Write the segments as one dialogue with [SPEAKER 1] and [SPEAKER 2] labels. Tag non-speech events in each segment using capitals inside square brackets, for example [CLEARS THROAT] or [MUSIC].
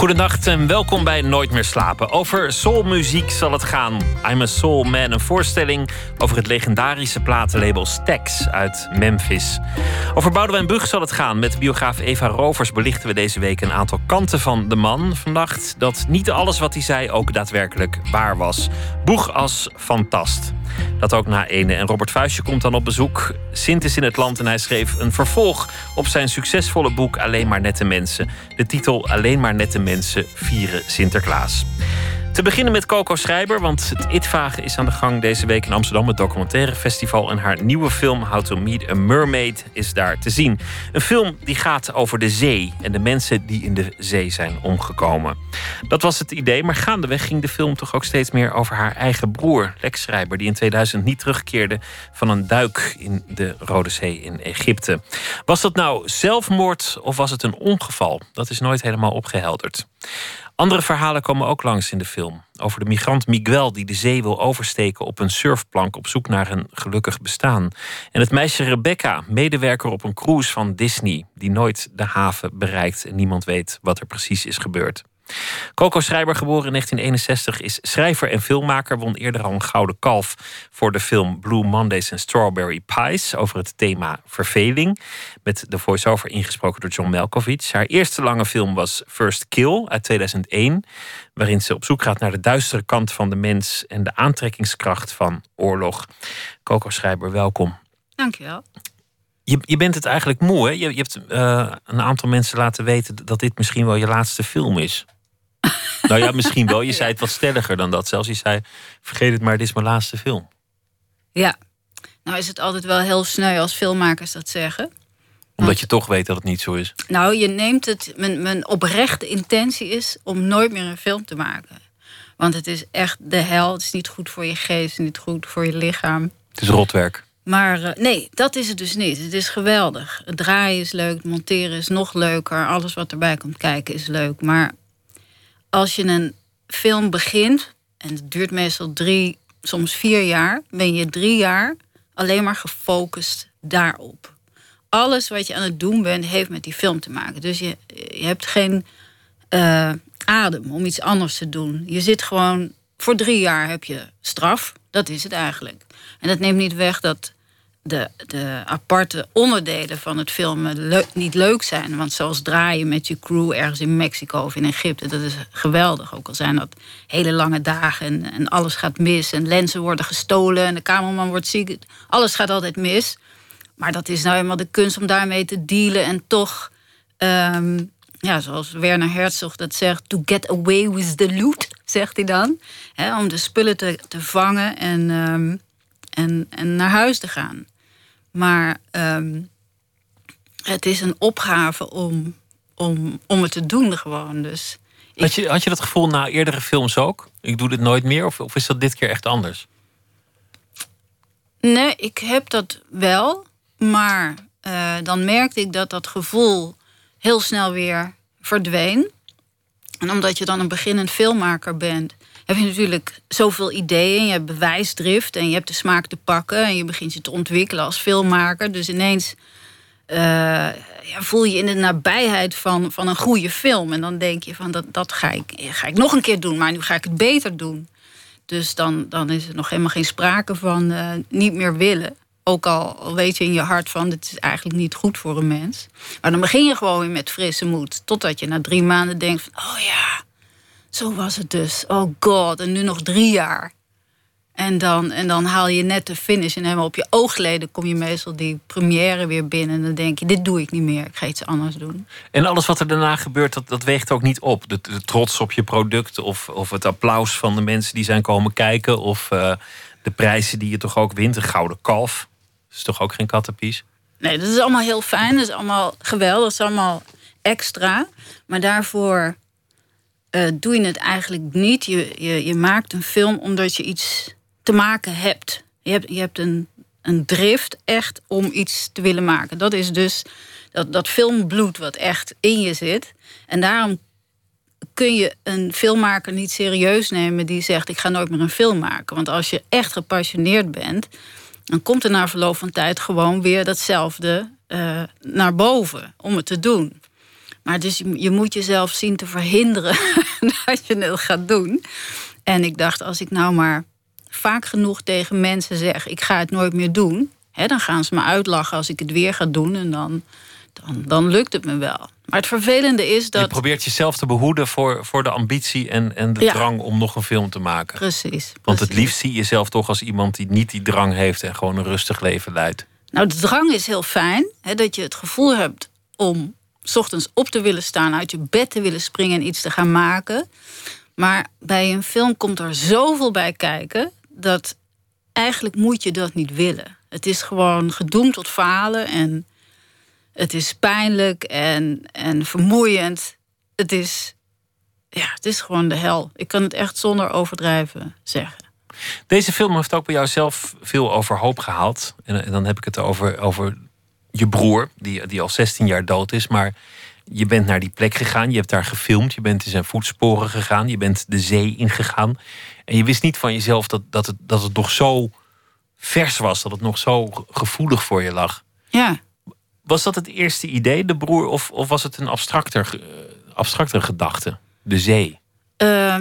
[SPEAKER 1] Goedenacht en welkom bij Nooit meer slapen. Over soulmuziek zal het gaan. I'm a Soul Man, een voorstelling over het legendarische platenlabel Stax uit Memphis. Over Boudewijn Bug zal het gaan. Met biograaf Eva Rovers belichten we deze week een aantal kanten van de man. Vannacht dat niet alles wat hij zei ook daadwerkelijk waar was. Boeg als fantast. Dat ook na ene. En Robert Vuistje komt dan op bezoek. Sint is in het land en hij schreef een vervolg op zijn succesvolle boek Alleen maar nette mensen. De titel Alleen maar nette mensen vieren Sinterklaas. Te beginnen met Coco Schrijber, want het ITVA is aan de gang deze week in Amsterdam, het documentaire festival. En haar nieuwe film How to Meet a Mermaid is daar te zien. Een film die gaat over de zee en de mensen die in de zee zijn omgekomen. Dat was het idee, maar gaandeweg ging de film toch ook steeds meer over haar eigen broer, Lex Schrijber, die in 2000 niet terugkeerde van een duik in de Rode Zee in Egypte. Was dat nou zelfmoord of was het een ongeval? Dat is nooit helemaal opgehelderd. Andere verhalen komen ook langs in de film. Over de migrant Miguel die de zee wil oversteken op een surfplank op zoek naar een gelukkig bestaan. En het meisje Rebecca, medewerker op een cruise van Disney, die nooit de haven bereikt en niemand weet wat er precies is gebeurd. Coco Schrijber, geboren in 1961, is schrijver en filmmaker. Won eerder al een gouden kalf voor de film Blue Mondays en Strawberry Pies over het thema verveling. Met de voice-over ingesproken door John Malkovich. Haar eerste lange film was First Kill uit 2001, waarin ze op zoek gaat naar de duistere kant van de mens en de aantrekkingskracht van oorlog. Coco Schrijber, welkom.
[SPEAKER 2] Dankjewel.
[SPEAKER 1] Je, je bent het eigenlijk moe, hè? Je, je hebt uh, een aantal mensen laten weten dat dit misschien wel je laatste film is. Nou ja, misschien wel. Je [LAUGHS] zei het wat stelliger dan dat. Zelfs je zei, vergeet het maar, dit is mijn laatste film.
[SPEAKER 2] Ja. Nou is het altijd wel heel sneu als filmmakers dat zeggen.
[SPEAKER 1] Omdat je toch weet dat het niet zo is.
[SPEAKER 2] Nou, je neemt het... Mijn, mijn oprechte intentie is om nooit meer een film te maken. Want het is echt de hel. Het is niet goed voor je geest, niet goed voor je lichaam.
[SPEAKER 1] Het is rotwerk.
[SPEAKER 2] Maar uh, nee, dat is het dus niet. Het is geweldig. Het draaien is leuk, het monteren is nog leuker. Alles wat erbij komt kijken is leuk. Maar als je een film begint, en het duurt meestal drie, soms vier jaar, ben je drie jaar alleen maar gefocust daarop. Alles wat je aan het doen bent, heeft met die film te maken. Dus je, je hebt geen uh, adem om iets anders te doen. Je zit gewoon, voor drie jaar heb je straf. Dat is het eigenlijk. En dat neemt niet weg dat de, de aparte onderdelen van het filmen niet leuk zijn. Want zoals draaien met je crew ergens in Mexico of in Egypte, dat is geweldig. Ook al zijn dat hele lange dagen en, en alles gaat mis en lenzen worden gestolen en de cameraman wordt ziek. Alles gaat altijd mis. Maar dat is nou eenmaal de kunst om daarmee te dealen en toch, ehm, ja, zoals Werner Herzog dat zegt, to get away with the loot, zegt hij dan. om de spullen te, te vangen en. Ehm, en, en naar huis te gaan. Maar um, het is een opgave om, om, om het te doen gewoon. Dus
[SPEAKER 1] had, je, had je dat gevoel na eerdere films ook? Ik doe dit nooit meer? Of, of is dat dit keer echt anders?
[SPEAKER 2] Nee, ik heb dat wel. Maar uh, dan merkte ik dat dat gevoel heel snel weer verdween. En omdat je dan een beginnend filmmaker bent, heb je natuurlijk zoveel ideeën. Je hebt bewijsdrift en je hebt de smaak te pakken. En je begint je te ontwikkelen als filmmaker. Dus ineens uh, ja, voel je in de nabijheid van, van een goede film. En dan denk je van dat, dat ga, ik, ga ik nog een keer doen. Maar nu ga ik het beter doen. Dus dan, dan is er nog helemaal geen sprake van uh, niet meer willen. Ook al weet je in je hart van dit is eigenlijk niet goed voor een mens. Maar dan begin je gewoon weer met frisse moed. Totdat je na drie maanden denkt van oh ja, zo was het dus. Oh god, en nu nog drie jaar. En dan, en dan haal je net de finish en helemaal op je oogleden kom je meestal die première weer binnen. En dan denk je, dit doe ik niet meer, ik ga iets anders doen.
[SPEAKER 1] En alles wat er daarna gebeurt, dat, dat weegt ook niet op. De, trots op je product of, of het applaus van de mensen die zijn komen kijken. Of uh, de prijzen die je toch ook wint. Een gouden kalf, dat is toch ook geen kattenpies?
[SPEAKER 2] Nee, dat is allemaal heel fijn. Dat is allemaal geweldig, dat is allemaal extra. Maar daarvoor uh, doe je het eigenlijk niet. Je, je, je maakt een film omdat je iets te maken hebt. Je hebt, je hebt een, een drift echt om iets te willen maken. Dat is dus dat, dat filmbloed wat echt in je zit. En daarom kun je een filmmaker niet serieus nemen die zegt: Ik ga nooit meer een film maken. Want als je echt gepassioneerd bent, dan komt er na verloop van tijd gewoon weer datzelfde uh, naar boven om het te doen. Maar dus je, moet jezelf zien te verhinderen [LAUGHS] dat je het gaat doen. En ik dacht, als ik nou maar vaak genoeg tegen mensen zeg: ik ga het nooit meer doen, hè, dan gaan ze me uitlachen als ik het weer ga doen en dan, dan, dan lukt het me wel. Maar het vervelende is dat.
[SPEAKER 1] Je probeert jezelf te behoeden voor, voor de ambitie en, en de drang om nog een film te maken.
[SPEAKER 2] Precies.
[SPEAKER 1] Want het liefst zie je jezelf toch als iemand die niet die drang heeft en gewoon een rustig leven leidt.
[SPEAKER 2] Nou, de drang is heel fijn. Hè, dat je het gevoel hebt om s ochtends op te willen staan, uit je bed te willen springen en iets te gaan maken. Maar bij een film komt er zoveel bij kijken dat eigenlijk moet je dat niet willen. Het is gewoon gedoemd tot falen en het is pijnlijk en, en vermoeiend. Het is, ja, het is gewoon de hel. Ik kan het echt zonder overdrijven zeggen.
[SPEAKER 1] Deze film heeft ook bij jou zelf veel overhoop gehaald. En, en dan heb ik het over, over je broer, die, die al 16 jaar dood is. Maar je bent naar die plek gegaan, je hebt daar gefilmd, je bent in zijn voetsporen gegaan, je bent de zee ingegaan. En je wist niet van jezelf dat, dat, het, dat het nog zo vers was, dat het nog zo gevoelig voor je lag.
[SPEAKER 2] Ja.
[SPEAKER 1] Was dat het eerste idee, de broer, of, of was het een abstracter, uh, abstracter gedachte, de zee?
[SPEAKER 2] Uh,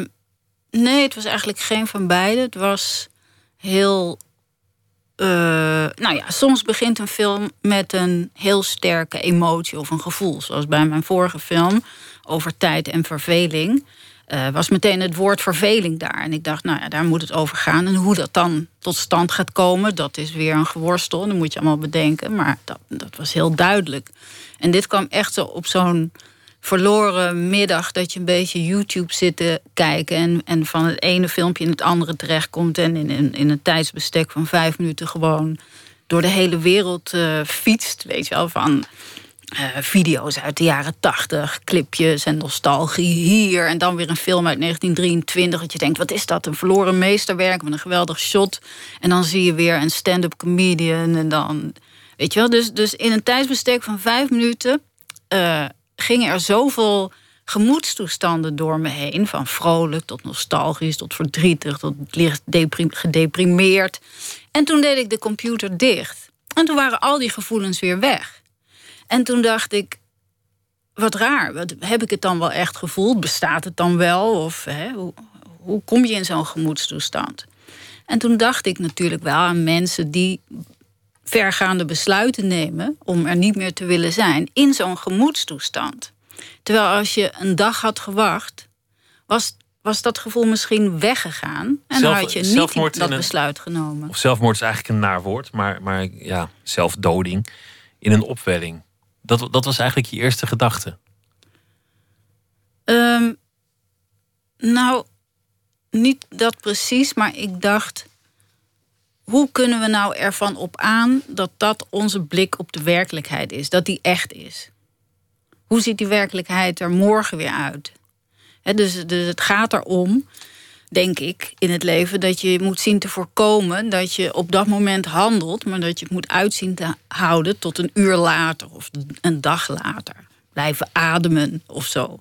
[SPEAKER 2] nee, het was eigenlijk geen van beide. Het was heel uh, nou ja, soms begint een film met een heel sterke emotie of een gevoel. Zoals bij mijn vorige film over tijd en verveling. Uh, was meteen het woord verveling daar. En ik dacht, nou ja, daar moet het over gaan. En hoe dat dan tot stand gaat komen, dat is weer een geworstel. Dat moet je allemaal bedenken. Maar dat, dat was heel duidelijk. En dit kwam echt zo op zo'n verloren middag dat je een beetje YouTube zit te kijken en, en van het ene filmpje in het andere terechtkomt en in, in, in een tijdsbestek van vijf minuten gewoon door de hele wereld uh, fietst. Weet je wel, van uh, video's uit de jaren tachtig, clipjes en nostalgie hier. En dan weer een film uit 1923. Dat je denkt, wat is dat? Een verloren meesterwerk met een geweldig shot. En dan zie je weer een stand-up comedian. En dan, weet je wel, dus, dus in een tijdsbestek van vijf minuten. Uh, gingen er zoveel gemoedstoestanden door me heen. Van vrolijk tot nostalgisch, tot verdrietig, tot licht gedeprimeerd. En toen deed ik de computer dicht. En toen waren al die gevoelens weer weg. En toen dacht ik, wat raar, wat, heb ik het dan wel echt gevoeld? Bestaat het dan wel? Of hè, hoe, hoe kom je in zo'n gemoedstoestand? En toen dacht ik natuurlijk wel aan mensen die vergaande besluiten nemen om er niet meer te willen zijn in zo'n gemoedstoestand. Terwijl als je een dag had gewacht, was, was dat gevoel misschien weggegaan en had je niet dat besluit genomen.
[SPEAKER 1] Of zelfmoord is eigenlijk een naar woord, maar, maar ja, zelfdoding in een opwelling. Dat, dat was eigenlijk je eerste gedachte.
[SPEAKER 2] Um, nou, niet dat precies, maar ik dacht hoe kunnen we nou ervan op aan dat dat onze blik op de werkelijkheid is, dat die echt is? Hoe ziet die werkelijkheid er morgen weer uit? dus, dus het gaat erom, denk ik, in het leven dat je moet zien te voorkomen dat je op dat moment handelt, maar dat je het moet uitzien te houden tot een uur later of een dag later. Blijven ademen of zo.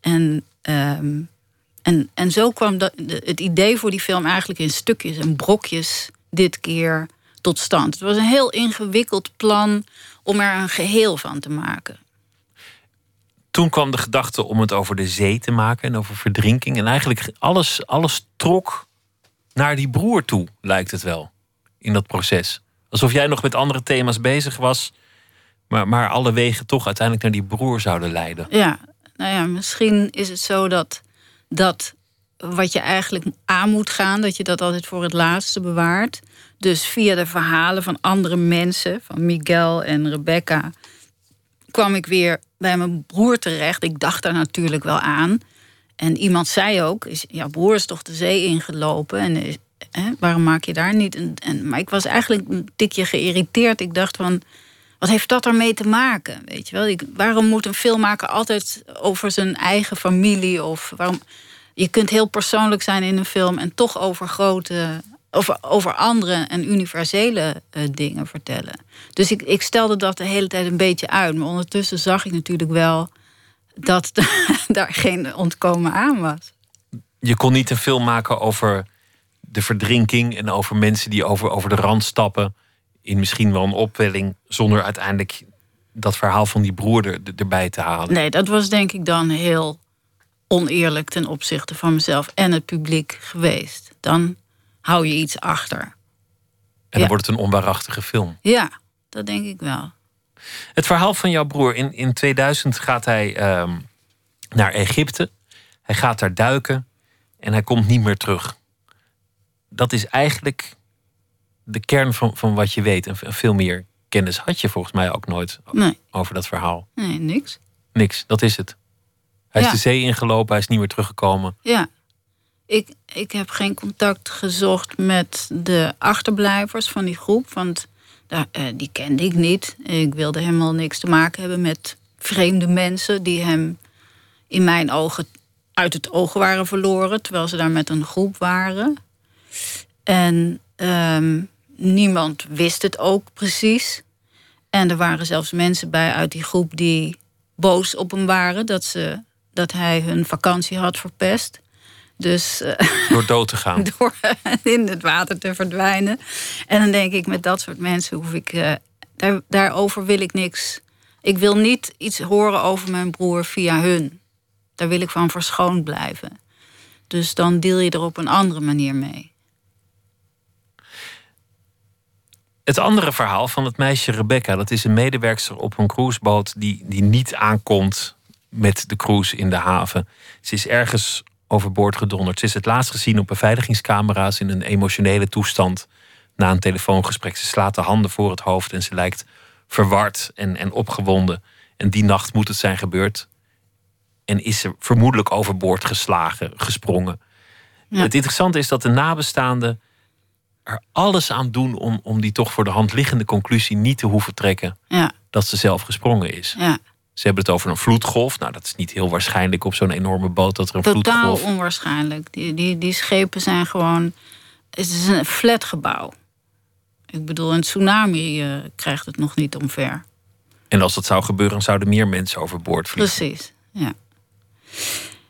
[SPEAKER 2] En, um, en, en zo kwam dat, het idee voor die film eigenlijk in stukjes en brokjes dit keer tot stand. Het was een heel ingewikkeld plan om er een geheel van te maken.
[SPEAKER 1] Toen kwam de gedachte om het over de zee te maken en over verdrinking. En eigenlijk alles, alles trok naar die broer toe, lijkt het wel, in dat proces. Alsof jij nog met andere thema's bezig was, maar, maar alle wegen toch uiteindelijk naar die broer zouden leiden.
[SPEAKER 2] Ja, nou ja, misschien is het zo dat dat wat je eigenlijk aan moet gaan, dat je dat altijd voor het laatste bewaart. Dus via de verhalen van andere mensen, van Miguel en Rebecca, kwam ik weer bij mijn broer terecht. Ik dacht daar natuurlijk wel aan. En iemand zei ook: Ja, broer is toch de zee ingelopen? En hè, waarom maak je daar niet. En, maar ik was eigenlijk een tikje geïrriteerd. Ik dacht van. Wat heeft dat ermee te maken? Weet je wel? Ik, waarom moet een filmmaker altijd over zijn eigen familie of waarom je kunt heel persoonlijk zijn in een film en toch over grote over, over andere en universele uh, dingen vertellen. Dus ik, ik stelde dat de hele tijd een beetje uit. Maar ondertussen zag ik natuurlijk wel dat [LAUGHS] daar geen ontkomen aan was.
[SPEAKER 1] Je kon niet een film maken over de verdrinking en over mensen die over, over de rand stappen. In misschien wel een opwelling, zonder uiteindelijk dat verhaal van die broer er, erbij te halen.
[SPEAKER 2] Nee, dat was denk ik dan heel oneerlijk ten opzichte van mezelf en het publiek geweest. Dan hou je iets achter.
[SPEAKER 1] En dan wordt het een onwaarachtige film.
[SPEAKER 2] Ja, dat denk ik wel.
[SPEAKER 1] Het verhaal van jouw broer. In, in 2000 gaat hij ehm, naar Egypte. Hij gaat daar duiken. En hij komt niet meer terug. Dat is eigenlijk de kern van, van wat je weet. En veel meer kennis had je volgens mij ook nooit over dat verhaal.
[SPEAKER 2] Nee, niks.
[SPEAKER 1] Niks, dat is het. Hij is de zee ingelopen, hij is niet meer teruggekomen.
[SPEAKER 2] Ja. Ik, ik heb geen contact gezocht met de achterblijvers van die groep. Want daar, eh, die kende ik niet. Ik wilde helemaal niks te maken hebben met vreemde mensen die hem in mijn ogen uit het oog waren verloren, terwijl ze daar met een groep waren. En ehm, niemand wist het ook precies. En er waren zelfs mensen bij uit die groep die boos op hem waren dat, ze, dat hij hun vakantie had verpest. Dus,
[SPEAKER 1] eh, door dood te gaan. [LAUGHS]
[SPEAKER 2] door in het water te verdwijnen. En dan denk ik, met dat soort mensen hoef ik. Uh, daar, daarover wil ik niks. Ik wil niet iets horen over mijn broer via hun. Daar wil ik van verschoond blijven. Dus dan deel je er op een andere manier mee.
[SPEAKER 1] Het andere verhaal van het meisje Rebecca, dat is een medewerkster op een cruiseboot die, die niet aankomt met de cruise in de haven. Ze is ergens overboord gedonderd. Ze is het laatst gezien op beveiligingscamera's in een emotionele toestand na een telefoongesprek. Ze slaat de handen voor het hoofd en ze lijkt verward en, en opgewonden. En die nacht moet het zijn gebeurd. En is ze vermoedelijk overboord geslagen, gesprongen. Het interessante is dat de nabestaanden er alles aan doen om, om die toch voor de hand liggende conclusie niet te hoeven trekken
[SPEAKER 2] ja.
[SPEAKER 1] dat ze zelf gesprongen is.
[SPEAKER 2] Ja.
[SPEAKER 1] Ze hebben het over een vloedgolf. Nou, dat is niet heel waarschijnlijk op zo'n enorme boot dat er een
[SPEAKER 2] Totaal
[SPEAKER 1] vloedgolf...
[SPEAKER 2] Totaal onwaarschijnlijk. Die, die, die schepen zijn gewoon... Het is een flatgebouw. Ik bedoel, een tsunami uh, krijgt het nog niet omver.
[SPEAKER 1] En als dat zou gebeuren, zouden meer mensen overboord vliegen.
[SPEAKER 2] Precies, ja.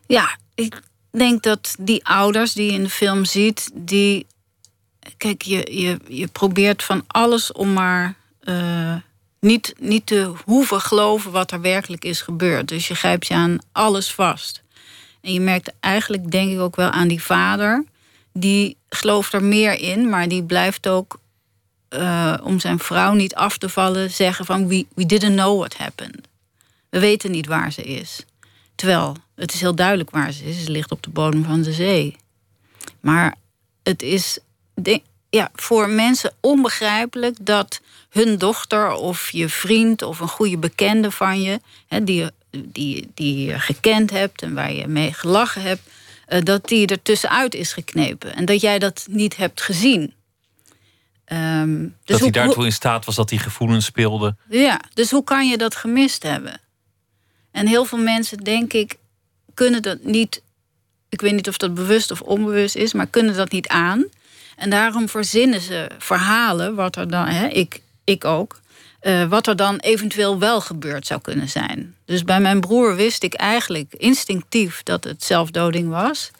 [SPEAKER 2] Ja, ik denk dat die ouders die je in de film ziet... die kijk, je, je, je probeert van alles om maar uh, niet, niet te hoeven geloven wat er werkelijk is gebeurd. Dus je grijpt je aan alles vast. En je merkt eigenlijk, denk ik ook wel aan die vader. Die gelooft er meer in, maar die blijft ook uh, om zijn vrouw niet af te vallen zeggen van we, we didn't know what happened. We weten niet waar ze is. Terwijl het is heel duidelijk waar ze is. Ze ligt op de bodem van de zee. Maar het is ja, voor mensen onbegrijpelijk dat hun dochter of je vriend of een goede bekende van je, hè, die, die, die je gekend hebt en waar je mee gelachen hebt, uh, dat die er tussenuit is geknepen. En dat jij dat niet hebt gezien.
[SPEAKER 1] Um, dus dat hij daartoe in staat was dat hij gevoelens speelde.
[SPEAKER 2] Ja, dus hoe kan je dat gemist hebben? En heel veel mensen, denk ik, kunnen dat niet. Ik weet niet of dat bewust of onbewust is, maar kunnen dat niet aan. En daarom verzinnen ze verhalen, wat er dan, hè, ik, ik ook, uh, wat er dan eventueel wel gebeurd zou kunnen zijn. Dus bij mijn broer wist ik eigenlijk instinctief dat het zelfdoding was.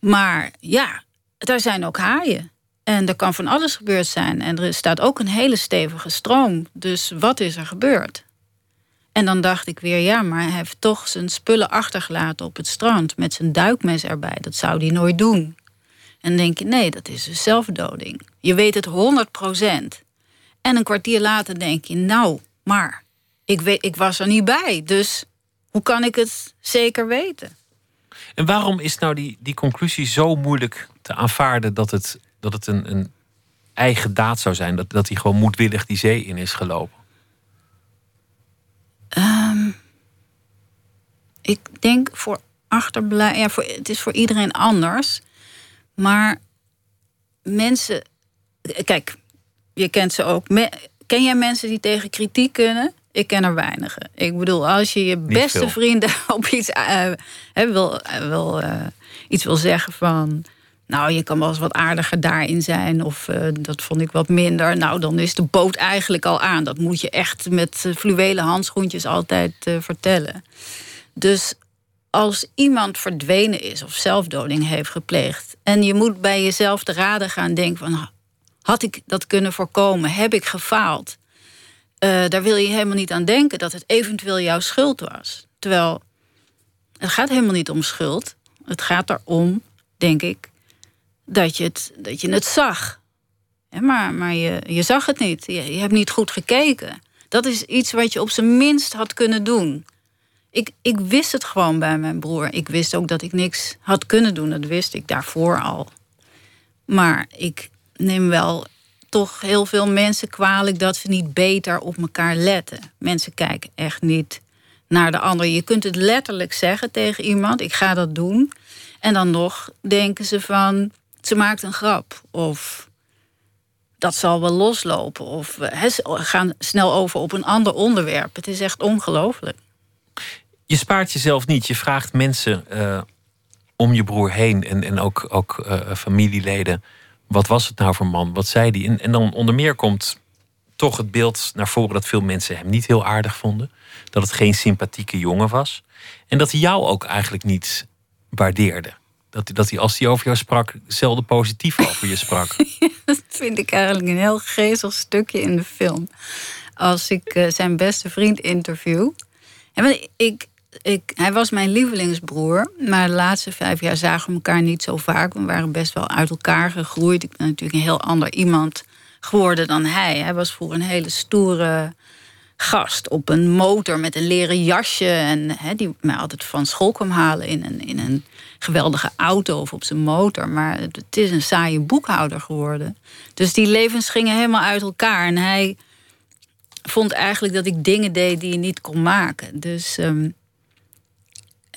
[SPEAKER 2] Maar ja, daar zijn ook haaien. En er kan van alles gebeurd zijn. En er staat ook een hele stevige stroom. Dus wat is er gebeurd? En dan dacht ik weer, ja, maar hij heeft toch zijn spullen achtergelaten op het strand met zijn duikmes erbij. Dat zou hij nooit doen. En denk je, nee, dat is dus zelfdoding. Je weet het 100 En een kwartier later denk je, nou, maar ik, weet, ik was er niet bij. Dus hoe kan ik het zeker weten?
[SPEAKER 1] En waarom is nou die, die conclusie zo moeilijk te aanvaarden dat het, dat het een, een eigen daad zou zijn? Dat, dat hij gewoon moedwillig die zee in is gelopen?
[SPEAKER 2] Um, ik denk voor achterblijven. Ja, voor, het is voor iedereen anders. Maar mensen. Kijk, je kent ze ook. ken jij mensen die tegen kritiek kunnen? Ik ken er weinigen. Ik bedoel, als je je beste vrienden [LAUGHS] op iets uh, wil, wil uh, iets wil zeggen van. Nou, je kan wel eens wat aardiger daarin zijn, of eh, dat vond ik wat minder. Nou, dan is de boot eigenlijk al aan. Dat moet je echt met fluwelen handschoentjes altijd vertellen. Dus als iemand verdwenen is of zelfdoding heeft gepleegd. en je moet bij jezelf te raden gaan denken: van, had ik dat kunnen voorkomen? Heb ik gefaald? daar wil je helemaal niet aan denken dat het eventueel jouw schuld was. Terwijl het gaat helemaal niet om schuld. Het gaat erom, denk ik, dat je het, dat je het zag. maar maar je, je zag het niet. Je, je hebt niet goed gekeken. Dat is iets wat je op zijn minst had kunnen doen. Ik, ik wist het gewoon bij mijn broer. Ik wist ook dat ik niks had kunnen doen. Dat wist ik daarvoor al. Maar ik neem wel toch heel veel mensen kwalijk dat ze niet beter op elkaar letten. Mensen kijken echt niet naar de ander. Je kunt het letterlijk zeggen tegen iemand: ik ga dat doen. En dan nog denken ze van ze maakt een grap. Of dat zal wel loslopen. Of we gaan snel over op een ander onderwerp. Het is echt ongelooflijk.
[SPEAKER 1] Je spaart jezelf niet. Je vraagt mensen uh, om je broer heen en, en ook, ook uh, familieleden. Wat was het nou voor man? Wat zei die? En, dan onder meer komt toch het beeld naar voren dat veel mensen hem niet heel aardig vonden. Dat het geen sympathieke jongen was. En dat hij jou ook eigenlijk niet waardeerde. Dat, dat hij, als hij over jou sprak, zelden positief over je sprak. [LAUGHS]
[SPEAKER 2] dat vind ik eigenlijk een heel geestig stukje in de film. Als ik uh, zijn beste vriend interview. En ik, hij was mijn lievelingsbroer. Maar de laatste vijf jaar zagen we elkaar niet zo vaak. We waren best wel uit elkaar gegroeid. Ik ben natuurlijk een heel ander iemand geworden dan hij. Hij was voor een hele stoere gast op een motor met een leren jasje. En die mij altijd van school kwam halen in een, in een geweldige auto of op zijn motor. Maar het is een saaie boekhouder geworden. Dus die levens gingen helemaal uit elkaar. En hij vond eigenlijk dat ik dingen deed die je niet kon maken. Dus um,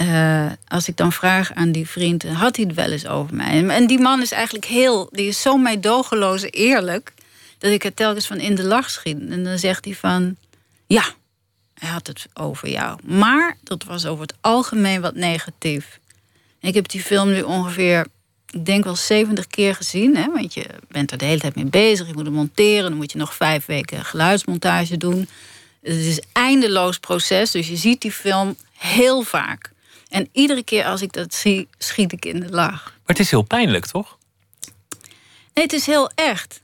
[SPEAKER 2] uh, als ik dan vraag aan die vriend, had hij het wel eens over mij? En die man is eigenlijk heel, die is zo meedogenloos eerlijk, dat ik het telkens van in de lach schiet. En dan zegt hij van, ja, hij had het over jou. Maar dat was over het algemeen wat negatief. Ik heb die film nu ongeveer, ik denk wel 70 keer gezien. Hè? Want je bent er de hele tijd mee bezig. Je moet het monteren. Dan moet je nog vijf weken geluidsmontage doen. Het is een eindeloos proces. Dus je ziet die film heel vaak. En iedere keer als ik dat zie, schiet ik in de lach. Maar
[SPEAKER 1] het is heel pijnlijk, toch?
[SPEAKER 2] Nee, het is heel echt.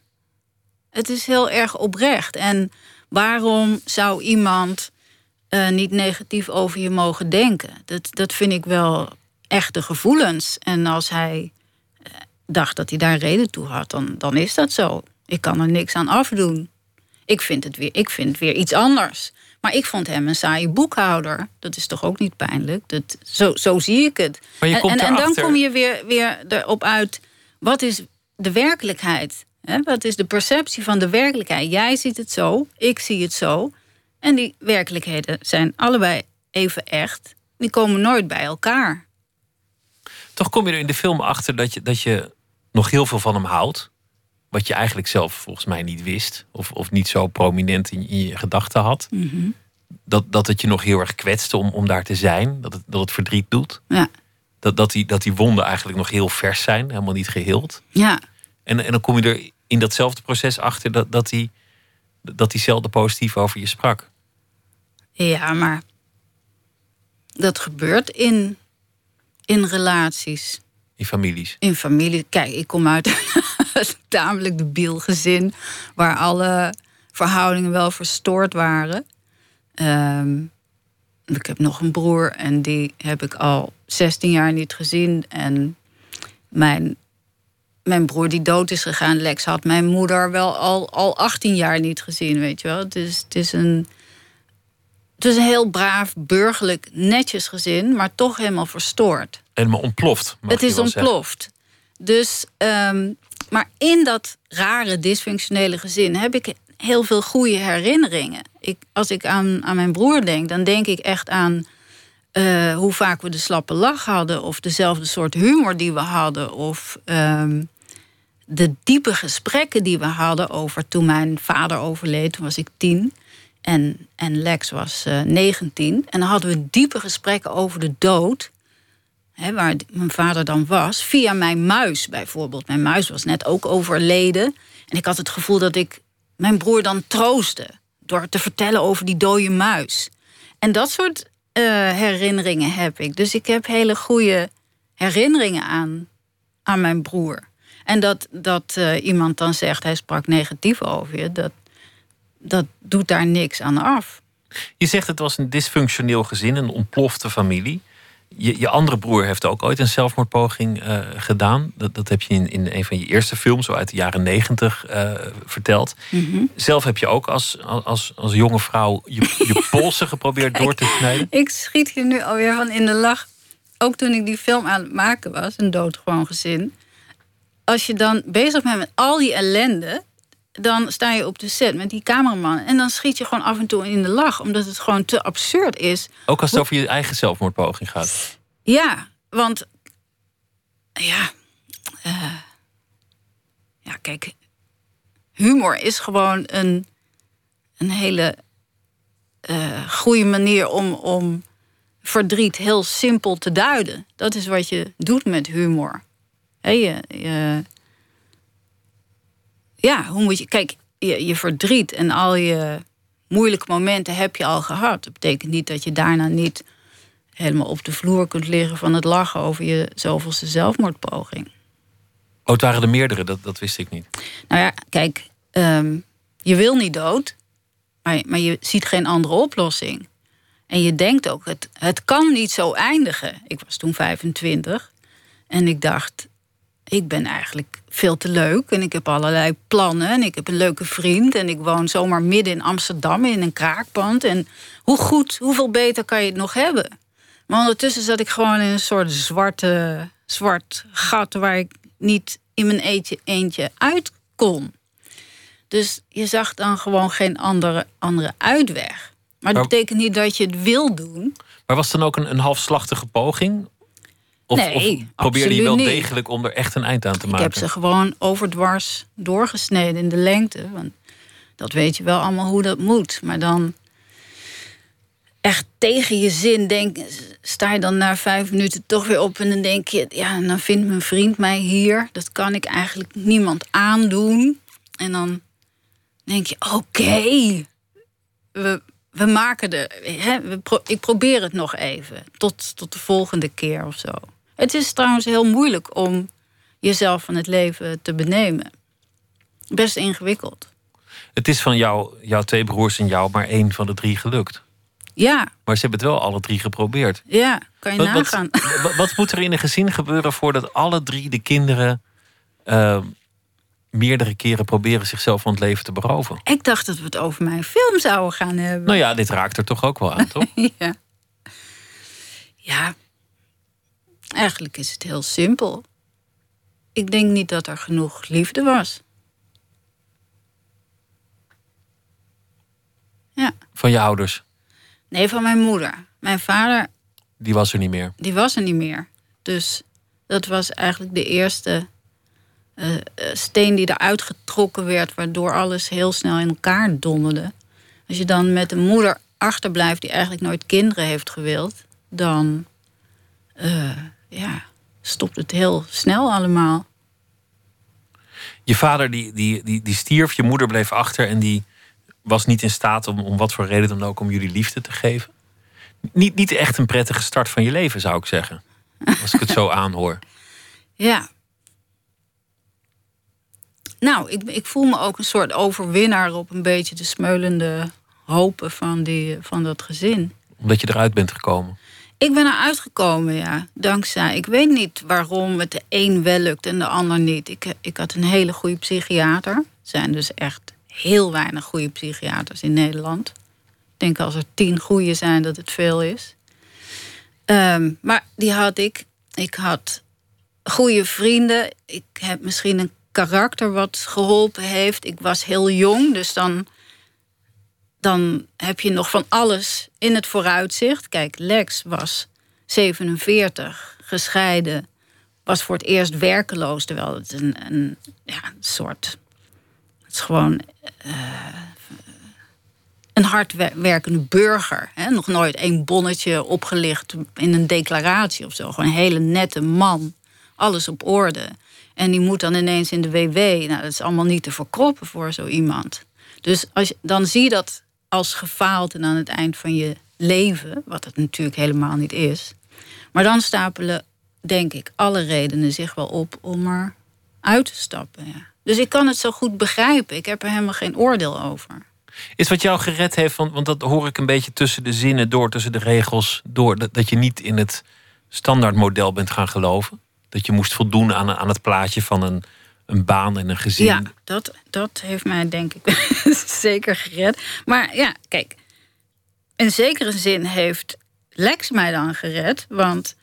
[SPEAKER 2] Het is heel erg oprecht. En waarom zou iemand uh, niet negatief over je mogen denken? Dat, dat vind ik wel echte gevoelens. En als hij eh, dacht dat hij daar reden toe had, dan, dan is dat zo. Ik kan er niks aan afdoen. Ik vind het weer, ik vind weer iets anders. Maar ik vond hem een saaie boekhouder. Dat is toch ook niet pijnlijk? Dat, zo, zo zie ik het.
[SPEAKER 1] Maar je
[SPEAKER 2] en,
[SPEAKER 1] komt
[SPEAKER 2] en, en dan kom je weer, weer erop uit. Wat is de werkelijkheid? Wat is de perceptie van de werkelijkheid? Jij ziet het zo, ik zie het zo. En die werkelijkheden zijn allebei even echt. Die komen nooit bij elkaar.
[SPEAKER 1] Toch kom je er in de film achter dat je, dat je nog heel veel van hem houdt. Wat je eigenlijk zelf volgens mij niet wist. Of, of niet zo prominent in, in je gedachten had. Dat, dat het je nog heel erg kwetste om, om daar te zijn. Dat het, dat het verdriet doet.
[SPEAKER 2] Ja,
[SPEAKER 1] Dat, dat, die, dat die wonden eigenlijk nog heel vers zijn. Helemaal niet geheeld.
[SPEAKER 2] ja.
[SPEAKER 1] En, en dan kom je er in datzelfde proces achter dat, dat hij dat die zelden positief over je sprak.
[SPEAKER 2] ja maar dat gebeurt in, in relaties.
[SPEAKER 1] In families.
[SPEAKER 2] in familie. Kijk, ik kom uit een [LAUGHS] tamelijk debiel gezin waar alle verhoudingen wel verstoord waren. Ehm, ik heb nog een broer en die heb ik al 16 jaar niet gezien. En mijn, mijn broer die dood is gegaan, Lex, had mijn moeder wel al, al 18 jaar niet gezien, weet je wel. Is, het is een. Het is een heel braaf, burgerlijk, netjes gezin, maar toch helemaal verstoord
[SPEAKER 1] Helemaal ontploft.
[SPEAKER 2] het is
[SPEAKER 1] zeggen.
[SPEAKER 2] ontploft. Dus, ehm, maar in dat rare, dysfunctionele gezin heb ik heel veel goede herinneringen. Ik, als ik aan, aan mijn broer denk, dan denk ik echt aan eh, hoe vaak we de slappe lach hadden, of dezelfde soort humor die we hadden, of ehm, de diepe gesprekken die we hadden over toen mijn vader overleed, toen was ik tien. En, en Lex was eh 19. En dan hadden we diepe gesprekken over de dood. hè, waar mijn vader dan was, via mijn muis bijvoorbeeld. Mijn muis was net ook overleden. En ik had het gevoel dat ik mijn broer dan troostte. Door te vertellen over die dode muis. En dat soort uh, herinneringen heb ik. Dus ik heb hele goede herinneringen aan, aan mijn broer. En dat, dat uh, iemand dan zegt, hij sprak negatief over je, dat, dat doet daar niks aan af.
[SPEAKER 1] Je zegt het was een dysfunctioneel gezin, een ontplofte familie. Je, je andere broer heeft ook ooit een zelfmoordpoging uh, gedaan. Dat, dat heb je in, in een van je eerste films, zo uit de jaren negentig, uh, verteld. Mm -hmm. Zelf heb je ook als, als, als jonge vrouw je, je [LAUGHS] polsen geprobeerd door te snijden.
[SPEAKER 2] Ik schiet hier nu alweer van in de lach. Ook toen ik die film aan het maken was, een doodgewoon gezin. Als je dan bezig bent met al die ellende, dan sta je op de set met die cameraman. En dan schiet je gewoon af en toe in de lach. Omdat het gewoon te absurd is.
[SPEAKER 1] Ook als het over je eigen zelfmoordpoging gaat.
[SPEAKER 2] Ja, want... Ja... Uh, ja, kijk. Humor is gewoon een, een hele uh, goede manier om, om verdriet heel simpel te duiden. Dat is wat je doet met humor. He, je, je ja, hoe moet je. Kijk, je, je verdriet en al je moeilijke momenten heb je al gehad. Dat betekent niet dat je daarna niet helemaal op de vloer kunt liggen van het lachen over je zoveelste zelfmoordpoging.
[SPEAKER 1] Oh, het waren er meerdere, dat, dat wist ik niet.
[SPEAKER 2] Nou ja, kijk, um, je wil niet dood, maar, maar je ziet geen andere oplossing. En je denkt ook, het, het kan niet zo eindigen. Ik was toen 25 en ik dacht, ik ben eigenlijk veel te leuk en ik heb allerlei plannen en ik heb een leuke vriend en ik woon zomaar midden in Amsterdam in een kraakpand. En hoe goed, hoeveel beter kan je het nog hebben? Maar ondertussen zat ik gewoon in een soort zwarte, zwart gat waar ik niet in mijn eentje, eentje uit kon. Dus je zag dan gewoon geen andere, andere uitweg. Maar dat betekent niet dat je het wil doen.
[SPEAKER 1] Maar was het dan ook een, een halfslachtige poging? Of,
[SPEAKER 2] nee,
[SPEAKER 1] of probeerde je wel degelijk om er echt een eind aan te maken?
[SPEAKER 2] Ik heb ze gewoon overdwars doorgesneden in de lengte. Want dat weet je wel allemaal hoe dat moet. Maar dan echt tegen je zin denk, sta je dan na vijf minuten toch weer op en dan denk je, ja, dan vindt mijn vriend mij hier. Dat kan ik eigenlijk niemand aandoen. En dan denk je, oké, we, we maken de. Hè, we ik probeer het nog even. Tot, tot de volgende keer of zo. Het is trouwens heel moeilijk om jezelf van het leven te benemen. Best ingewikkeld.
[SPEAKER 1] Het is van jou, jouw twee broers en jou maar één van de drie gelukt.
[SPEAKER 2] Ja.
[SPEAKER 1] Maar ze hebben het wel alle drie geprobeerd.
[SPEAKER 2] Ja, kan je
[SPEAKER 1] wat,
[SPEAKER 2] nagaan. [LAUGHS]
[SPEAKER 1] Wat, wat, moet er in een gezin gebeuren voordat alle drie de kinderen uh, meerdere keren proberen zichzelf van het leven te beroven?
[SPEAKER 2] Ik dacht dat we het over mijn film zouden gaan hebben.
[SPEAKER 1] Nou ja, dit raakt er toch ook wel aan, toch? [LAUGHS]
[SPEAKER 2] ja. Ja, Eigenlijk is het heel simpel. Ik denk niet dat er genoeg liefde was. Ja.
[SPEAKER 1] Van je ouders?
[SPEAKER 2] Nee, van mijn moeder. Mijn vader.
[SPEAKER 1] Die was er niet meer?
[SPEAKER 2] Die was er niet meer. Dus dat was eigenlijk de eerste uh, steen die eruit getrokken werd, waardoor alles heel snel in elkaar donderde. Als je dan met een moeder achterblijft die eigenlijk nooit kinderen heeft gewild, dan. Uh, ja, stopt het heel snel allemaal.
[SPEAKER 1] Je vader die, die, die, die stierf, je moeder bleef achter en die was niet in staat om, om wat voor reden dan ook om jullie liefde te geven. Niet, niet echt een prettige start van je leven, zou ik zeggen. Als ik het zo [LAUGHS] aanhoor.
[SPEAKER 2] Ja. Nou, ik, ik voel me ook een soort overwinnaar op een beetje de smeulende hopen van, die, van dat gezin.
[SPEAKER 1] Omdat je eruit bent gekomen.
[SPEAKER 2] Ik ben eruit gekomen, ja. Dankzij. Ik weet niet waarom het de een wel lukt en de ander niet. Ik, ik had een hele goede psychiater. Er zijn dus echt heel weinig goede psychiaters in Nederland. Ik denk als er tien goede zijn dat het veel is. Um, maar die had ik. Ik had goede vrienden. Ik heb misschien een karakter wat geholpen heeft. Ik was heel jong, dus dan dan heb je nog van alles in het vooruitzicht. Kijk, Lex was 47, gescheiden, was voor het eerst werkeloos. Terwijl het een, een, ja, soort. Het is gewoon. Uh, een hardwerkende burger. Hè? Nog nooit één bonnetje opgelicht in een declaratie of zo. Gewoon een hele nette man. Alles op orde. En die moet dan ineens in de WW. Nou, dat is allemaal niet te verkroppen voor zo iemand. Dus als je, dan zie je dat als gefaald en aan het eind van je leven, wat het natuurlijk helemaal niet is. Maar dan stapelen, denk ik, alle redenen zich wel op om er uit te stappen. Dus ik kan het zo goed begrijpen. Ik heb er helemaal geen oordeel over.
[SPEAKER 1] Is wat jou gered heeft, want, want dat hoor ik een beetje tussen de zinnen door, tussen de regels door, dat, dat je niet in het standaardmodel bent gaan geloven? Dat je moest voldoen aan, aan het plaatje van een, een baan en een gezin?
[SPEAKER 2] Ja, dat, dat heeft mij denk ik [LAUGHS] zeker gered. Maar ja, kijk, in zekere zin heeft Lex mij dan gered. Want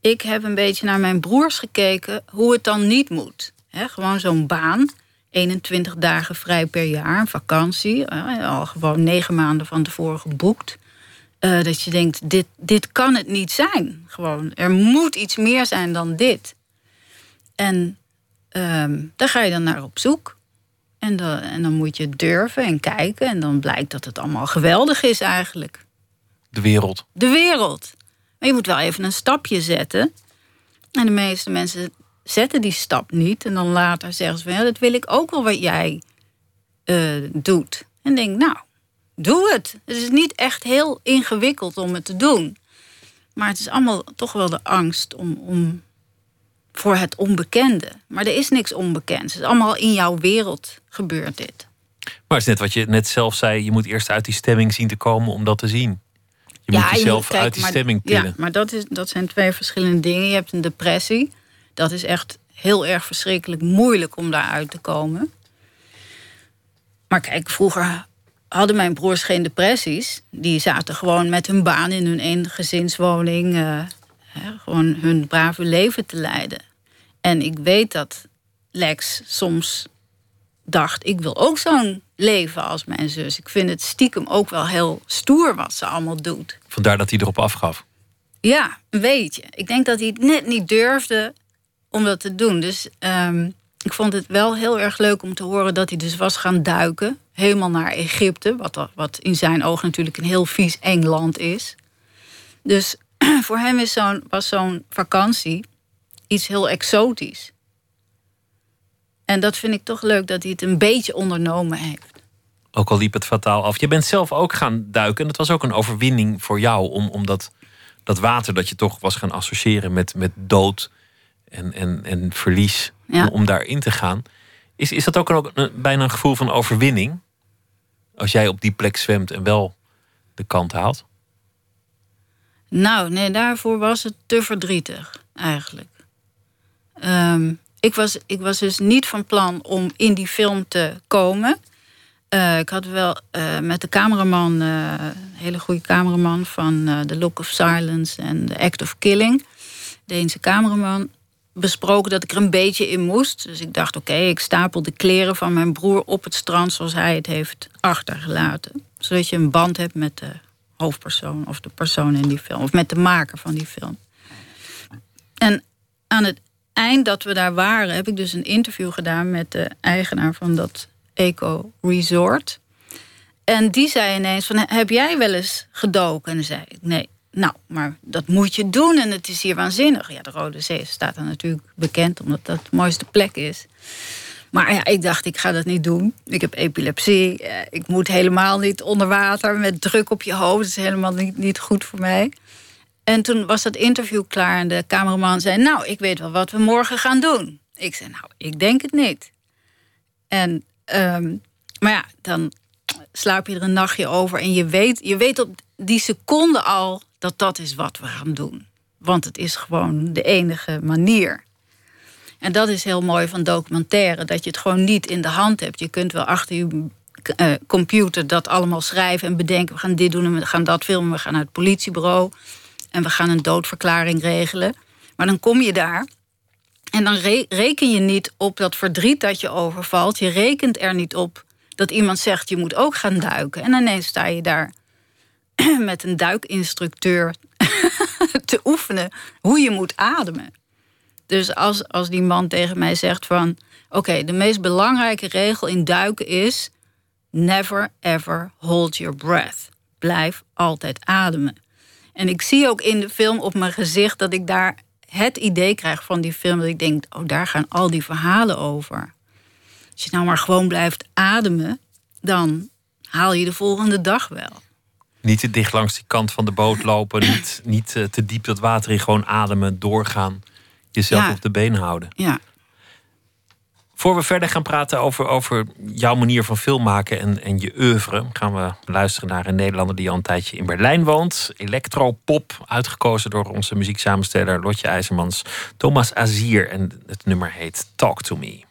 [SPEAKER 2] ik heb een beetje naar mijn broers gekeken hoe het dan niet moet. gewoon zo'n baan. 21 dagen vrij per jaar, vakantie. al gewoon negen maanden van tevoren geboekt. Uh, dat je denkt, dit, dit kan het niet zijn. Gewoon, er moet iets meer zijn dan dit. En um, daar ga je dan naar op zoek. En, dan, en dan moet je durven en kijken. En dan blijkt dat het allemaal geweldig is eigenlijk.
[SPEAKER 1] De wereld.
[SPEAKER 2] De wereld. Maar je moet wel even een stapje zetten. En de meeste mensen zetten die stap niet. En dan later zeggen ze van ja, dat wil ik ook wel wat jij uh, doet. En denk, nou, doe het. Het is niet echt heel ingewikkeld om het te doen. Maar het is allemaal toch wel de angst om, om voor het onbekende. Maar er is niks onbekends. Het is allemaal in jouw wereld gebeurt dit.
[SPEAKER 1] Maar het is net wat je net zelf zei. Je moet eerst uit die stemming zien te komen om dat te zien. Je moet jezelf uit die stemming tillen.
[SPEAKER 2] Ja, maar dat, is, dat zijn twee verschillende dingen. Je hebt een depressie. Dat is echt heel erg verschrikkelijk moeilijk om daaruit te komen. Maar kijk, vroeger hadden mijn broers geen depressies. Die zaten gewoon met hun baan in hun eengezinswoning. Uh, gewoon hun brave leven te leiden. En ik weet dat Lex soms dacht: ik wil ook zo'n leven als mijn zus. Ik vind het stiekem ook wel heel stoer wat ze allemaal doet.
[SPEAKER 1] Vandaar dat hij erop afgaf.
[SPEAKER 2] Ja, weet je. Ik denk dat hij het net niet durfde om dat te doen. Dus ehm, ik vond het wel heel erg leuk om te horen dat hij dus was gaan duiken. Helemaal naar Egypte, wat, wat in zijn ogen natuurlijk een heel vies eng land is. Dus [CLEARS THROAT] voor hem is was zo'n vakantie iets heel exotisch. En dat vind ik toch leuk dat hij het een beetje ondernomen heeft.
[SPEAKER 1] Ook al liep het fataal af. Je bent zelf ook gaan duiken. En dat was ook een overwinning voor jou. Om, om dat, dat water dat je toch was gaan associëren met, met dood en, en, en verlies. Om, om daarin te gaan. Is, is dat ook, ook een, bijna een gevoel van overwinning? Als jij op die plek zwemt en wel de kant haalt?
[SPEAKER 2] Nou, nee, daarvoor was het te verdrietig, eigenlijk. Ehm, ik, was, ik was dus niet van plan om in die film te komen. Uh, ik had wel uh, met de cameraman, uh, een hele goede cameraman van The Look of Silence en The Act of Killing, Deense cameraman, besproken dat ik er een beetje in moest. Dus ik dacht, oké, ik stapel de kleren van mijn broer op het strand zoals hij het heeft achtergelaten. Zodat je een band hebt met de hoofdpersoon of de persoon in die film. Of met de maker van die film. En aan het eind dat we daar waren, heb ik dus een interview gedaan met de eigenaar van dat Eco Resort. En die zei ineens van, heb jij wel eens gedoken? En zei ik, nee. Nou, maar dat moet je doen en het is hier waanzinnig. Ja, de Rode Zee staat er natuurlijk bekend omdat dat de mooiste plek is. Maar ja, ik dacht, ik ga dat niet doen. Ik heb epilepsie. Eh, ik moet helemaal niet onder water met druk op je hoofd. Dat is helemaal niet, niet goed voor mij. En toen was dat interview klaar en de cameraman zei... nou, ik weet wel wat we morgen gaan doen. Ik zei, nou, ik denk het niet. En, um, maar ja, dan slaap je er een nachtje over... en je weet, je weet op die seconde al dat dat is wat we gaan doen. Want het is gewoon de enige manier. En dat is heel mooi van documentaire, dat je het gewoon niet in de hand hebt. Je kunt wel achter je uh, computer dat allemaal schrijven en bedenken: we gaan dit doen en we gaan dat filmen, we gaan naar het politiebureau en we gaan een doodverklaring regelen. Maar dan kom je daar en dan reken je niet op dat verdriet dat je overvalt. Je rekent er niet op dat iemand zegt: je moet ook gaan duiken. En ineens sta je daar [CLEARS THROAT] met een duikinstructeur [LAUGHS] te oefenen hoe je moet ademen. Dus als, als die man tegen mij zegt van... oké, de meest belangrijke regel in duiken is... Never ever hold your breath. Blijf altijd ademen. En ik zie ook in de film op mijn gezicht dat ik daar het idee krijg van die film. Dat ik denk, oh, daar gaan al die verhalen over. Als je nou maar gewoon blijft ademen, dan haal je de volgende dag wel.
[SPEAKER 3] Niet te dicht langs die kant van de boot lopen. niet niet eh, te diep dat water in. Gewoon ademen, doorgaan. Jezelf op de been houden.
[SPEAKER 2] Ja.
[SPEAKER 3] Voor we verder gaan praten over, over jouw manier van film maken en, en je oeuvre, gaan we luisteren naar een Nederlander die al een tijdje in Berlijn woont. Electropop, uitgekozen door onze muzieksamensteller Lotje IJzermans, Thomas Azier. En het nummer heet Talk to Me.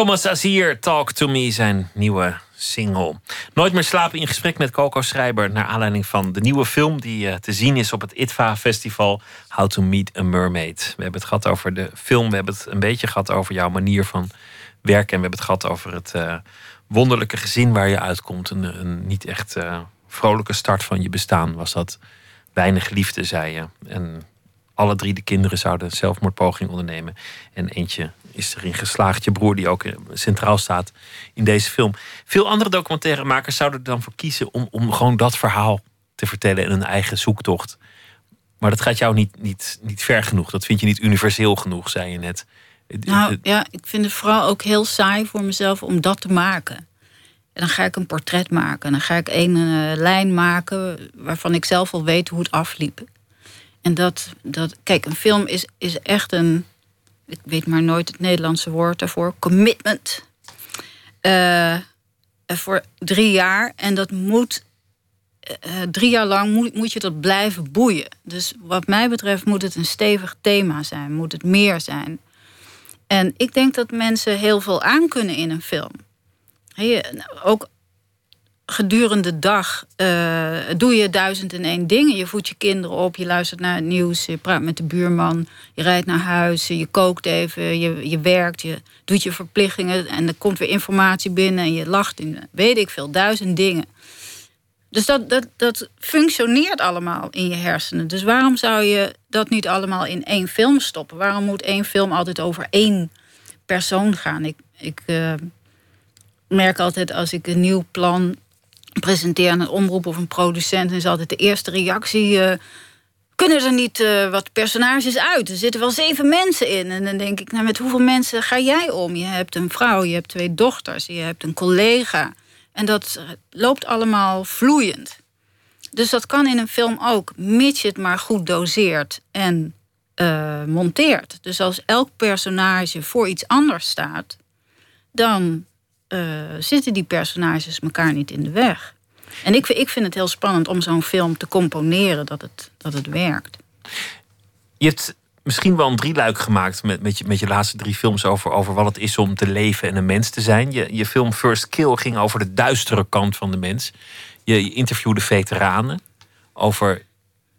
[SPEAKER 3] Thomas Azier, Talk to Me, zijn nieuwe single. Nooit meer slapen in gesprek met Coco Schrijber... naar aanleiding van de nieuwe film die uh, te zien is op het ITVA Festival... How to Meet a Mermaid. We hebben het gehad over de film, we hebben het een beetje gehad over jouw manier van werken... en we hebben het gehad over het uh, wonderlijke gezin waar je uitkomt. Een, een niet echt uh,
[SPEAKER 1] vrolijke start van je bestaan was dat weinig liefde, zei je. En alle drie de kinderen zouden zelfmoordpoging ondernemen. En eentje is erin geslaagd. Je broer, die ook eh, centraal staat in deze film. Veel andere documentairemakers zouden er dan voor kiezen om, om gewoon dat verhaal te vertellen in een eigen zoektocht. Maar dat gaat jou niet, niet, niet ver genoeg. Dat vind je niet universeel genoeg, zei je net.
[SPEAKER 2] Nou ja, ik vind het vooral ook heel saai voor mezelf om dat te maken. En dan ga ik een portret maken. En dan ga ik een uh, lijn maken waarvan ik zelf al weet hoe het afliep. En dat, dat kijk, een film is, is echt een, ik weet maar nooit het Nederlandse woord daarvoor, commitment. Uh, voor drie jaar. En dat moet uh, drie jaar lang moet, moet je dat blijven boeien. Dus wat mij betreft moet het een stevig thema zijn, moet het meer zijn. En ik denk dat mensen heel veel aan kunnen in een film. He, ook gedurende de dag uh, doe je duizend en één dingen. Je voedt je kinderen op, je luistert naar het nieuws, je praat met de buurman, je rijdt naar huis, je kookt even, je, je werkt, je doet je verplichtingen en er komt weer informatie binnen en je lacht in, weet ik veel, duizend dingen. Dus dat, dat, dat functioneert allemaal in je hersenen. Dus waarom zou je dat niet allemaal in één film stoppen? Waarom moet één film altijd over één persoon gaan? Ik, ik uh, merk altijd als ik een nieuw plan presenteer aan een omroep of een producent, is altijd de eerste reactie. Uh, kunnen er niet uh, wat personages uit? Er zitten wel zeven mensen in. En dan denk ik, nou, met hoeveel mensen ga jij om? Je hebt een vrouw, je hebt twee dochters, je hebt een collega. En dat loopt allemaal vloeiend. Dus dat kan in een film ook, mits je het maar goed doseert en monteert. Dus als elk personage voor iets anders staat, dan uh, zitten die personages elkaar niet in de weg. En ik, ik vind het heel spannend om zo'n film te componeren dat het, dat het werkt.
[SPEAKER 1] Je hebt misschien wel een drieluik gemaakt met, met, je, met je laatste drie films over, over wat het is om te leven en een mens te zijn. Je, je film First Kill ging over de duistere kant van de mens. Je, je interviewde veteranen over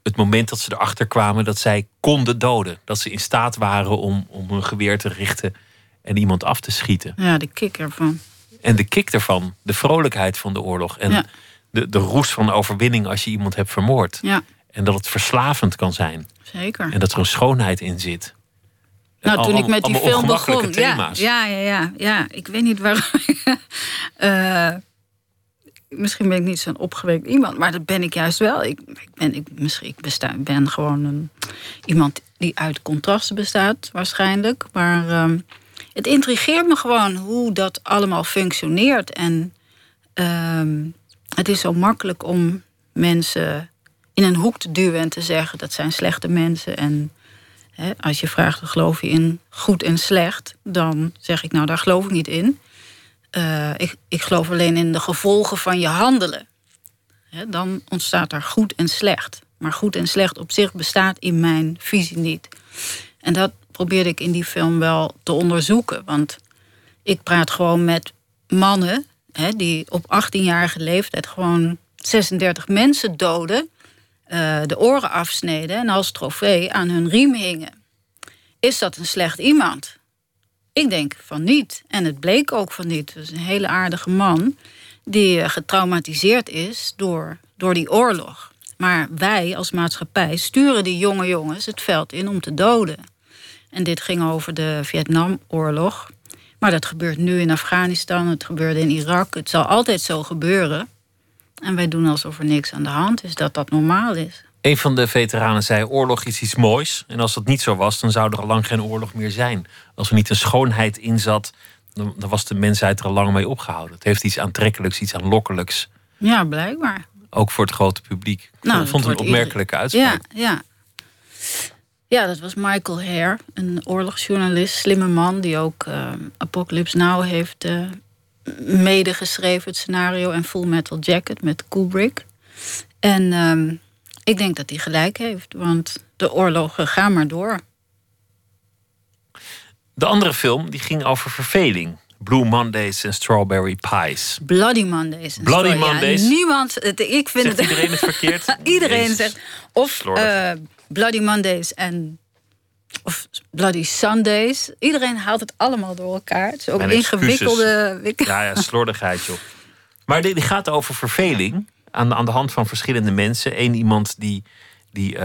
[SPEAKER 1] het moment dat ze erachter kwamen dat zij konden doden. Dat ze in staat waren om, om hun geweer te richten en iemand af te schieten.
[SPEAKER 2] Ja, de kick ervan.
[SPEAKER 1] En de kick ervan, de vrolijkheid van de oorlog. En de, de roes van de overwinning als je iemand hebt vermoord.
[SPEAKER 2] Ja.
[SPEAKER 1] En dat het verslavend kan zijn.
[SPEAKER 2] Zeker.
[SPEAKER 1] En dat er een schoonheid in zit.
[SPEAKER 2] Nou, toen ik met die film begon. Thema's. Ja, ja, ja, ja, Ik weet niet waarom. uh, [LAUGHS] misschien ben ik niet zo'n opgewekt iemand, maar dat ben ik juist wel. Ik, ik ben, ik, misschien, ik besta, ben gewoon een, iemand die uit contrasten bestaat, waarschijnlijk. Maar uh, het intrigeert me gewoon hoe dat allemaal functioneert. En uh, het is zo makkelijk om mensen in een hoek te duwen en te zeggen dat zijn slechte mensen. En als je vraagt, geloof je in goed en slecht? Dan zeg ik, nou, daar geloof ik niet in. Uh, ik, ik geloof alleen in de gevolgen van je handelen. Dan ontstaat daar goed en slecht. Maar goed en slecht op zich bestaat in mijn visie niet. En dat probeerde ik in die film wel te onderzoeken. Want ik praat gewoon met mannen hè, die op 18-jarige leeftijd gewoon 36 mensen doden. Uh, de oren afsneden en als trofee aan hun riem hingen. Is dat een slecht iemand? Ik denk van niet. En het bleek ook van niet. Is een hele aardige man die getraumatiseerd is door, door die oorlog. Maar wij als maatschappij sturen die jonge jongens het veld in om te doden. En dit ging over de Vietnamoorlog. Maar dat gebeurt nu in Afghanistan, het gebeurde in Irak. Het zal altijd zo gebeuren. En wij doen alsof er niks aan de hand is, dat dat normaal is.
[SPEAKER 1] Een van de veteranen zei: oorlog is iets moois. En als dat niet zo was, dan zou er al lang geen oorlog meer zijn. Als er niet een schoonheid in zat, dan, was de mensheid er al lang mee opgehouden. Het heeft iets aantrekkelijks, iets aanlokkelijks.
[SPEAKER 2] Ja, blijkbaar.
[SPEAKER 1] Ook voor het grote publiek. Ik nou, vond het een opmerkelijke uitspraak.
[SPEAKER 2] Ja, ja. Ja, dat was Michael Hare, een oorlogsjournalist, slimme man die ook uh, Apocalypse Now heeft uh, medegeschreven, het scenario en Full Metal Jacket met Kubrick. En um, ik denk dat hij gelijk heeft, want de oorlogen gaan maar door.
[SPEAKER 1] De andere film die ging over verveling. Blue Mondays en Strawberry Pies.
[SPEAKER 2] Bloody Mondays.
[SPEAKER 1] Bloody Mondays.
[SPEAKER 2] niemand, het, ik vind
[SPEAKER 1] Zegt
[SPEAKER 2] het.
[SPEAKER 1] iedereen het verkeerd? [LAUGHS]
[SPEAKER 2] iedereen zegt. Of uh, Bloody Mondays en of Bloody Sundays. Iedereen haalt het allemaal door elkaar. Het is ook ingewikkelde...
[SPEAKER 1] Ja, ja, slordigheid, joh. Maar die, gaat over verveling. aan de, aan de hand van verschillende mensen. Eén iemand die, die uh,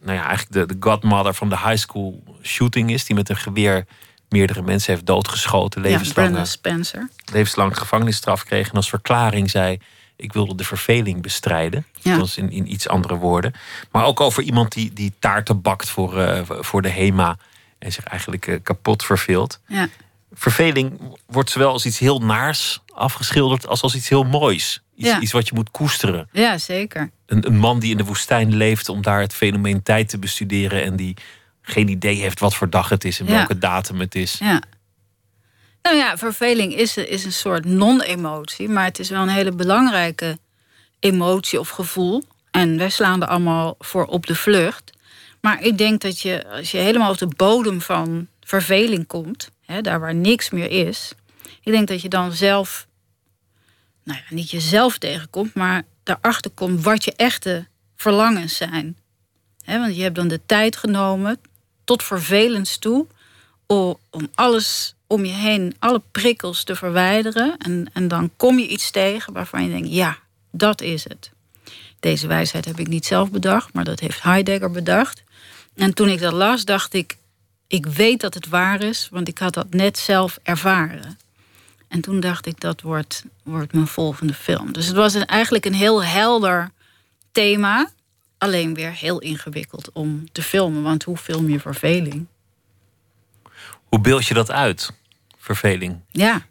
[SPEAKER 1] nou ja, eigenlijk de, de godmother van de high school shooting is, die met een geweer meerdere mensen heeft doodgeschoten.
[SPEAKER 2] Levenslang, ja, Spencer.
[SPEAKER 1] Levenslang gevangenisstraf kreeg en als verklaring zei ik wilde de verveling bestrijden. Ja. Dat was in, in iets andere woorden. Maar ook over iemand die, die taarten bakt voor, uh, voor de HEMA. En zich eigenlijk uh, kapot verveelt.
[SPEAKER 2] Ja.
[SPEAKER 1] Verveling wordt zowel als iets heel naars afgeschilderd als als iets heel moois. Iets, ja. iets wat je moet koesteren.
[SPEAKER 2] Ja, zeker.
[SPEAKER 1] Een, een man die in de woestijn leeft om daar het fenomeen tijd te bestuderen. En die geen idee heeft wat voor dag het is en welke datum het is.
[SPEAKER 2] Ja. Nou ja, verveling is, is een soort non-emotie, maar het is wel een hele belangrijke emotie of gevoel. En wij slaan er allemaal voor op de vlucht. Maar ik denk dat je, als je helemaal op de bodem van verveling komt, hè, daar waar niks meer is, ik denk dat je dan zelf, nou ja, niet jezelf tegenkomt, maar daarachter komt wat je echte verlangens zijn. Want je hebt dan de tijd genomen tot vervelens toe om alles om je heen alle prikkels te verwijderen. En, en dan kom je iets tegen waarvan je denkt, ja, dat is het. Deze wijsheid heb ik niet zelf bedacht, maar dat heeft Heidegger bedacht. En toen ik dat las, dacht ik, ik weet dat het waar is, want ik had dat net zelf ervaren. En toen dacht ik, dat wordt, wordt mijn volgende film. Dus het was eigenlijk een heel helder thema. Alleen weer heel ingewikkeld om te filmen. Want hoe film je verveling?
[SPEAKER 1] Hoe beeld je dat uit? verveling.
[SPEAKER 2] Ja.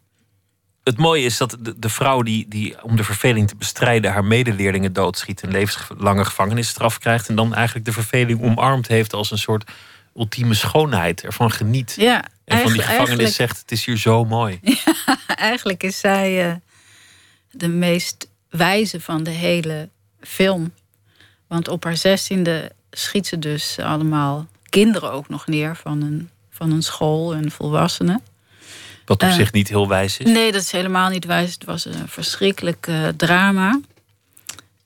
[SPEAKER 1] Het mooie is dat de, de vrouw die, die om de verveling te bestrijden haar medeleerlingen doodschiet, een levenslange gevangenisstraf krijgt en dan eigenlijk de verveling omarmd heeft als een soort ultieme schoonheid, ervan geniet.
[SPEAKER 2] Ja,
[SPEAKER 1] en van die gevangenis zegt: Het is hier zo mooi. [LAUGHS]
[SPEAKER 2] Ja, eigenlijk is zij uh, de meest wijze van de hele film. Want op haar zestiende schiet ze dus allemaal kinderen ook nog neer van een, van een school en volwassenen.
[SPEAKER 1] Wat op uh, zich niet heel wijs is?
[SPEAKER 2] Nee, dat is helemaal niet wijs. Het was een verschrikkelijk uh, drama.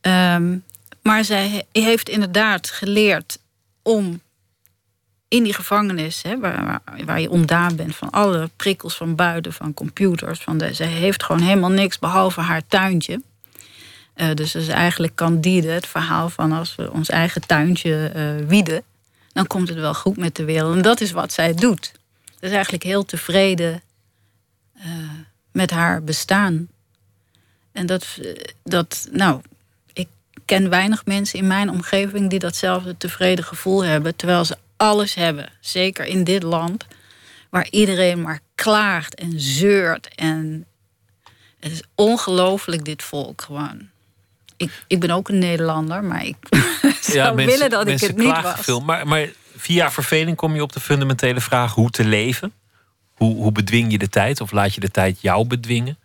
[SPEAKER 2] Um, maar zij heeft inderdaad geleerd om in die gevangenis, hè, waar, waar, waar, je ontdaan bent van alle prikkels van buiten, van computers. Van de, zij heeft gewoon helemaal niks behalve haar tuintje. Uh, dus dat is eigenlijk Candide, het verhaal van als we ons eigen tuintje wieden, dan komt het wel goed met de wereld. En dat is wat zij doet. Ze is eigenlijk heel tevreden uh, met haar bestaan. En dat, dat, nou, ik ken weinig mensen in mijn omgeving die datzelfde tevreden gevoel hebben, terwijl ze alles hebben. Zeker in dit land, waar iedereen maar klaagt en zeurt. En het is ongelooflijk, dit volk gewoon. Ik, ik ben ook een Nederlander, maar ik [LAUGHS] zou ja, mensen, willen dat ik het niet was.
[SPEAKER 1] Veel, maar, maar via verveling kom je op de fundamentele vraag hoe te leven. Hoe, hoe bedwing je de tijd of laat je de tijd jou bedwingen?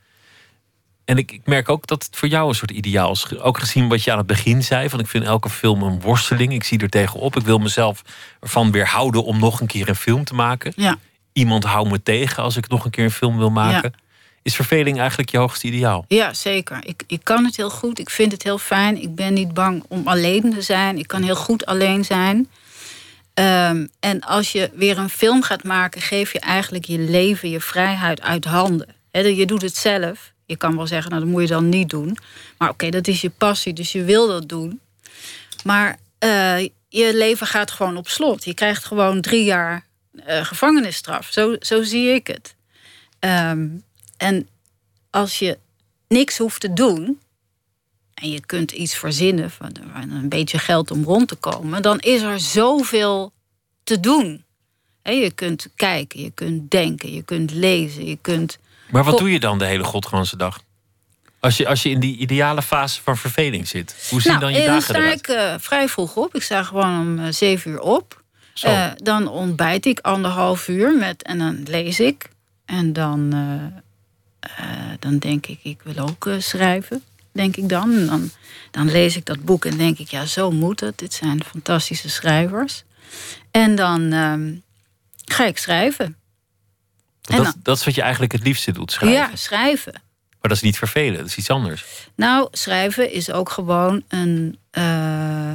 [SPEAKER 1] En ik, ik, merk ook dat het voor jou een soort ideaal is. Ook gezien wat je aan het begin zei: van ik vind elke film een worsteling. Ik zie er tegenop. Ik wil mezelf ervan weerhouden om nog een keer een film te maken.
[SPEAKER 2] Ja.
[SPEAKER 1] Iemand houdt me tegen als ik nog een keer een film wil maken. Is verveling eigenlijk je hoogste ideaal?
[SPEAKER 2] Ja, zeker. Ik, ik kan het heel goed. Ik vind het heel fijn. Ik ben niet bang om alleen te zijn. Ik kan heel goed alleen zijn. Um, en als je weer een film gaat maken, geef je eigenlijk je leven, je vrijheid uit handen. He, je doet het zelf. Je kan wel zeggen, nou dat moet je dan niet doen. Maar oké, dat is je passie, dus je wil dat doen. Maar uh, je leven gaat gewoon op slot. Je krijgt gewoon drie jaar uh, gevangenisstraf. Zo, zo zie ik het. Um, en als je niks hoeft te doen, en je kunt iets verzinnen van een beetje geld om rond te komen, dan is er zoveel te doen. je kunt kijken, je kunt denken, je kunt lezen, je kunt.
[SPEAKER 1] Maar wat doe je dan de hele godganse dag? Als je, als je in die ideale fase van verveling zit, hoe zien nou, dan je dagen
[SPEAKER 2] eruit? Dan sta ik uh, vrij vroeg op. Ik sta gewoon om uh, zeven uur op. Uh, dan ontbijt ik anderhalf uur met, en dan lees ik. En dan, dan denk ik, ik wil ook schrijven denk ik dan. dan. Dan lees ik dat boek en denk ik, ja, zo moet het. Dit zijn fantastische schrijvers. En dan ehm, ga ik schrijven.
[SPEAKER 1] Dat, dat is wat je eigenlijk het liefste doet, schrijven?
[SPEAKER 2] Ja, schrijven.
[SPEAKER 1] Maar dat is niet vervelen, dat is iets anders.
[SPEAKER 2] Nou, schrijven is ook gewoon een uh,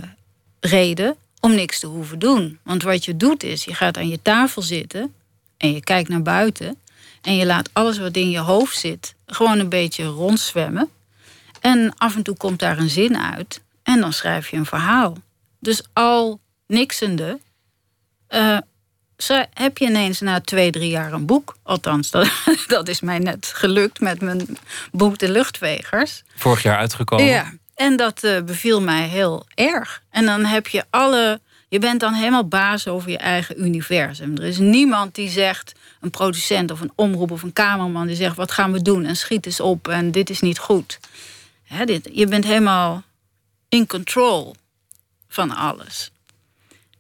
[SPEAKER 2] reden om niks te hoeven doen. Want wat je doet is, je gaat aan je tafel zitten en je kijkt naar buiten en je laat alles wat in je hoofd zit gewoon een beetje rondzwemmen. En af en toe komt daar een zin uit. En dan schrijf je een verhaal. Dus al niksende uh, heb je ineens na twee, drie jaar een boek. Althans, dat, [LAUGHS] dat is mij net gelukt met mijn boek De Luchtvegers.
[SPEAKER 1] Vorig jaar uitgekomen.
[SPEAKER 2] Ja, en dat uh, beviel mij heel erg. En dan heb je alle. Je bent dan helemaal baas over je eigen universum. Er is niemand die zegt, een producent of een omroep of een kamerman, die zegt: wat gaan we doen? En schiet eens op en dit is niet goed. dit, je bent helemaal in control van alles.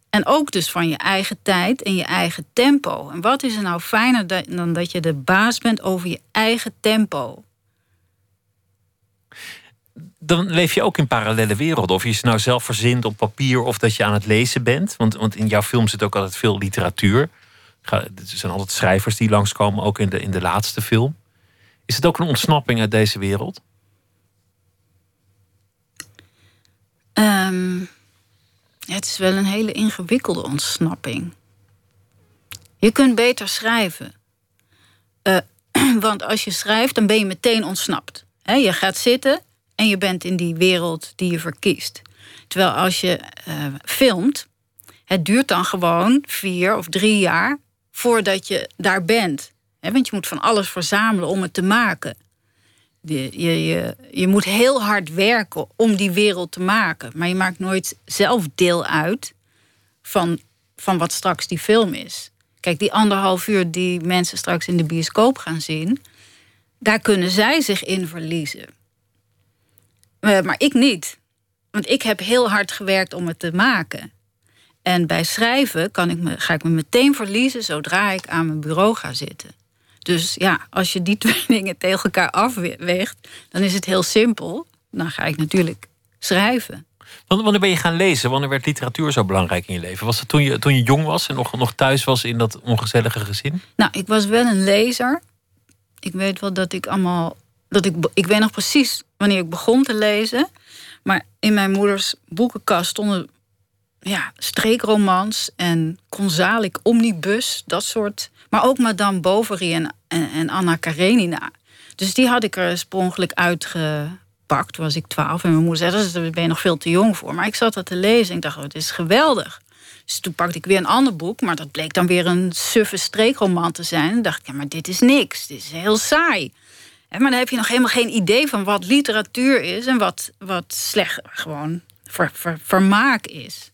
[SPEAKER 2] En ook dus van je eigen tijd en je eigen tempo. En wat is er nou fijner dan dat je de baas bent over je eigen tempo?
[SPEAKER 1] Dan leef je ook in parallele werelden. Of je ze nou zelf verzint op papier of dat je aan het lezen bent. Want, want in jouw film zit ook altijd veel literatuur. Er zijn altijd schrijvers die langskomen, ook in de, in de laatste film. Is het ook een ontsnapping uit deze wereld?
[SPEAKER 2] Um, het is wel een hele ingewikkelde ontsnapping. Je kunt beter schrijven. Uh, [CLEARS THROAT] want als je schrijft, dan ben je meteen ontsnapt. Je gaat zitten en je bent in die wereld die je verkiest. Terwijl als je uh, filmt, het duurt dan gewoon vier of drie jaar voordat je daar bent. Want je moet van alles verzamelen om het te maken. Je, je, je, moet heel hard werken om die wereld te maken. Maar je maakt nooit zelf deel uit van, van wat straks die film is. Kijk, die anderhalf uur die mensen straks in de bioscoop gaan zien, daar kunnen zij zich in verliezen. Eh, maar ik niet. Want ik heb heel hard gewerkt om het te maken. En bij schrijven kan ik me, ga ik me meteen verliezen zodra ik aan mijn bureau ga zitten. Dus ja, als je die [LAUGHS] twee dingen tegen elkaar afweegt, dan is het heel simpel. Dan ga ik natuurlijk schrijven.
[SPEAKER 1] Wanneer ben je gaan lezen? Wanneer werd literatuur zo belangrijk in je leven? Was het toen je, toen je jong was en nog, nog thuis was in dat ongezellige gezin?
[SPEAKER 2] Nou, ik was wel een lezer. Ik weet wel dat ik allemaal. Dat ik, ik weet nog precies wanneer ik begon te lezen. Maar in mijn moeders boekenkast stonden ja, streekromans en Konzalik Omnibus, dat soort maar ook Madame Bovary en, en, Anna Karenina. Dus die had ik er oorspronkelijk uitgepakt. Toen was ik twaalf. En mijn moeder zei, daar ben je nog veel te jong voor. Maar ik zat dat te lezen en ik dacht, oh, het is geweldig. Dus toen pakte ik weer een ander boek. Maar dat bleek dan weer een suffe streekroman te zijn. En dacht ik, ja, maar dit is niks. Dit is heel saai. Maar dan heb je nog helemaal geen idee van wat literatuur is... en wat, wat slecht gewoon ver, ver, vermaak is.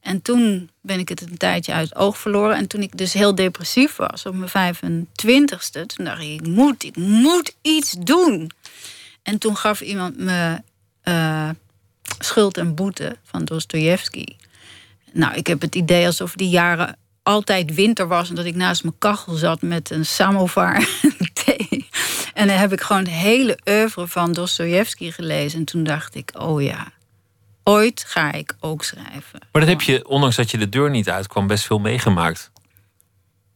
[SPEAKER 2] En toen ben ik het een tijdje uit het oog verloren. En toen ik dus heel depressief was op mijn 25ste, toen dacht ik, ik moet, ik moet iets doen. En toen gaf iemand me uh, Schuld en Boete van Dostoevsky. Nou, ik heb het idee alsof die jaren altijd winter was en dat ik naast mijn kachel zat met een samovar en thee. En dan heb ik gewoon het hele oeuvre van Dostoevsky gelezen. En toen dacht ik, oh ja, ooit ga ik ook schrijven.
[SPEAKER 1] Maar dat heb je, ondanks dat je de deur niet uitkwam, best veel meegemaakt.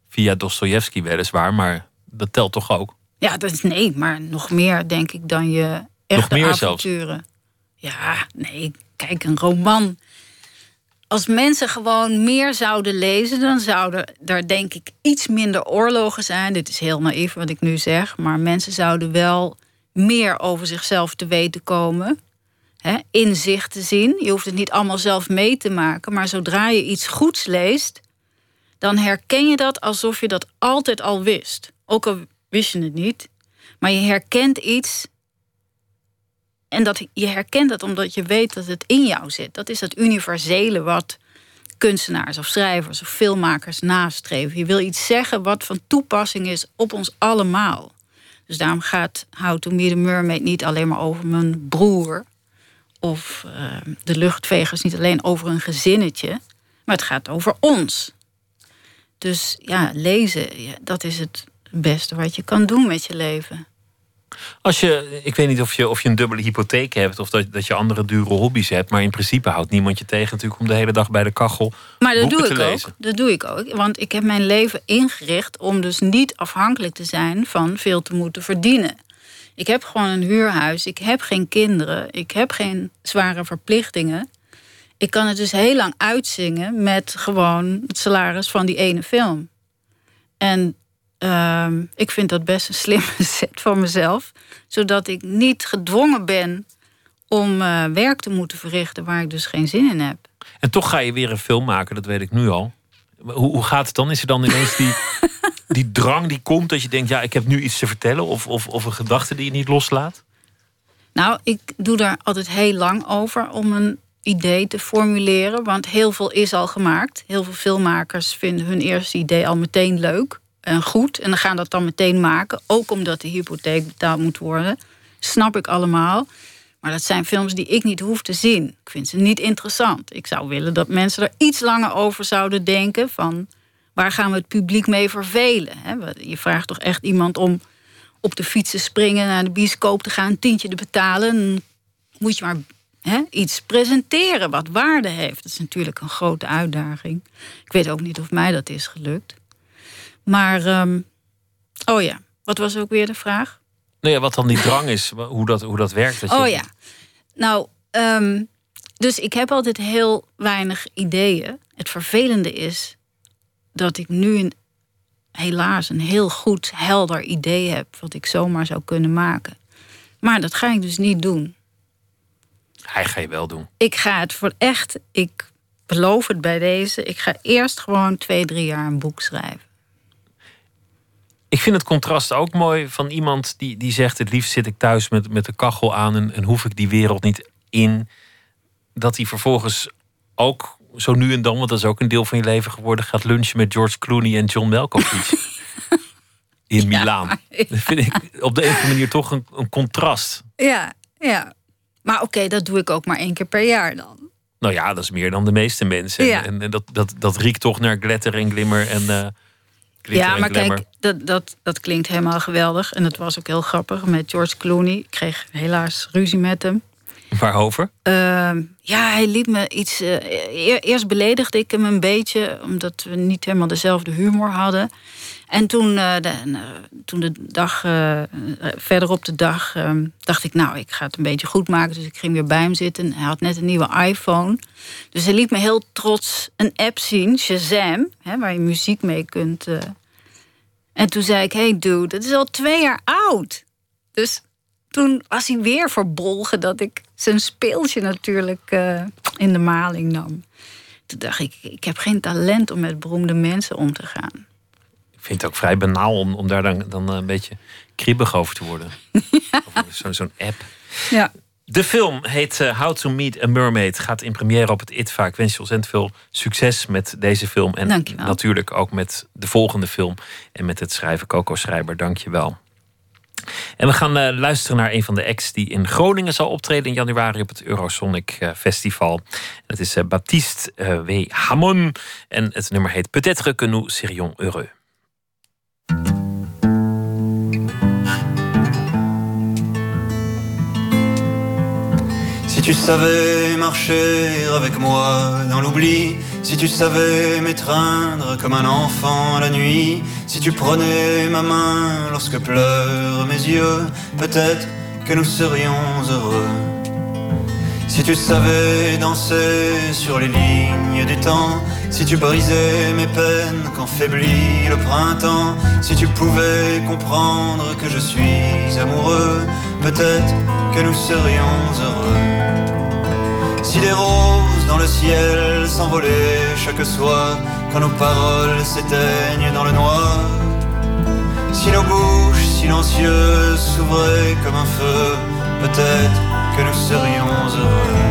[SPEAKER 1] Via Dostoevsky weliswaar, maar dat telt toch ook?
[SPEAKER 2] Ja, dat is nee, maar nog meer denk ik dan je echte nog meer avonturen. Zelfs. Ja, nee, kijk, een roman. Als mensen gewoon meer zouden lezen, dan zouden er denk ik iets minder oorlogen zijn. Dit is heel naïef wat ik nu zeg, maar mensen zouden wel meer over zichzelf te weten komen hè, inzicht te zien. Je hoeft het niet allemaal zelf mee te maken, maar zodra je iets goeds leest, dan herken je dat alsof je dat altijd al wist. Ook al wist je het niet, maar je herkent iets. En dat, je herkent dat omdat je weet dat het in jou zit. Dat is dat universele wat kunstenaars of schrijvers of filmmakers nastreven. Je wil iets zeggen wat van toepassing is op ons allemaal. Dus daarom gaat How to Meet a Mermaid niet alleen maar over mijn broer of uh, de luchtvegers niet alleen over een gezinnetje, maar het gaat over ons. Dus ja, lezen, dat is het beste wat je kan doen met je leven.
[SPEAKER 1] Als je, ik weet niet of je, of je een dubbele hypotheek hebt of dat, dat je andere dure hobby's hebt, maar in principe houdt niemand je tegen natuurlijk om de hele dag bij de kachel.
[SPEAKER 2] Maar dat doe ik ook. Dat doe ik ook. Want ik heb mijn leven ingericht om dus niet afhankelijk te zijn van veel te moeten verdienen. Ik heb gewoon een huurhuis. Ik heb geen kinderen. Ik heb geen zware verplichtingen. Ik kan het dus heel lang uitzingen met gewoon het salaris van die ene film. En ehm, ik vind dat best een slimme [LAUGHS] set van mezelf. Zodat ik niet gedwongen ben om eh, werk te moeten verrichten waar ik dus geen zin in heb.
[SPEAKER 1] En toch ga je weer een film maken, dat weet ik nu al. Hoe, hoe gaat het dan? Is er dan ineens die, [LAUGHS] die drang die komt dat je denkt, ja, ik heb nu iets te vertellen? Of, of, of een gedachte die je niet loslaat?
[SPEAKER 2] Nou, ik doe daar altijd heel lang over om een idee te formuleren. Want heel veel is al gemaakt. Heel veel filmmakers vinden hun eerste idee al meteen leuk en goed. En dan gaan dat dan meteen maken. Ook omdat de hypotheek betaald moet worden. Snap ik allemaal. Maar dat zijn films die ik niet hoef te zien. Ik vind ze niet interessant. Ik zou willen dat mensen er iets langer over zouden denken. Van waar gaan we het publiek mee vervelen? Je vraagt toch echt iemand om op de fiets te springen, naar de bioscoop te gaan, een tientje te betalen. Dan moet je maar iets presenteren wat waarde heeft. Dat is natuurlijk een grote uitdaging. Ik weet ook niet of mij dat is gelukt. Maar, ehm, oh ja, wat was ook weer de vraag?
[SPEAKER 1] Nou ja, wat dan die drang is, hoe dat, hoe dat werkt. Dat
[SPEAKER 2] je... Oh ja, nou, ehm, dus ik heb altijd heel weinig ideeën. Het vervelende is dat ik nu een, helaas een heel goed, helder idee heb... wat ik zomaar zou kunnen maken. Maar dat ga ik dus niet doen.
[SPEAKER 1] Hij ga je wel doen.
[SPEAKER 2] Ik ga het voor echt, ik beloof het bij deze. Ik ga eerst gewoon twee, drie jaar een boek schrijven.
[SPEAKER 1] Ik vind het contrast ook mooi van iemand die, die zegt: Het liefst zit ik thuis met, met de kachel aan en, en hoef ik die wereld niet in. Dat hij vervolgens ook zo nu en dan, want dat is ook een deel van je leven geworden, gaat lunchen met George Clooney en John Malkovich. [LAUGHS] in Milaan. [LAUGHS] Dat vind ik op de een of andere manier toch een, een contrast.
[SPEAKER 2] Ja, ja. Maar oké, dat doe ik ook maar één keer per jaar dan.
[SPEAKER 1] Nou ja, dat is meer dan de meeste mensen. Ja. En, en, dat, dat, dat riekt toch naar glitter en glimmer en uh,
[SPEAKER 2] Ja, maar kijk, dat, dat, dat klinkt helemaal geweldig. En het was ook heel grappig met George Clooney. Ik kreeg helaas ruzie met hem. [LAUGHS]
[SPEAKER 1] Waarover?
[SPEAKER 2] Uh, ja, hij liet me iets. Uh, eerst beledigde ik hem een beetje, omdat we niet helemaal dezelfde humor hadden. En toen, uh, de, toen de dag, uh, verder op de dag, ehm, dacht ik, nou, ik ga het een beetje goed maken. Dus ik ging weer bij hem zitten. Hij had net een nieuwe iPhone. Dus hij liet me heel trots een app zien, Shazam, hè, waar je muziek mee kunt. En toen zei ik, hey dude, dat is al twee jaar oud. Dus toen was hij weer verbolgen dat ik zijn speeltje natuurlijk in de maling nam. Toen dacht ik, ik heb geen talent om met beroemde mensen om te gaan
[SPEAKER 1] vind het ook vrij banaal om, om daar dan, dan een beetje kriebig over te worden. [LAUGHS] Ja. Zo'n app.
[SPEAKER 2] Ja.
[SPEAKER 1] De film heet uh, How to Meet a Mermaid. Gaat in première op het ITVA. Ik wens je ontzettend veel succes met deze film. En natuurlijk ook met de volgende film. En met het schrijven Coco Schrijver. Dank je wel. En we gaan uh, luisteren naar een van de acts die in Groningen zal optreden in januari op het Eurosonic uh, Festival. Het is Baptiste W. Hamon. En het nummer heet Peut-être que nous serions heureux.
[SPEAKER 4] Tu savais marcher avec moi dans l'oubli, si tu savais m'étreindre comme un enfant la nuit, si tu prenais ma main lorsque pleurent mes yeux, peut-être que nous serions heureux. Si tu savais danser sur les lignes du temps, si tu brisais mes peines quand faiblit le printemps, si tu pouvais comprendre que je suis amoureux, peut-être que nous serions heureux. Si des roses dans le ciel s'envolaient chaque soir, quand nos paroles s'éteignent dans le noir, si nos bouches silencieuses s'ouvraient comme un feu, peut-être que nous serions heureux.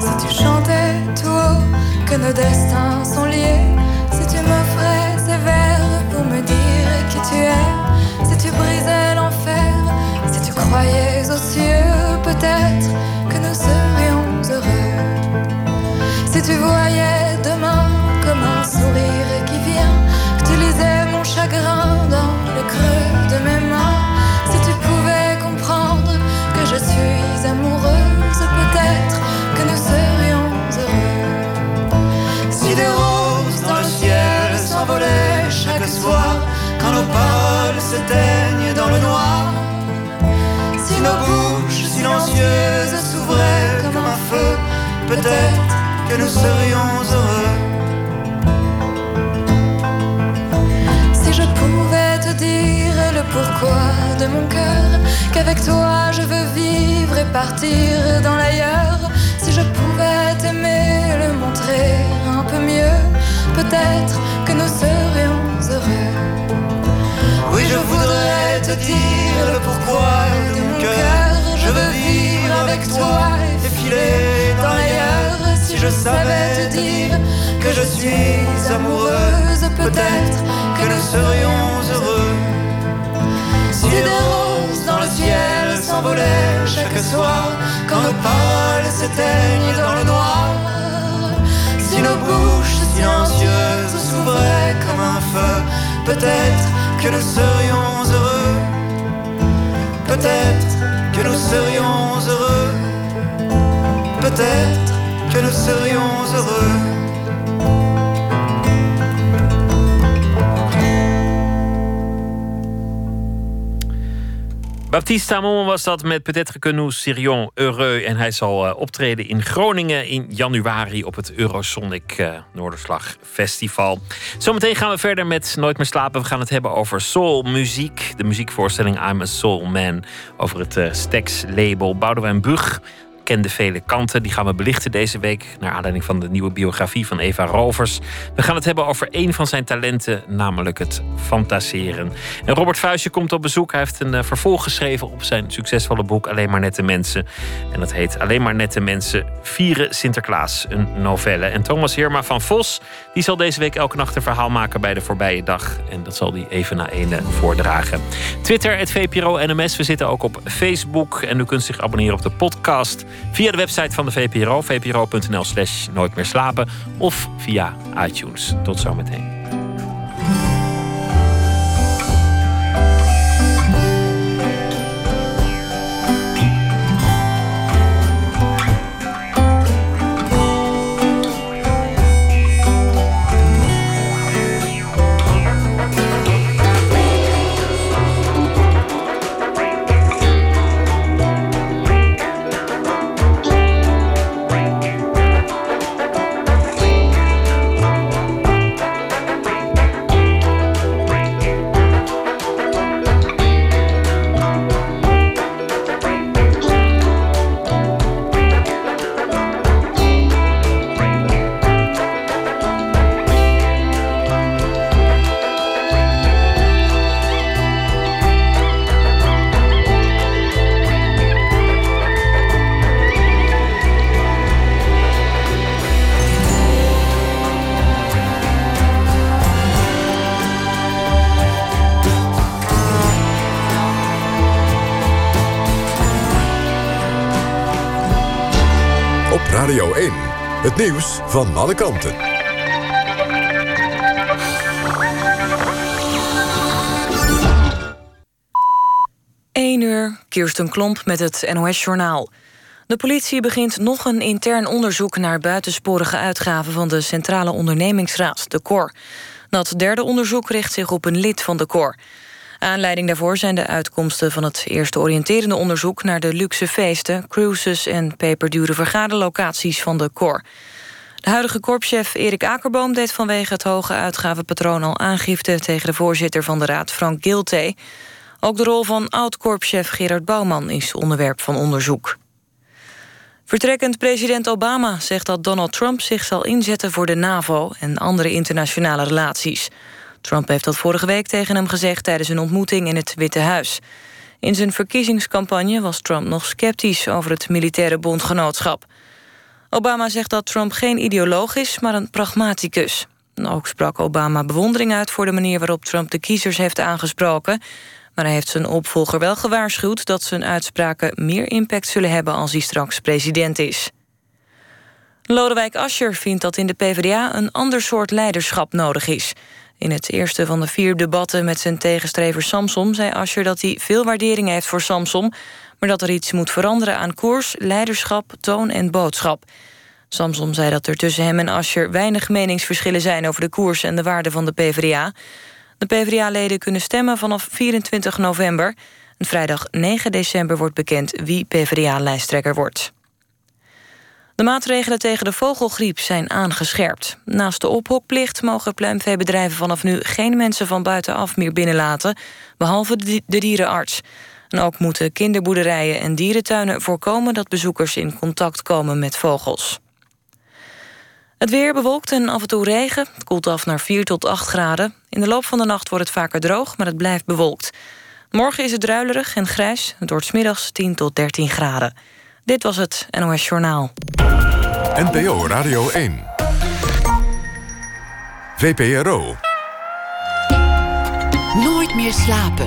[SPEAKER 5] Si tu chantais tout haut que nos destins sont liés, si tu m'offrais ces vers pour me dire qui tu es, si tu brisais l'enfer, si tu croyais aux cieux, peut-être que nous serions heureux. Si tu voyais demain comme un sourire qui vient, que tu lisais mon chagrin s'éteignent dans le noir. Si nos bouches silencieuses s'ouvraient comme un feu, peut-être que nous serions heureux.
[SPEAKER 4] Si je pouvais te dire le pourquoi de mon cœur, qu'avec toi je veux vivre et
[SPEAKER 5] partir dans l'ailleurs, si je pouvais t'aimer, le montrer un peu mieux, peut-être que nous serions heureux.
[SPEAKER 4] Oui, je voudrais te dire le pourquoi de mon cœur. Je veux vivre avec toi et filer dans l'ailleurs. Si je savais te dire que je suis amoureuse, peut-être que nous serions heureux. Si des roses dans le ciel s'envolaient chaque soir, quand nos paroles s'éteignent dans le noir, si nos bouches silencieuses s'ouvraient comme un feu, peut-être que nous serions heureux. Peut-être que nous serions heureux. Peut-être que nous serions heureux.
[SPEAKER 1] Baptiste Tamon was dat met Peut-être que nous heureux. En hij zal uh, optreden in Groningen in januari op het Eurosonic uh, Noorderslag Festival. Zometeen gaan we verder met Nooit meer slapen. We gaan het hebben over soulmuziek. De muziekvoorstelling I'm a Soul Man. Over het uh, Stax label Boudewijn Bug kende vele kanten. Die gaan we belichten deze week. Naar aanleiding van de nieuwe biografie van Eva Rovers. We gaan het hebben over een van zijn talenten, namelijk het fantaseren. En Robert Vuijsje komt op bezoek. Hij heeft een uh, vervolg geschreven op zijn succesvolle boek Alleen maar nette mensen. En dat heet Alleen maar nette mensen vieren Sinterklaas, een novelle. En Thomas Heerma van Vos, die zal deze week elke nacht een verhaal maken bij de voorbije dag. En dat zal hij even na ene voordragen. Twitter, het VPRO NMS. We zitten ook op Facebook. En u kunt zich abonneren op de podcast via de website van de VPRO, vpro.nl slash nooit meer slapen. Of via iTunes. Tot zometeen.
[SPEAKER 6] Nieuws van alle kanten.
[SPEAKER 7] 1 uur, Kirsten Klomp met het NOS-journaal. De politie begint nog een intern onderzoek naar buitensporige uitgaven van de Centrale Ondernemingsraad, de COR. Dat derde onderzoek richt zich op een lid van de COR. Aanleiding daarvoor zijn de uitkomsten van het eerste oriënterende onderzoek naar de luxe feesten, cruises en peperdure vergaderlocaties van de KOR. De huidige korpschef Erik Akerboom deed vanwege het hoge uitgavenpatroon al aangifte tegen de voorzitter van de raad Frank Gilte. Ook de rol van oud-korpschef Gerard Bouwman is onderwerp van onderzoek. Vertrekkend president Obama zegt dat Donald Trump zich zal inzetten voor de NAVO en andere internationale relaties. Trump heeft dat vorige week tegen hem gezegd tijdens een ontmoeting in het Witte Huis. In zijn verkiezingscampagne was Trump nog sceptisch over het militaire bondgenootschap. Obama zegt dat Trump geen ideoloog is, maar een pragmaticus. Ook sprak Obama bewondering uit voor de manier waarop Trump de kiezers heeft aangesproken. Maar hij heeft zijn opvolger wel gewaarschuwd dat zijn uitspraken meer impact zullen hebben als hij straks president is. Lodewijk Asscher vindt dat in de PvdA een ander soort leiderschap nodig is. In het eerste van de vier debatten met zijn tegenstrever Samson... zei Asscher dat hij veel waardering heeft voor Samson... maar dat er iets moet veranderen aan koers, leiderschap, toon en boodschap. Samson zei dat er tussen hem en Asscher weinig meningsverschillen zijn... over de koers en de waarde van de PvdA. De PvdA-leden kunnen stemmen vanaf 24 november. En vrijdag 9 december wordt bekend wie PvdA-lijsttrekker wordt. De maatregelen tegen de vogelgriep zijn aangescherpt. Naast de ophokplicht mogen pluimveebedrijven vanaf nu geen mensen van buitenaf meer binnenlaten, behalve de dierenarts. En ook moeten kinderboerderijen en dierentuinen voorkomen dat bezoekers in contact komen met vogels. Het weer bewolkt en af en toe regen. Het koelt af naar 4 tot 8 graden. In de loop van de nacht wordt het vaker droog, maar het blijft bewolkt. Morgen is het druilerig en grijs. Het wordt middags 10 tot 13 graden. Dit was het NOS Journaal.
[SPEAKER 6] NPO Radio 1. VPRO.
[SPEAKER 8] Nooit meer slapen.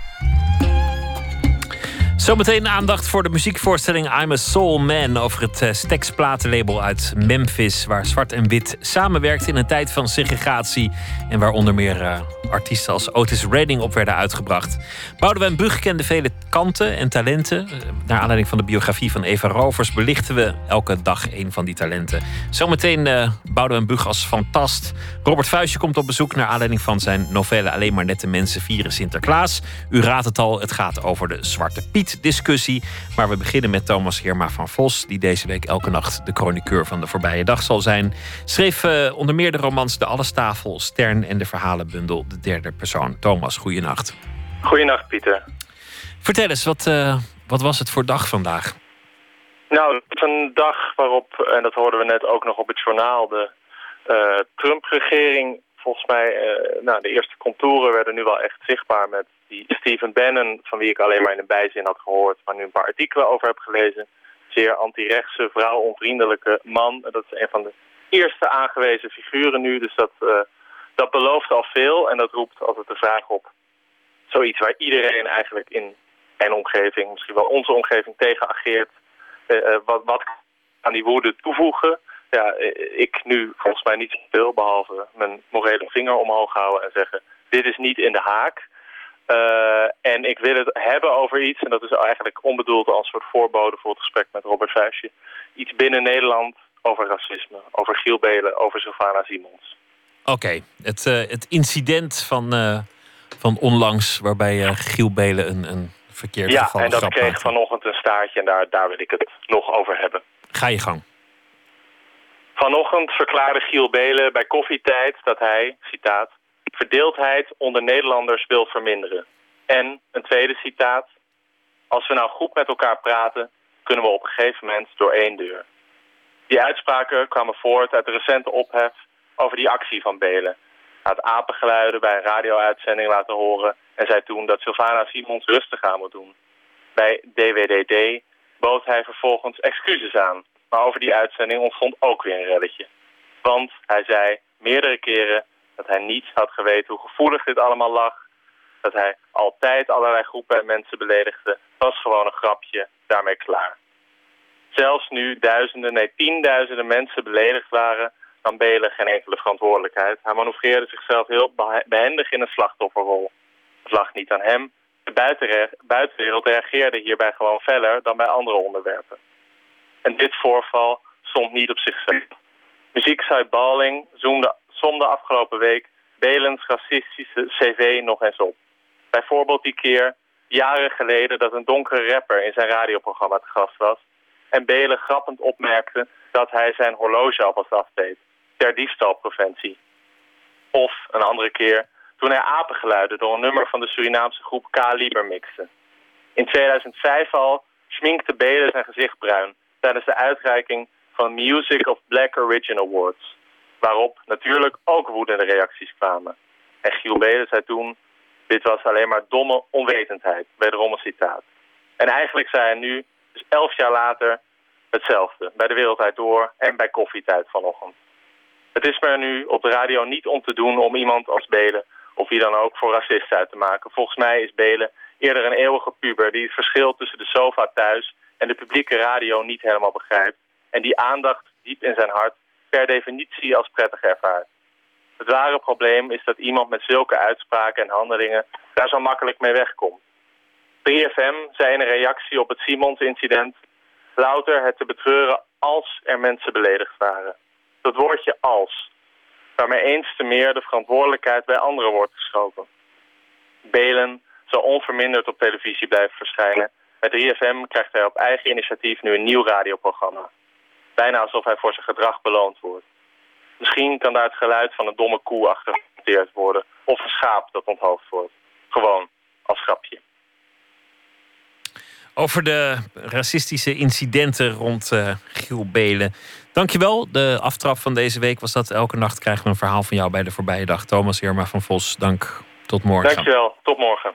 [SPEAKER 1] Zometeen aandacht voor de muziekvoorstelling I'm a Soul Man over het uh, Stax platenlabel uit Memphis, waar zwart en wit samenwerkt in een tijd van segregatie en waar onder meer uh, artiesten als Otis Redding op werden uitgebracht. Boudewijn Bug kende vele kanten en talenten. Uh, naar aanleiding van de biografie van Eva Rovers belichten we elke dag een van die talenten. Zometeen uh, Boudewijn Bug als fantast. Robert Vuistje komt op bezoek naar aanleiding van zijn novelle Alleen maar nette mensen vieren Sinterklaas. U raadt het al, het gaat over de Zwarte Piet discussie. Maar we beginnen met Thomas Heerma van Vos, die deze week elke nacht de chroniqueur van de voorbije dag zal zijn. Schreef uh, onder meer de romans De Allestafel, Stern en de verhalenbundel De Derde Persoon. Thomas, goeienacht.
[SPEAKER 9] Goeienacht, Pieter.
[SPEAKER 1] Vertel eens, wat, uh, wat was het voor dag vandaag?
[SPEAKER 9] Nou, het is een dag waarop, en dat hoorden we net ook nog op het journaal, de uh, Trump-regering volgens mij, uh, nou, de eerste contouren werden nu wel echt zichtbaar met die Stephen Bannon, van wie ik alleen maar in een bijzin had gehoord, maar nu een paar artikelen over heb gelezen. Zeer anti-rechtse, vrouwonvriendelijke man. Dat is een van de eerste aangewezen figuren nu, dus dat, uh, dat belooft al veel en dat roept altijd de vraag op. Zoiets waar iedereen eigenlijk in mijn omgeving, misschien wel onze omgeving, tegen ageert. Uh, wat, wat aan die woede toevoegen? Ja, ik nu volgens mij niet veel, behalve mijn morele vinger omhoog houden en zeggen, dit is niet in de haak. Uh, en ik wil het hebben over iets, en dat is eigenlijk onbedoeld als soort voorbode voor het gesprek met Robert Vuijsje. Iets binnen Nederland over racisme, over Giel Belen, over Sylvana Simons.
[SPEAKER 1] Oké, het, uh, het incident van, uh, van onlangs waarbij Giel Belen een, een verkeerd
[SPEAKER 9] ja,
[SPEAKER 1] geval
[SPEAKER 9] Ja, en dat kreeg
[SPEAKER 1] maakte.
[SPEAKER 9] vanochtend een staartje en daar, daar wil ik het nog over hebben.
[SPEAKER 1] Ga je gang.
[SPEAKER 9] Vanochtend verklaarde Giel Belen bij koffietijd dat hij, citaat, verdeeldheid onder Nederlanders wil verminderen. En, een tweede citaat, als we nou goed met elkaar praten, kunnen we op een gegeven moment door één deur. Die uitspraken kwamen voort uit de recente ophef over die actie van Belen. Hij had apengeluiden bij een radio-uitzending laten horen en zei toen dat Sylvana Simons rustig aan moet doen. Bij DWDD bood hij vervolgens excuses aan maar over die uitzending ontstond ook weer een relletje. Want hij zei meerdere keren dat hij niet had geweten hoe gevoelig dit allemaal lag. Dat hij altijd allerlei groepen en mensen beledigde. was gewoon een grapje, daarmee klaar. Zelfs nu duizenden, nee tienduizenden mensen beledigd waren... nam Belen geen enkele verantwoordelijkheid. Hij manoeuvreerde zichzelf heel behendig in een slachtofferrol. Het lag niet aan hem. De buitenwereld reageerde hierbij gewoon feller dan bij andere onderwerpen. En dit voorval stond niet op zichzelf. Muzieksite Balling zoomde, somde afgelopen week Belens racistische cv nog eens op. Bijvoorbeeld die keer, jaren geleden, dat een donkere rapper in zijn radioprogramma te gast was. En Belen grappend opmerkte dat hij zijn horloge alvast afdeed. Ter diefstalpreventie. Of, een andere keer, toen hij apengeluiden door een nummer van de Surinaamse groep K-Liber mixte. In 2005 al schminkte Belen zijn gezicht bruin tijdens de uitreiking van Music of Black Origin Awards. Waarop natuurlijk ook woedende reacties kwamen. En Giel Belen zei toen, dit was alleen maar domme onwetendheid, wederom een citaat. En eigenlijk zei hij nu, dus elf jaar later, hetzelfde. Bij de Wereldtijd Door en bij Koffietijd vanochtend. Het is me nu op de radio niet om te doen om iemand als Belen, of wie dan ook, voor racist uit te maken. Volgens mij is Belen eerder een eeuwige puber die het verschil tussen de sofa thuis en de publieke radio niet helemaal begrijpt... en die aandacht diep in zijn hart per definitie als prettig ervaart. Het ware probleem is dat iemand met zulke uitspraken en handelingen daar zo makkelijk mee wegkomt. 3FM zei in een reactie op het Simons-incident... louter het te betreuren als er mensen beledigd waren. Dat woordje als, waarmee eens te meer de verantwoordelijkheid bij anderen wordt geschoven. Belen zal onverminderd op televisie blijven verschijnen bij 3FM krijgt hij op eigen initiatief nu een nieuw radioprogramma. Bijna alsof hij voor zijn gedrag beloond wordt. Misschien kan daar het geluid van een domme koe achter gemonteerd worden. Of een schaap dat onthoofd wordt. Gewoon, als grapje.
[SPEAKER 1] Over de racistische incidenten rond uh, Giel Belen. Dankjewel. De aftrap van deze week was dat. Elke nacht krijgen we een verhaal van jou bij de voorbije dag. Thomas Irma van Vos, dank. Tot morgen.
[SPEAKER 9] Dankjewel. Tot morgen.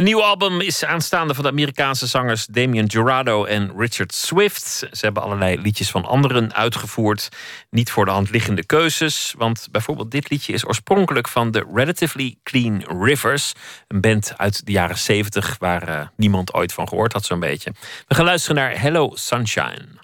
[SPEAKER 1] Een nieuw album is aanstaande van de Amerikaanse zangers Damien Jurado en Richard Swift. Ze hebben allerlei liedjes van anderen uitgevoerd. Niet voor de hand liggende keuzes, want bijvoorbeeld dit liedje is oorspronkelijk van de Relatively Clean Rivers. Een band uit de jaren 70 waar uh, niemand ooit van gehoord had, zo'n beetje. We gaan luisteren naar Hello Sunshine.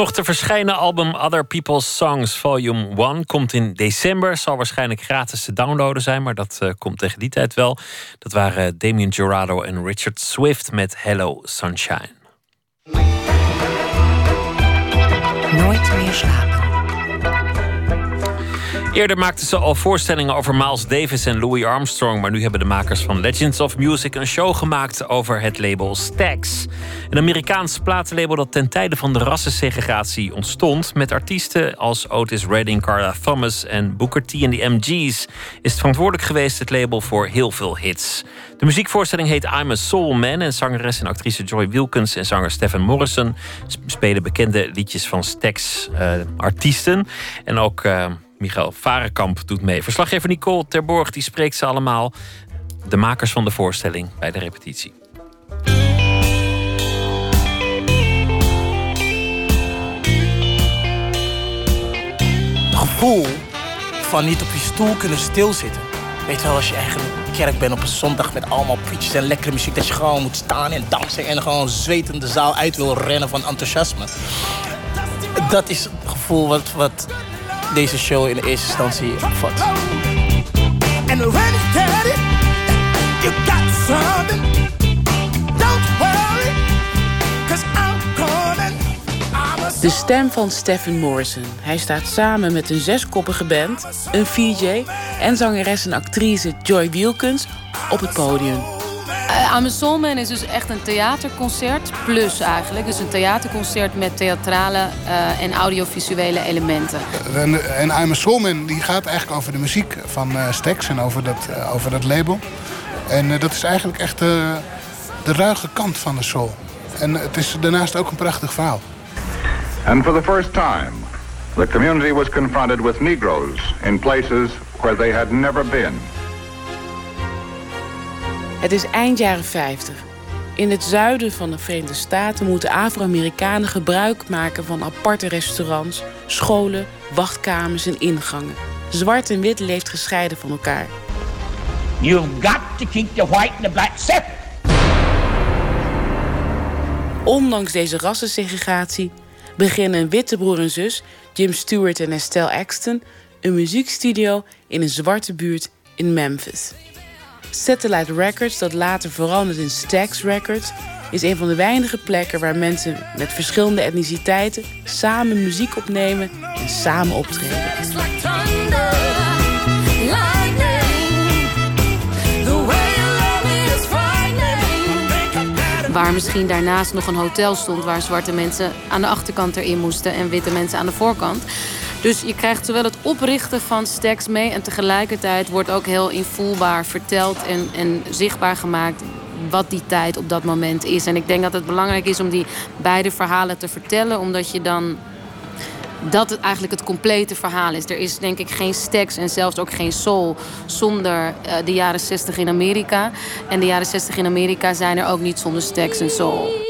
[SPEAKER 1] Nog te verschijnen album Other People's Songs Volume 1 komt in december. Zal waarschijnlijk gratis te downloaden zijn, maar dat uh, komt tegen die tijd wel. Dat waren Damien Gerardo en Richard Swift met Hello Sunshine.
[SPEAKER 8] Nooit meer slapen.
[SPEAKER 1] Eerder maakten ze al voorstellingen over Miles Davis en Louis Armstrong. Maar nu hebben de makers van Legends of Music een show gemaakt over het label Stax. Een Amerikaans platenlabel dat ten tijde van de rassensegregatie ontstond. Met artiesten als Otis Redding, Carla Thomas en Booker T en de MG's. Is het verantwoordelijk geweest het label voor heel veel hits. De muziekvoorstelling heet I'm a Soul Man. En zangeres en actrice Joy Wilkins en zanger Stephen Morrison spelen bekende liedjes van Stax-artiesten. en ook. Uh, Michael Varenkamp doet mee. Verslaggever Nicole Terborg die spreekt ze allemaal. De makers van de voorstelling bij de repetitie.
[SPEAKER 10] Het gevoel van niet op je stoel kunnen stilzitten. Weet wel, als je echt in de kerk bent op een zondag met allemaal preachers en lekkere muziek, dat je gewoon moet staan en dansen en gewoon zwetende zaal uit wil rennen van enthousiasme. Dat is het gevoel wat, wat deze show in eerste instantie vat. And when it's dirty, you got something. Don't worry, cause I'm coming.
[SPEAKER 11] De stem van Stephen Morrison. Hij staat samen met een zeskoppige band, een VJ en zangeres en actrice Joy Wilkins op het podium.
[SPEAKER 12] Uh, I'm a Soulman is dus echt een theaterconcert plus eigenlijk. Dus een theaterconcert met theatrale uh, en audiovisuele elementen.
[SPEAKER 13] En, en I'm a Soulman die gaat eigenlijk over de muziek van uh, Stax en over dat, over dat label. En dat is eigenlijk echt de ruige kant van de soul. En het is daarnaast ook een prachtig verhaal.
[SPEAKER 14] And for the first time, the community was confronted with Negroes in places where they had never been.
[SPEAKER 11] Het is eind jaren 50. In het zuiden van de Verenigde Staten moeten Afro-Amerikanen gebruik maken van aparte restaurants, scholen, wachtkamers en ingangen. Zwart en wit leeft gescheiden van elkaar.
[SPEAKER 15] You've got to keep the white and the black separate.
[SPEAKER 11] Ondanks deze rassensegregatie beginnen een witte broer en zus, Jim Stewart en Estelle Axton, een muziekstudio in een zwarte buurt in Memphis. Satellite Records, dat later verandert in Stax Records, is een van de weinige plekken waar mensen met verschillende etniciteiten samen muziek opnemen en samen optreden.
[SPEAKER 12] Waar misschien daarnaast nog een hotel stond waar zwarte mensen aan de achterkant erin moesten en witte mensen aan de voorkant. Dus je krijgt zowel het oprichten van stacks mee en tegelijkertijd wordt ook heel invoelbaar verteld en, en zichtbaar gemaakt wat die tijd op dat moment is. En ik denk dat het belangrijk is om die beide verhalen te vertellen, omdat je dan dat het eigenlijk het complete verhaal is. Er is denk ik geen stacks en zelfs ook geen soul zonder uh, de jaren 60 in Amerika. En de jaren 60 in Amerika zijn er ook niet zonder stacks en soul.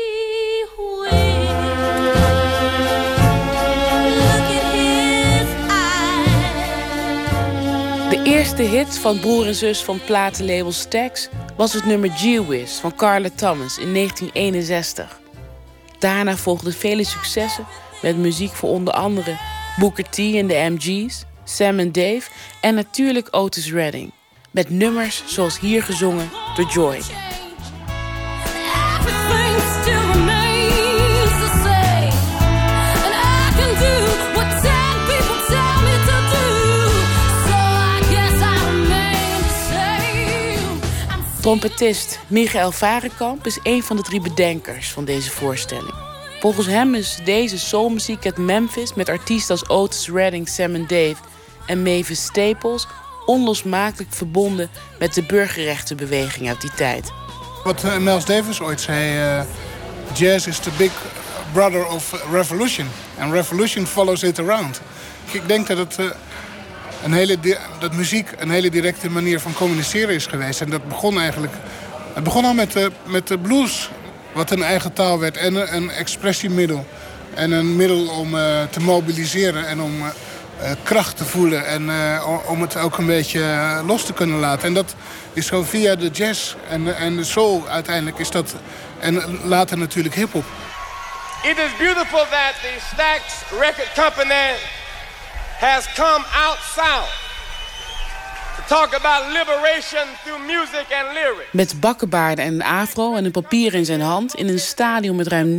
[SPEAKER 11] Eerste hit van broer en zus van platenlabel Stax was het nummer G-Wiz van Carla Thomas in 1961. Daarna volgden vele successen met muziek voor onder andere Booker T en de MG's, Sam en Dave en natuurlijk Otis Redding. Met nummers zoals hier gezongen door Joy. Trompetist Michael Varenkamp is een van de drie bedenkers van deze voorstelling. Volgens hem is deze soulmuziek uit Memphis met artiesten als Otis Redding, Sam and Dave en Mavis Staples onlosmakelijk verbonden met de burgerrechtenbeweging uit die tijd.
[SPEAKER 13] Wat uh, Miles Davis ooit zei, uh, jazz is the big brother of revolution. And revolution follows it around. Ik denk dat het... Uh, een hele dat muziek een hele directe manier van communiceren is geweest. En dat begon eigenlijk... Het begon al met de, met de blues, wat een eigen taal werd. En een expressiemiddel. En een middel om uh, te mobiliseren en om uh, kracht te voelen. En om het ook een beetje los te kunnen laten. En dat is zo via de jazz en, en de soul uiteindelijk is dat... En later natuurlijk hiphop.
[SPEAKER 16] It is beautiful that the Stax Record Company has come out to talk about liberation through music and lyrics.
[SPEAKER 11] Met bakkenbaarden en een afro en een papier in zijn hand... in een stadion met ruim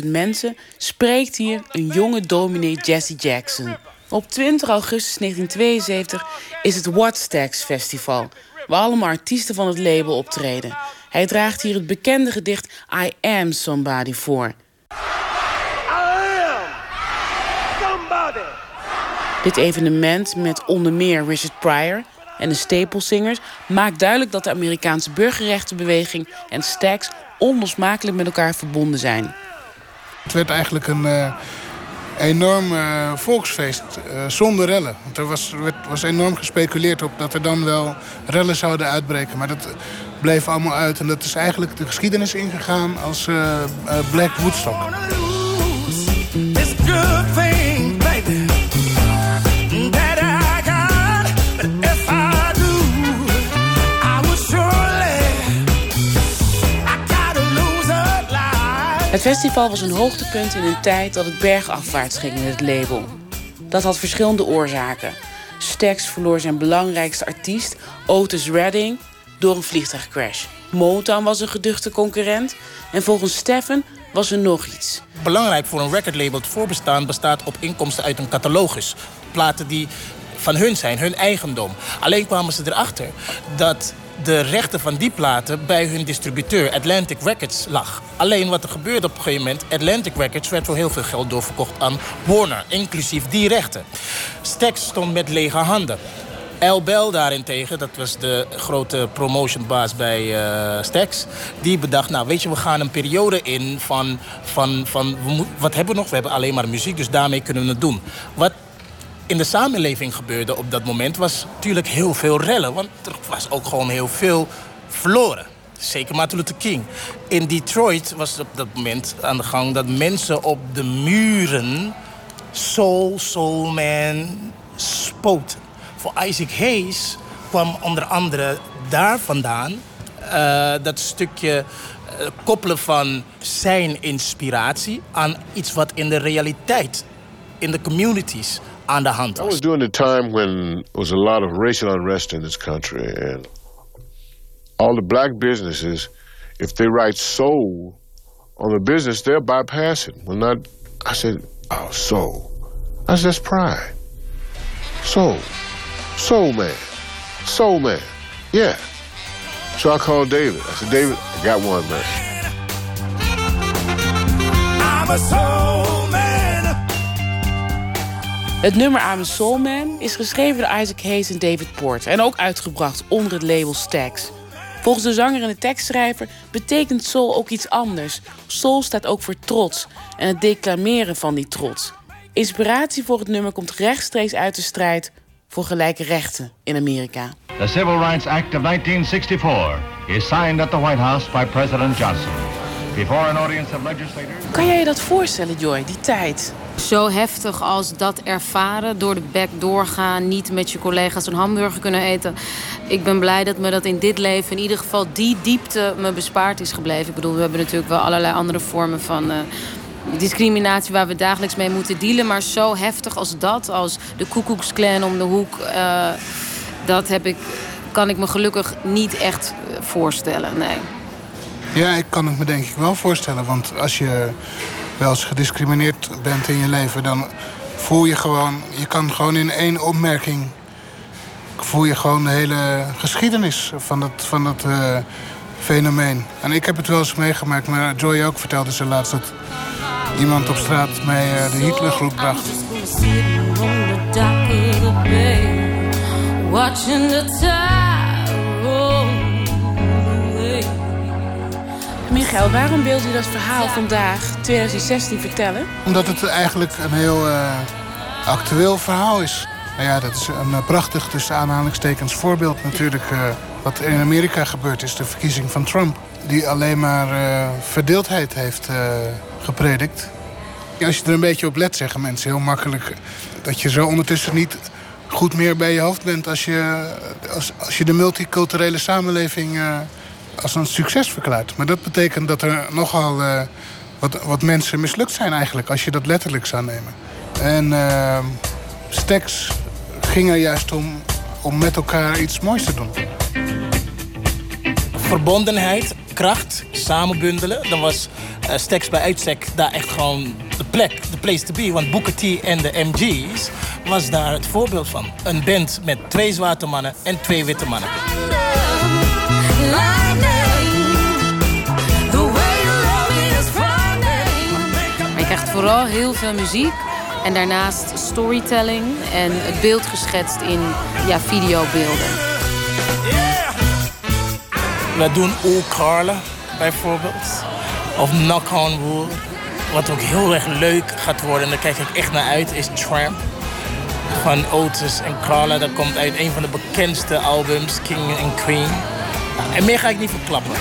[SPEAKER 11] 90.000 mensen... spreekt hier een jonge dominee Jesse Jackson. Op 20 augustus 1972 is het Wattstax Festival... waar allemaal artiesten van het label optreden. Hij draagt hier het bekende gedicht I Am Somebody voor... Dit evenement met onder meer Richard Pryor en de Staplesingers maakt duidelijk dat de Amerikaanse burgerrechtenbeweging en Stax onlosmakelijk met elkaar verbonden zijn.
[SPEAKER 13] Het werd eigenlijk een uh, enorm uh, volksfeest uh, zonder rellen. Want er was, werd, was enorm gespeculeerd op dat er dan wel rellen zouden uitbreken. Maar dat bleef allemaal uit. En dat is eigenlijk de geschiedenis ingegaan als Black Woodstock.
[SPEAKER 11] Het festival was een hoogtepunt in een tijd dat het bergafwaarts ging in het label. Dat had verschillende oorzaken. Stax verloor zijn belangrijkste artiest, Otis Redding, door een vliegtuigcrash. Motown was een geduchte concurrent. En volgens Steffen was er nog iets.
[SPEAKER 10] Belangrijk voor een recordlabel, het voorbestaan bestaat op inkomsten uit een catalogus. Platen die van hun zijn, hun eigendom. Alleen kwamen ze erachter dat de rechten van die platen bij hun distributeur Atlantic Records lag. Alleen wat er gebeurde op een gegeven moment... Atlantic Records werd voor heel veel geld doorverkocht aan Warner. Inclusief die rechten. Stax stond met lege handen. El Bell daarentegen, dat was de grote promotionbaas bij uh, Stax... die bedacht, nou weet je, we gaan een periode in van... van, van wat hebben we nog? We hebben alleen maar muziek, dus daarmee kunnen we het doen. Wat in de samenleving gebeurde op dat moment was natuurlijk heel veel rellen. Want er was ook gewoon heel veel verloren. Zeker Martin Luther King. In Detroit was op dat moment aan de gang dat mensen op de muren Soul, Soul Man spoten. Voor Isaac Hayes kwam onder andere daar vandaan uh, dat stukje uh, koppelen van zijn inspiratie aan iets wat in de realiteit, in de communities aan de hand
[SPEAKER 17] was. I was during the time when there was a lot of racial unrest in this country and all the black businesses, if they write soul on the business, they'll bypass it. Well, not, I said, oh, soul. I said, that's pride. Soul. Soul man. Soul man. Yeah. So I called David. I said, David, I got one, man.
[SPEAKER 11] I'm a soul man. Het nummer I'm a Soul Man is geschreven door Isaac Hayes en David Porter... en ook uitgebracht onder het label Stax. Volgens de zanger en de tekstschrijver betekent soul ook iets anders. Soul staat ook voor trots en het declameren van die trots. Inspiratie voor het nummer komt rechtstreeks uit de strijd voor gelijke rechten in Amerika.
[SPEAKER 18] The Civil Rights Act of 1964 is signed at the White House by President Johnson. Before an audience of legislators...
[SPEAKER 11] Kan jij je dat voorstellen, Joy, die tijd?
[SPEAKER 12] Zo heftig als dat ervaren, door de bek doorgaan, niet met je collega's een hamburger kunnen eten. Ik ben blij dat me dat in dit leven, in ieder geval die diepte, me bespaard is gebleven. Ik bedoel, we hebben natuurlijk wel allerlei andere vormen van. Uh, discriminatie waar we dagelijks mee moeten dealen. Maar zo heftig als dat, als de koekoeksclan om de hoek... Uh, dat heb ik, kan ik me gelukkig niet echt voorstellen, nee.
[SPEAKER 13] Ja, ik kan het me denk ik wel voorstellen. Want als je wel eens gediscrimineerd bent in je leven... dan voel je gewoon... je kan gewoon in één opmerking... voel je gewoon de hele geschiedenis van dat, van dat uh, fenomeen. En ik heb het wel eens meegemaakt, maar Joy ook vertelde ze laatst... dat iemand op straat mij uh, de Hitlergroep bracht. The
[SPEAKER 11] Michael, waarom wilt u dat verhaal vandaag, 2016, vertellen?
[SPEAKER 13] Omdat het eigenlijk een heel uh, actueel verhaal is. Nou ja, dat is een uh, prachtig, tussen aanhalingstekens, voorbeeld natuurlijk... Uh, wat in Amerika gebeurd is, de verkiezing van Trump. Die alleen maar verdeeldheid heeft gepredikt. Als je er een beetje op let, zeggen mensen heel makkelijk... dat je zo ondertussen niet goed meer bij je hoofd bent... als je, als, als je de multiculturele samenleving als een succes verklaard. Maar dat betekent dat er nogal uh, wat, wat mensen mislukt zijn eigenlijk... als je dat letterlijk zou nemen. En uh, Stax ging er juist om, om met elkaar iets moois te doen.
[SPEAKER 10] Verbondenheid, kracht, samenbundelen. Dan was uh, Stax bij uitstek daar echt gewoon de plek, de place to be. Want Booker T en de MG's was daar het voorbeeld van. Een band met twee zwarte mannen en twee witte mannen.
[SPEAKER 12] Krijgt vooral heel veel muziek. En daarnaast storytelling en het beeld geschetst in ja, videobeelden.
[SPEAKER 10] We doen Old Carla bijvoorbeeld. Of Knock on Wood. Wat ook heel erg leuk gaat worden, en daar kijk ik echt naar uit, is Tramp. Van Otis en Carla. Dat komt uit een van de bekendste albums, King and Queen. En meer ga ik niet verklappen.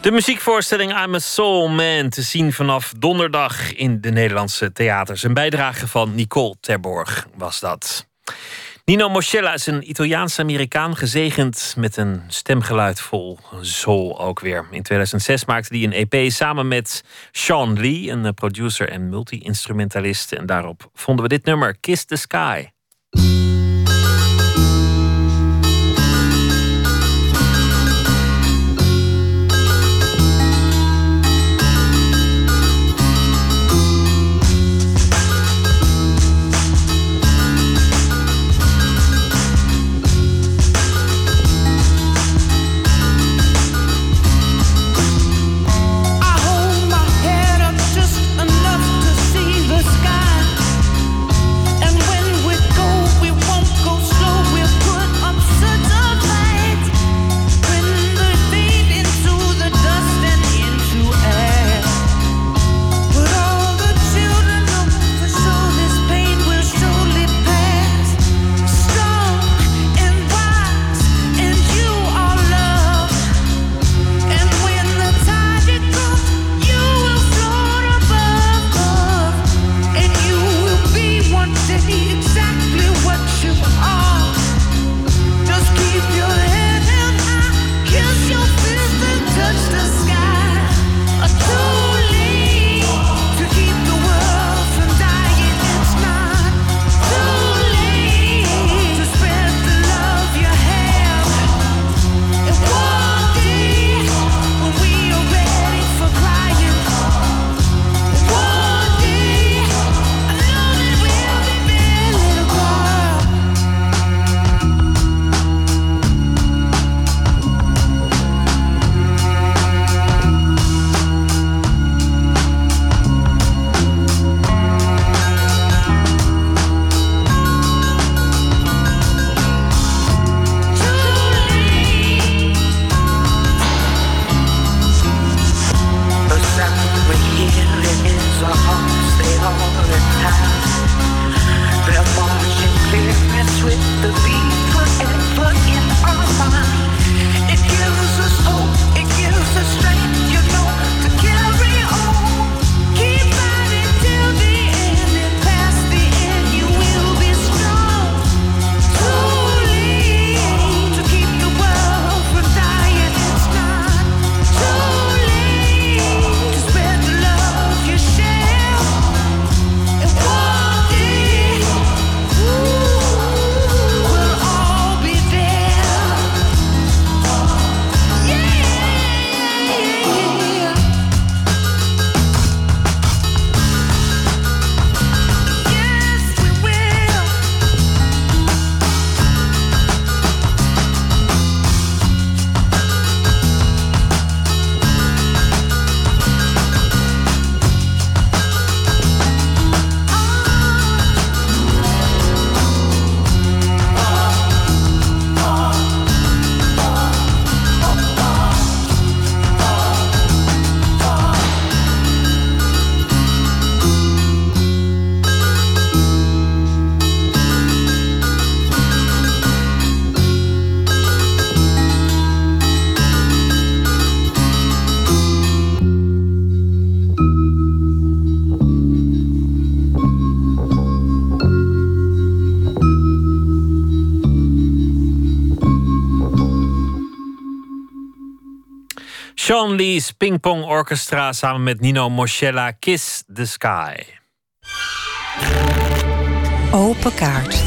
[SPEAKER 1] De
[SPEAKER 19] muziekvoorstelling I'm a Soul Man te zien vanaf donderdag in de Nederlandse theaters. Een bijdrage van Nicole Terborg was dat. Nino Moschella is een Italiaans-Amerikaan gezegend met een stemgeluid vol soul ook weer. In 2006 maakte hij een EP samen met Sean Lee, een producer en multi-instrumentalist. En daarop vonden we dit nummer, Kiss the Sky. Sean Lee's Pingpong Orchestra samen met Nino Moschella Kiss the Sky.
[SPEAKER 8] Open kaart.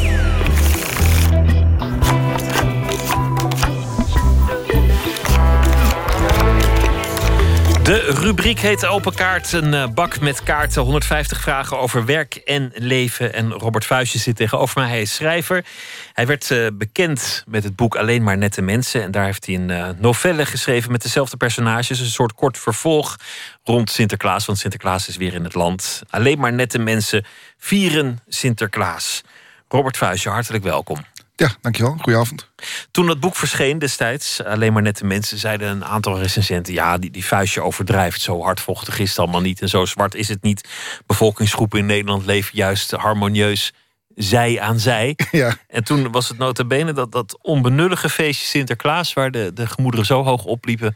[SPEAKER 19] De rubriek heet Open Kaart. Een eh, bak met kaarten. 150 vragen over werk en leven. En Robert Vuijsje zit tegenover mij. Hij is schrijver. Hij werd uh, bekend met het boek Alleen maar nette mensen. En daar heeft hij een uh, novelle geschreven met dezelfde personages. Een soort kort vervolg rond Sinterklaas. Want Sinterklaas is weer in het land. Alleen maar nette mensen vieren Sinterklaas. Robert Vuijsje, hartelijk welkom.
[SPEAKER 20] Ja, dankjewel. Goedenavond.
[SPEAKER 19] Toen dat boek verscheen destijds, alleen maar nette mensen, zeiden een aantal recensenten: ja, die, die vuistje overdrijft. Zo hardvochtig is het allemaal niet. En zo zwart is het niet. Bevolkingsgroepen in Nederland leven juist harmonieus zij aan zij. [LAUGHS]
[SPEAKER 20] Ja.
[SPEAKER 19] En toen was het nota bene dat, dat onbenullige feestje Sinterklaas, waar de, de gemoederen zo hoog opliepen,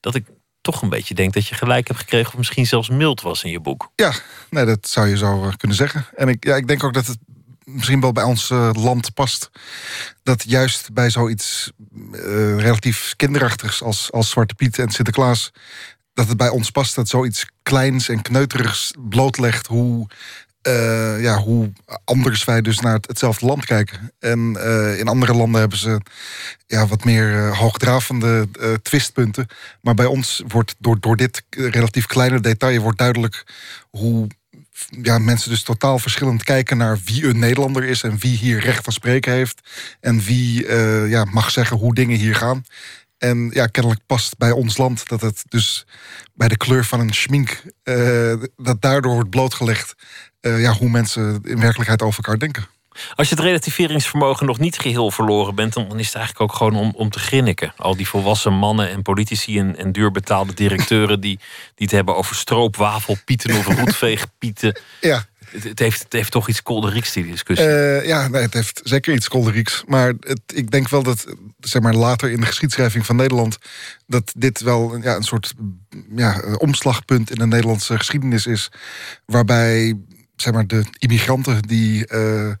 [SPEAKER 19] dat ik
[SPEAKER 1] toch een beetje denk dat je gelijk hebt gekregen... of misschien zelfs mild was in je boek.
[SPEAKER 20] Ja, nee, dat zou je zo eh, kunnen zeggen. En ik, ja, ik denk ook dat het misschien wel bij ons uh, land past. Dat juist bij zoiets uh, relatief kinderachtigs als, als Zwarte Piet en Sinterklaas... dat het bij ons past dat zoiets kleins en kneuterigs blootlegt... hoe uh, ja, hoe anders wij dus naar hetzelfde land kijken. En uh, in andere landen hebben ze ja, wat meer uh, hoogdravende twistpunten. Maar bij ons wordt door, door dit relatief kleine detail wordt duidelijk hoe ja, mensen dus totaal verschillend kijken naar wie een Nederlander is en wie hier recht van spreken heeft. En wie ja, mag zeggen hoe dingen hier gaan. En ja, kennelijk past bij ons land dat het dus bij de kleur van een schmink... dat daardoor wordt blootgelegd uh, ja, hoe mensen in werkelijkheid over elkaar denken.
[SPEAKER 1] Als je het relativeringsvermogen nog niet geheel verloren bent, dan is het eigenlijk ook gewoon om, om te grinniken. Al die volwassen mannen en politici en, en duurbetaalde directeuren die, die het hebben over stroopwafelpieten of [LAUGHS] roetveegpieten.
[SPEAKER 20] Ja.
[SPEAKER 1] Het, het, heeft, het heeft toch iets kolderieks, die discussie.
[SPEAKER 20] Uh, ja, nee, het heeft zeker iets kolderieks. Maar het, ik denk wel dat, zeg maar, later in de geschiedschrijving van Nederland... dat dit wel ja, een soort ja, omslagpunt in de Nederlandse geschiedenis is. Waarbij zeg maar, de immigranten die uh,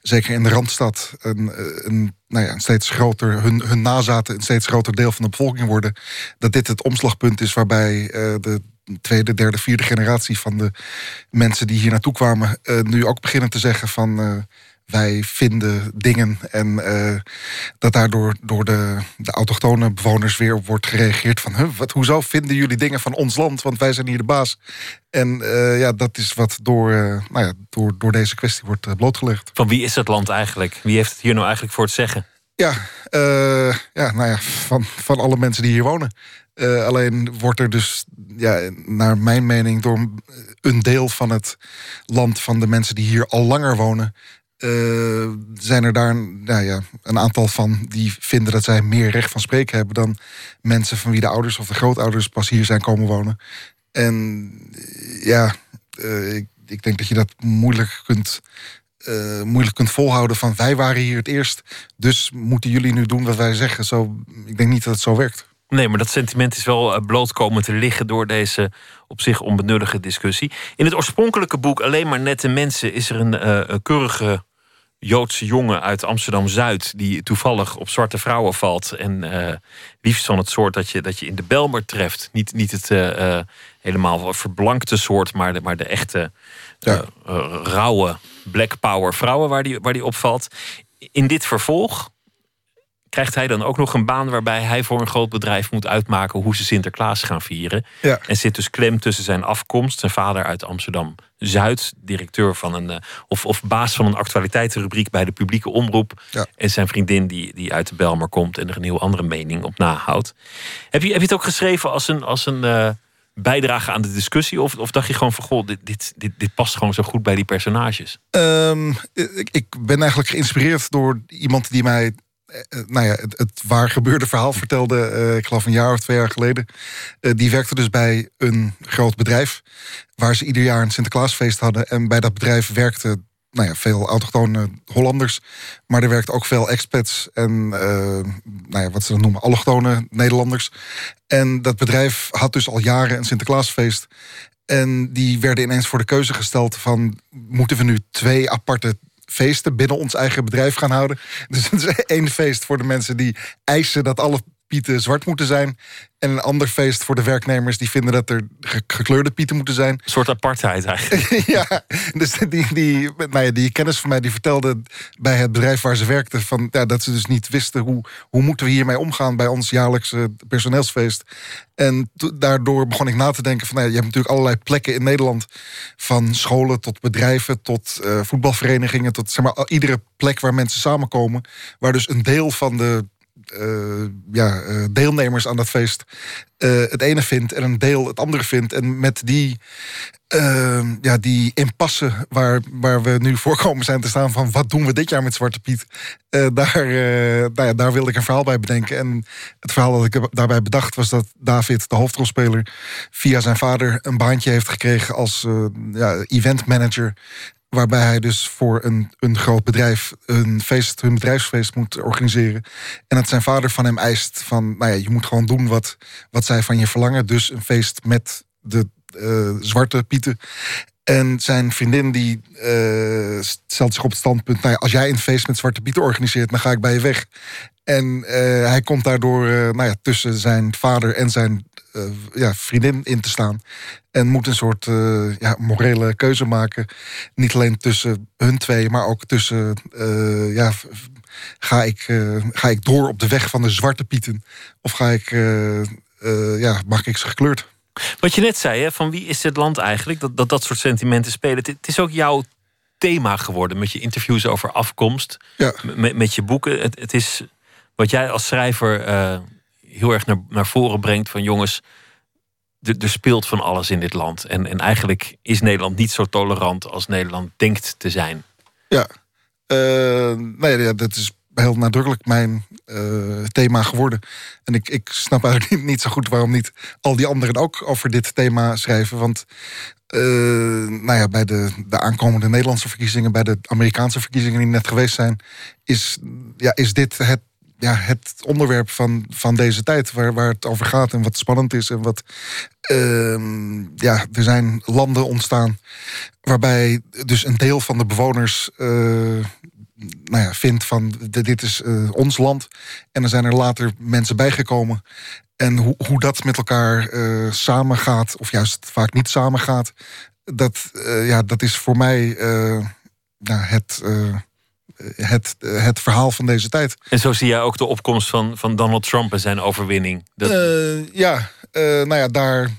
[SPEAKER 20] zeker in de Randstad een, een, nou ja, steeds groter, hun, hun nazaten een steeds groter deel van de bevolking worden, dat dit het omslagpunt is waarbij uh, de tweede, derde, vierde generatie van de mensen die hier naartoe kwamen, nu ook beginnen te zeggen van wij vinden dingen en uh, dat daardoor door de, de autochtone bewoners weer wordt gereageerd van huh, wat, hoezo vinden jullie dingen van ons land, want wij zijn hier de baas. En uh, ja, dat is wat door, uh, nou ja, door, door deze kwestie wordt blootgelegd.
[SPEAKER 1] Van wie is het land eigenlijk? Wie heeft het hier nou eigenlijk voor het zeggen?
[SPEAKER 20] Ja, ja nou ja, van, van alle mensen die hier wonen. alleen wordt er dus, ja, naar mijn mening, door een deel van het land van de mensen die hier al langer wonen, uh, zijn er daar nou ja, een aantal van die vinden dat zij meer recht van spreken hebben dan mensen van wie de ouders of de grootouders pas hier zijn komen wonen. En ja, uh, ik, denk dat je dat moeilijk kunt, moeilijk kunt volhouden van wij waren hier het eerst, dus moeten jullie nu doen wat wij zeggen. Zo, ik denk niet dat het zo werkt.
[SPEAKER 1] Nee, maar dat sentiment is wel bloot komen te liggen door deze op zich onbenullige discussie. In het oorspronkelijke boek Alleen maar nette mensen is er een, uh, een keurige Joodse jongen uit Amsterdam Zuid. die toevallig op zwarte vrouwen valt. En uh, liefst van het soort dat je, dat je in de Belmer treft. Niet, niet het uh, helemaal verblankte soort, maar de, maar de echte ja. rauwe black power vrouwen waar die, waar die opvalt. In dit vervolg krijgt hij dan ook nog een baan waarbij hij voor een groot bedrijf moet uitmaken hoe ze Sinterklaas gaan vieren.
[SPEAKER 20] Ja.
[SPEAKER 1] En zit dus klem tussen zijn afkomst, zijn vader uit Amsterdam Zuid, directeur van een uh, of, of baas van een actualiteitenrubriek bij de publieke omroep.
[SPEAKER 20] Ja.
[SPEAKER 1] En zijn vriendin die, die uit de Belmer komt en er een heel andere mening op nahoudt. Heb je, heb je het ook geschreven als een, als een uh, bijdrage aan de discussie? Of, of dacht je gewoon van goh, dit, dit, dit, dit past gewoon zo goed bij die personages?
[SPEAKER 20] Um, ik, ik ben eigenlijk geïnspireerd door iemand die mij nou ja, het, het, waar gebeurde verhaal vertelde, uh, ik geloof een jaar of twee jaar geleden. Uh, die werkte dus bij een groot bedrijf. Waar ze ieder jaar een Sinterklaasfeest hadden. En bij dat bedrijf werkten nou ja, veel autochtone Hollanders. Maar er werkten ook veel expats en uh, nou ja, wat ze dan noemen, allochtone Nederlanders. En dat bedrijf had dus al jaren een Sinterklaasfeest. En die werden ineens voor de keuze gesteld van... moeten we nu twee aparte feesten binnen ons eigen bedrijf gaan houden. [LAUGHS] Dus het is één feest voor de mensen die eisen dat alle pieten zwart moeten zijn. En een ander feest voor de werknemers die vinden dat er gekleurde pieten moeten zijn. Een
[SPEAKER 1] soort apartheid eigenlijk. [LAUGHS]
[SPEAKER 20] ja, dus die, die, nou ja, die kennis van mij die vertelde bij het bedrijf waar ze werkten... Van, ja, dat ze dus niet wisten hoe, hoe moeten we hiermee omgaan bij ons jaarlijkse personeelsfeest. En daardoor begon ik na te denken van... Nou ja, je hebt natuurlijk allerlei plekken in Nederland... van scholen tot bedrijven tot uh, voetbalverenigingen... tot zeg maar, iedere plek waar mensen samenkomen... waar dus een deel van de uh, ja, uh, deelnemers aan dat feest uh, het ene vindt en een deel het andere vindt. En met die, ja, die impasse waar, waar we nu voorkomen zijn te staan van wat doen we dit jaar met Zwarte Piet, daar, nou daar wilde ik een verhaal bij bedenken. En het verhaal dat ik daarbij bedacht was dat David, de hoofdrolspeler, via zijn vader een baantje heeft gekregen als ja, event manager Waarbij hij dus voor een, een groot bedrijf een feest, hun bedrijfsfeest moet organiseren. En dat zijn vader van hem eist van, nou ja, je moet gewoon doen wat, wat zij van je verlangen. Dus een feest met de uh, zwarte pieten. En zijn vriendin die uh, stelt zich op het standpunt... Nou ja, als jij een feest met Zwarte Pieten organiseert... dan ga ik bij je weg. En uh, hij komt daardoor nou ja, tussen zijn vader en zijn ja, vriendin in te staan. En moet een soort ja, morele keuze maken. Niet alleen tussen hun twee, maar ook tussen... ja, ga, ik, ga ik door op de weg van de Zwarte Pieten? Of ga ik, ja, maak ik ze gekleurd?
[SPEAKER 1] Wat je net zei, hè, van wie is dit land eigenlijk? Dat dat, dat soort sentimenten spelen. Het, het is ook jouw thema geworden met je interviews over afkomst.
[SPEAKER 20] Ja.
[SPEAKER 1] Met, met je boeken. Het, het is wat jij als schrijver uh, heel erg naar, naar voren brengt van jongens. Er speelt van alles in dit land. En, en eigenlijk is Nederland niet zo tolerant als Nederland denkt te zijn.
[SPEAKER 20] Ja, uh, nee, ja, dat is heel nadrukkelijk mijn uh, thema geworden. En ik, ik snap eigenlijk niet, zo goed waarom niet al die anderen ook over dit thema schrijven. Want uh, nou ja, bij de, de aankomende Nederlandse verkiezingen, bij de Amerikaanse verkiezingen die net geweest zijn, is, ja, is dit het, ja, het onderwerp van, van deze tijd. Waar, waar het over gaat en wat spannend is. En wat. Uh, ja, er zijn landen ontstaan waarbij dus een deel van de bewoners uh, nou ja, vindt van dit is uh, ons land. En er zijn er later mensen bijgekomen. En hoe, hoe dat met elkaar uh, samengaat, of juist vaak niet samengaat, dat, uh, ja, dat is voor mij nou, het, het, het verhaal van deze tijd.
[SPEAKER 1] En zo zie jij ook de opkomst van, van Donald Trump en zijn overwinning.
[SPEAKER 20] Dat... ja, nou ja, daar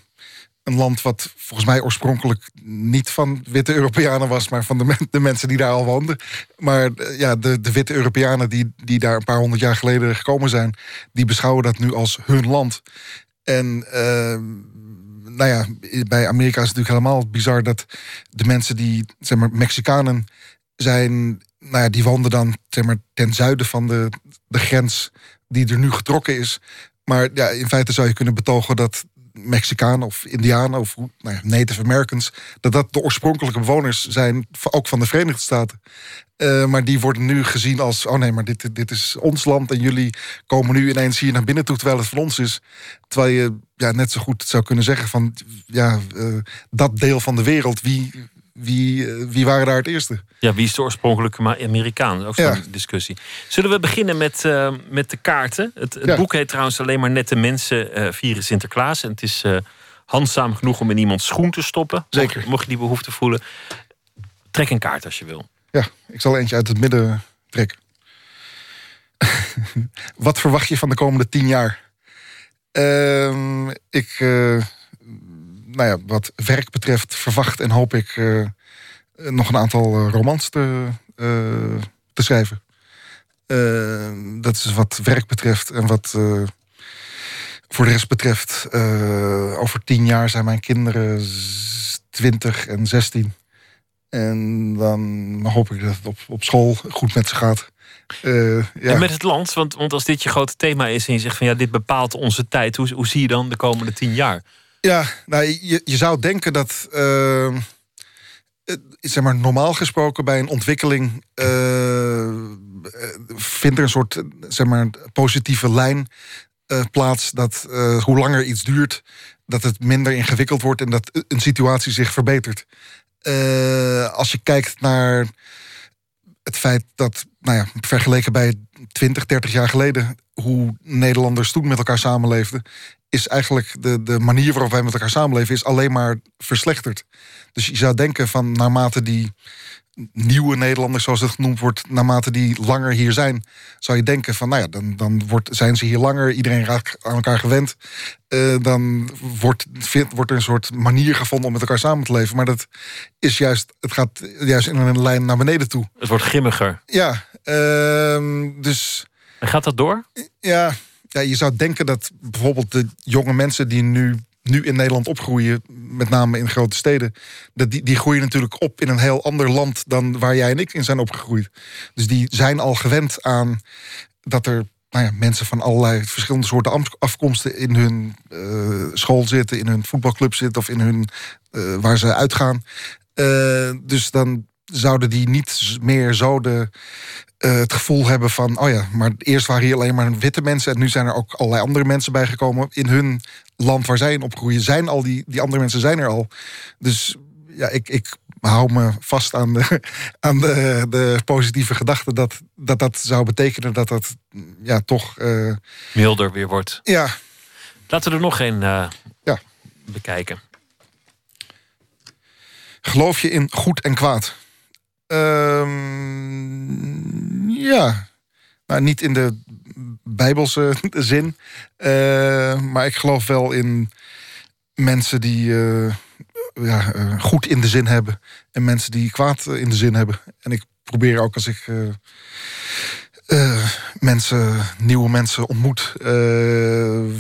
[SPEAKER 20] een land wat volgens mij oorspronkelijk niet van witte Europeanen was, maar van de, de mensen die daar al woonden. Maar eh, ja, de, de witte Europeanen die, die daar een paar honderd jaar geleden gekomen zijn, die beschouwen dat nu als hun land. En uh, nou ja, bij Amerika is het natuurlijk helemaal bizar dat de mensen die, zeg maar, Mexicanen zijn, nou ja, die woonden dan zeg maar, ten zuiden van de, de grens die er nu getrokken is. Maar ja, in feite zou je kunnen betogen dat Mexicanen of Indianen of nou ja, Native Americans, dat dat de oorspronkelijke bewoners zijn, ook van de Verenigde Staten. Uh, maar die worden nu gezien als: oh nee, maar dit, dit is ons land en jullie komen nu ineens hier naar binnen toe terwijl het van ons is. Terwijl je ja, net zo goed zou kunnen zeggen: van ja, uh, dat deel van de wereld, wie, wie, uh, wie waren daar het eerste?
[SPEAKER 1] Ja, wie is de oorspronkelijke Amerikaan? Ook zo'n ja. discussie. Zullen we beginnen met, uh, met de kaarten? Het, het ja. boek heet trouwens alleen maar Nette Mensen uh, vieren Sinterklaas. En het is handzaam genoeg om in iemands schoen te stoppen.
[SPEAKER 20] Zeker.
[SPEAKER 1] Mocht, mocht je die behoefte voelen. Trek een kaart als je wil.
[SPEAKER 20] Ja, ik zal eentje uit het midden trekken. [LAUGHS] Wat verwacht je van de komende tien jaar? Uh, ik, uh, nou ja, wat werk betreft, verwacht en hoop ik uh, nog een aantal romans te, te schrijven. dat is wat werk betreft en wat voor de rest betreft. over tien jaar zijn mijn kinderen twintig en zestien. En dan hoop ik dat het op, op school goed met ze gaat. Ja.
[SPEAKER 1] Met het land, want, want als dit je grote thema is en je zegt van ja, dit bepaalt onze tijd, hoe, hoe zie je dan de komende tien jaar?
[SPEAKER 20] Ja, nou, je, je zou denken dat, uh, zeg maar, normaal gesproken bij een ontwikkeling uh, vindt er een soort, zeg maar, positieve lijn plaats dat hoe langer iets duurt, dat het minder ingewikkeld wordt en dat een situatie zich verbetert. Als je kijkt naar het feit dat, nou ja, vergeleken bij 20, 30 jaar geleden, hoe Nederlanders toen met elkaar samenleefden, is eigenlijk de, de manier waarop wij met elkaar samenleven, is alleen maar verslechterd. Dus je zou denken van naarmate die nieuwe Nederlanders, zoals het genoemd wordt, naarmate die langer hier zijn, zou je denken van, nou ja, dan, dan wordt, zijn ze hier langer, iedereen raakt aan elkaar gewend. Uh, dan wordt, wordt er een soort manier gevonden om met elkaar samen te leven. Maar dat is juist, het gaat juist in een lijn naar beneden toe.
[SPEAKER 1] Het wordt grimmiger.
[SPEAKER 20] Ja, uh, dus.
[SPEAKER 1] En gaat dat door?
[SPEAKER 20] Ja, ja, je zou denken dat bijvoorbeeld de jonge mensen die nu nu in Nederland opgroeien, met name in grote steden, dat die, die groeien natuurlijk op in een heel ander land dan waar jij en ik in zijn opgegroeid. Dus die zijn al gewend aan dat er nou ja, mensen van allerlei verschillende soorten afkomsten in hun uh, school zitten, in hun voetbalclub zitten of in hun uh, waar ze uitgaan. Uh, dus dan zouden die niet meer zo de, eh, het gevoel hebben van... oh ja, maar eerst waren hier alleen maar witte mensen... en nu zijn er ook allerlei andere mensen bijgekomen... in hun land waar zij in opgroeien. Zijn al die, die andere mensen zijn er al. Dus ja, ik, ik hou me vast aan de, [LAUGHS] aan de, de positieve gedachte... Dat, dat dat zou betekenen dat dat ja, toch... eh,
[SPEAKER 1] Milder weer wordt.
[SPEAKER 20] ja,
[SPEAKER 1] Laten we er nog een eh,
[SPEAKER 20] Ja.
[SPEAKER 1] bekijken.
[SPEAKER 20] Geloof je in goed en kwaad? Ehm, ja. Nou, niet in de bijbelse [LAUGHS] zin. Eh, maar ik geloof wel in mensen die eh, ja, eh, goed in de zin hebben. En mensen die kwaad in de zin hebben. En ik probeer ook als ik mensen, nieuwe mensen ontmoet.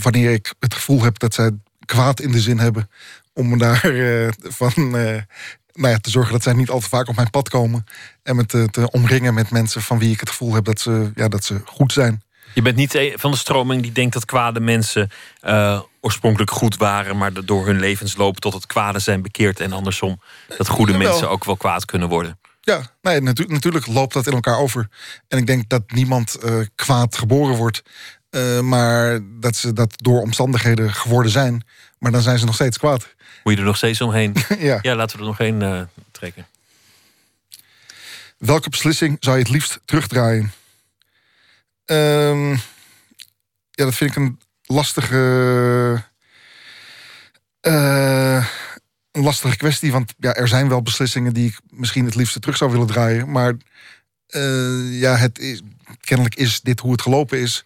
[SPEAKER 20] wanneer ik het gevoel heb dat zij kwaad in de zin hebben. Om me daar van nou ja, te zorgen dat zij niet al te vaak op mijn pad komen. En me te, te omringen met mensen van wie ik het gevoel heb dat ze, ja, dat ze goed zijn.
[SPEAKER 1] Je bent niet van de stroming die denkt dat kwade mensen eh, oorspronkelijk goed waren, maar door hun levensloop tot het kwade zijn bekeerd en andersom dat goede mensen ook wel kwaad kunnen worden.
[SPEAKER 20] Ja, nee, natu- natuurlijk loopt dat in elkaar over. En ik denk dat niemand eh, kwaad geboren wordt. Eh, maar dat ze dat door omstandigheden geworden zijn. Maar dan zijn ze nog steeds kwaad.
[SPEAKER 1] Moet je er nog steeds omheen? [LAUGHS]
[SPEAKER 20] ja.
[SPEAKER 1] Ja, laten we er nog één eh, trekken.
[SPEAKER 20] Welke beslissing zou je het liefst terugdraaien? Ehm, ja, dat vind ik een lastige. eh, een lastige kwestie. Want ja, er zijn wel beslissingen die ik misschien het liefst terug zou willen draaien. Maar ja, het is, kennelijk is dit hoe het gelopen is.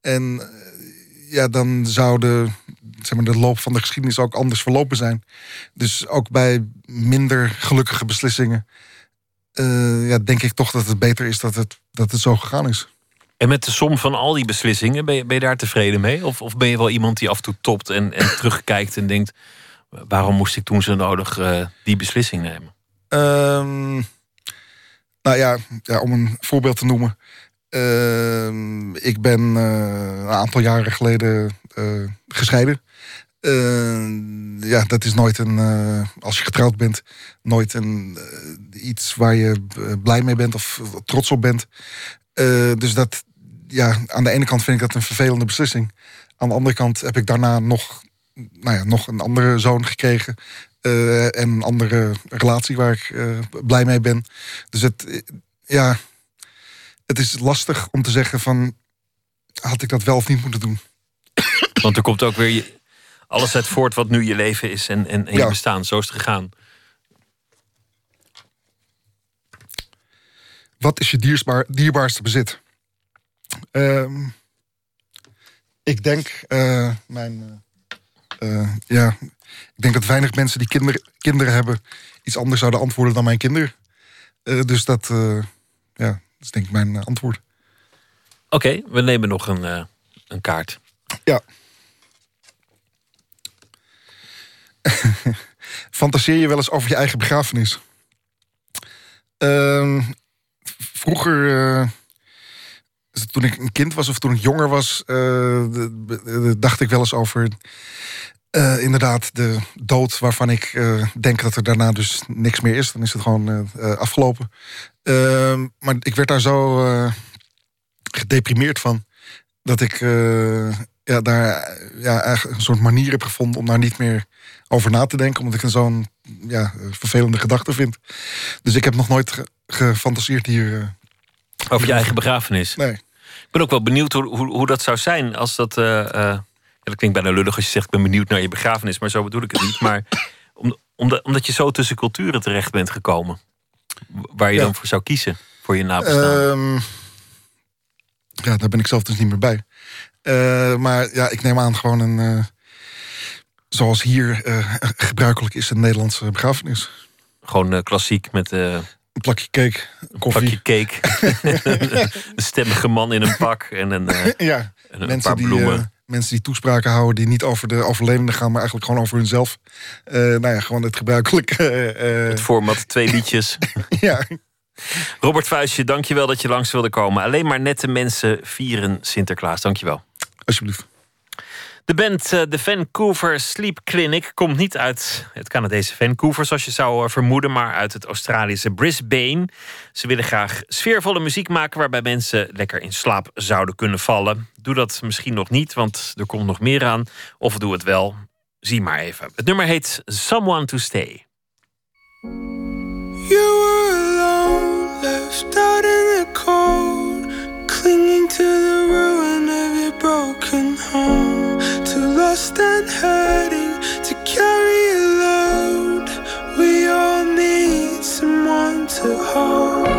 [SPEAKER 20] En eh, ja, dan zou de, zeg maar, de loop van de geschiedenis ook anders verlopen zijn. Dus ook bij minder gelukkige beslissingen eh, ja, denk ik toch dat het beter is dat het, dat het zo gegaan is.
[SPEAKER 1] En met de som van al die beslissingen, ben je, ben je daar tevreden mee? Of, of ben je wel iemand die af en toe topt en, en [COUGHS] terugkijkt en denkt: waarom moest ik toen zo nodig eh, die beslissing nemen?
[SPEAKER 20] Ehm, nou ja, ja, om een voorbeeld te noemen. Ehm, ik ben eh, een aantal jaren geleden eh, gescheiden. Ehm, ja, dat is nooit een, eh, als je getrouwd bent, nooit een, iets waar je blij mee bent of trots op bent. Dus dat, ja, aan de ene kant vind ik dat een vervelende beslissing. Aan de andere kant heb ik daarna nog, nou ja, nog een andere zoon gekregen. en een andere relatie waar ik blij mee ben. Dus het, ja, het is lastig om te zeggen van, had ik dat wel of niet moeten doen?
[SPEAKER 1] Want er komt ook weer je- alles uit voort wat nu je leven is en, en, en je
[SPEAKER 20] Ja.
[SPEAKER 1] bestaan. Zo is het gegaan.
[SPEAKER 20] Wat is je diersbaar, dierbaarste bezit? Ehm, ik denk, eh, mijn, eh, ja, ik denk dat weinig mensen die kinderen, kinderen hebben iets anders zouden antwoorden dan mijn kinderen. Dus dat, ja, dat is denk ik mijn eh, antwoord.
[SPEAKER 1] Oké, we nemen nog een, eh, een kaart.
[SPEAKER 20] Ja. [LAUGHS] Fantaseer je wel eens over je eigen begrafenis? Ehm, vroeger, eh, toen ik een kind was of toen ik jonger was, dacht ik wel eens over eh, inderdaad de dood waarvan ik eh, denk dat er daarna dus niks meer is. Dan is het gewoon eh, afgelopen. Ehm, maar ik werd daar zo gedeprimeerd van dat ik ja, daar ja, eigenlijk een soort manier heb gevonden om daar niet meer over na te denken, omdat ik het zo'n ja, vervelende gedachte vind. Dus ik heb nog nooit ge- gefantaseerd hier.
[SPEAKER 1] Over je eigen begrafenis.
[SPEAKER 20] Nee.
[SPEAKER 1] Ik ben ook wel benieuwd hoe, hoe, hoe dat zou zijn als dat. Dat klinkt bijna lullig als je zegt: ik ben benieuwd naar je begrafenis, maar zo bedoel ik het niet. Maar om, omdat, omdat je zo tussen culturen terecht bent gekomen, waar je
[SPEAKER 20] Ja.
[SPEAKER 1] dan voor zou kiezen voor je nabestaan.
[SPEAKER 20] Ehm, ja, daar ben ik zelf dus niet meer bij. Eh, maar ja, ik neem aan gewoon een. eh, zoals hier eh, [LAUGHS] gebruikelijk is, een Nederlandse begrafenis.
[SPEAKER 1] Gewoon klassiek met.
[SPEAKER 20] Een plakje cake, koffie.
[SPEAKER 1] Pakje cake. [LAUGHS] [LAUGHS] een stemmige man in een pak en een,
[SPEAKER 20] ja,
[SPEAKER 1] en een
[SPEAKER 20] mensen
[SPEAKER 1] paar
[SPEAKER 20] die,
[SPEAKER 1] bloemen.
[SPEAKER 20] Mensen die toespraken houden die niet over de overledene gaan, maar eigenlijk gewoon over hunzelf. Eh nou ja, gewoon het gebruikelijke. eh,
[SPEAKER 1] het format twee [LAUGHS] liedjes.
[SPEAKER 20] ja.
[SPEAKER 1] Robert Vuistje, dankjewel dat je langs wilde komen. Alleen maar nette mensen vieren Sinterklaas. Dankjewel.
[SPEAKER 20] Alsjeblieft.
[SPEAKER 1] De band eh, de Vancouver Sleep Clinic komt niet uit het Canadese Vancouver, zoals je zou eh, vermoeden, maar uit het Australische Brisbane. Ze willen graag sfeervolle muziek maken waarbij mensen lekker in slaap zouden kunnen vallen. Doe dat misschien nog niet, want er komt nog meer aan. Of doe het wel. Zie maar even. Het nummer heet Someone to Stay.
[SPEAKER 21] You were alone, left out in the cold, clinging to the ruin of your broken home. Lost and hurting to carry a load. We all need someone to hold.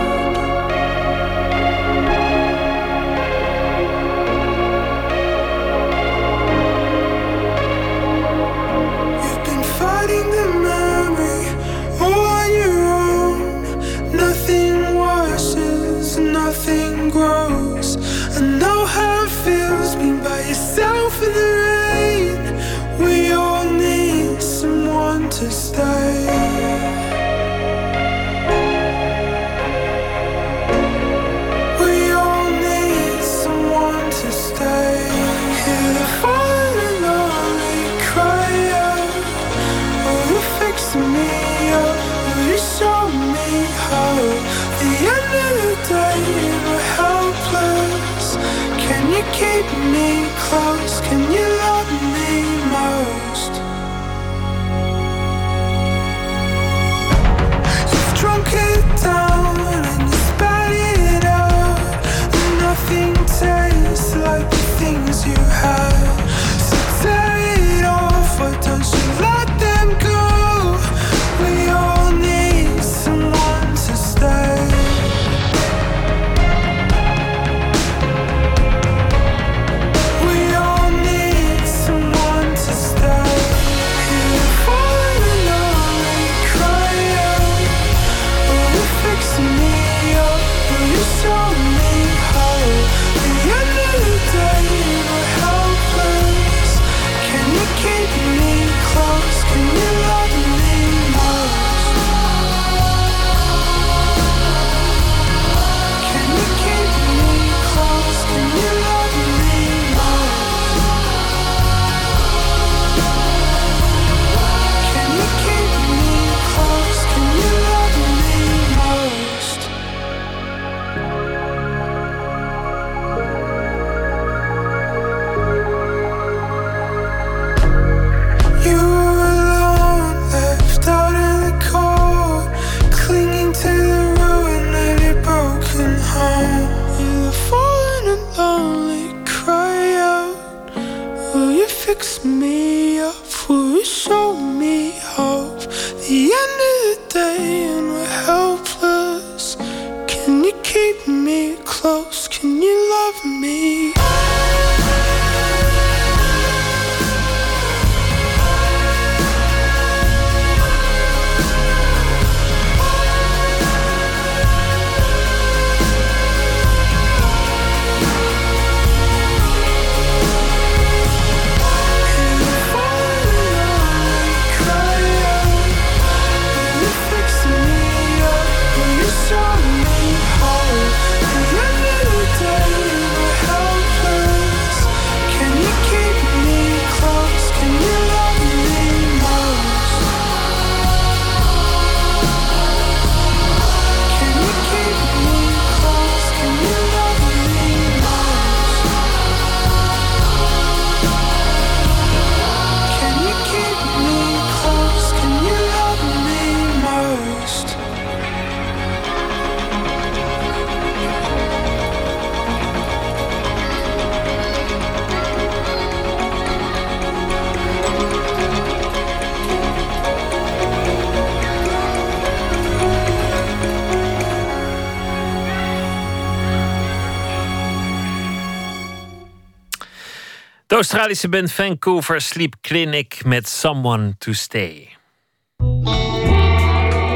[SPEAKER 1] Australische band Vancouver Sleep Clinic met Someone to Stay.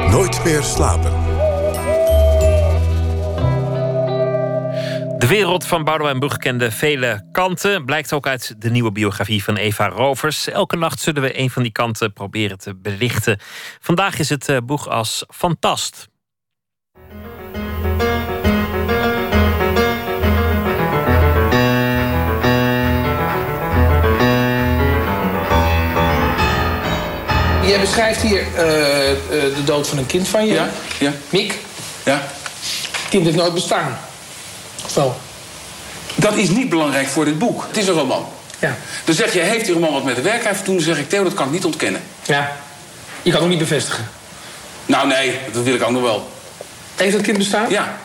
[SPEAKER 6] Nooit meer slapen.
[SPEAKER 1] De wereld van Boudewijn Boeg kende vele kanten. Blijkt ook uit de nieuwe biografie van Eva Rovers. Elke nacht zullen we een van die kanten proberen te belichten. Vandaag is het eh, boeg als fantast.
[SPEAKER 10] Beschrijft hier eh, eh, de dood van een kind van je.
[SPEAKER 22] Ja, ja.
[SPEAKER 10] Mick.
[SPEAKER 22] Ja.
[SPEAKER 10] Kind heeft nooit bestaan. Of wel?
[SPEAKER 22] Dat is niet belangrijk voor dit boek. Het is een roman.
[SPEAKER 10] Ja.
[SPEAKER 22] Dan zeg je, heeft die roman wat met de werkelijkheid te doen? Dan zeg ik, Theo, dat kan ik niet ontkennen.
[SPEAKER 10] Ja. Je kan het ook niet bevestigen.
[SPEAKER 22] Nou, nee, dat wil ik ook nog wel.
[SPEAKER 10] Heeft dat kind bestaan?
[SPEAKER 22] Ja.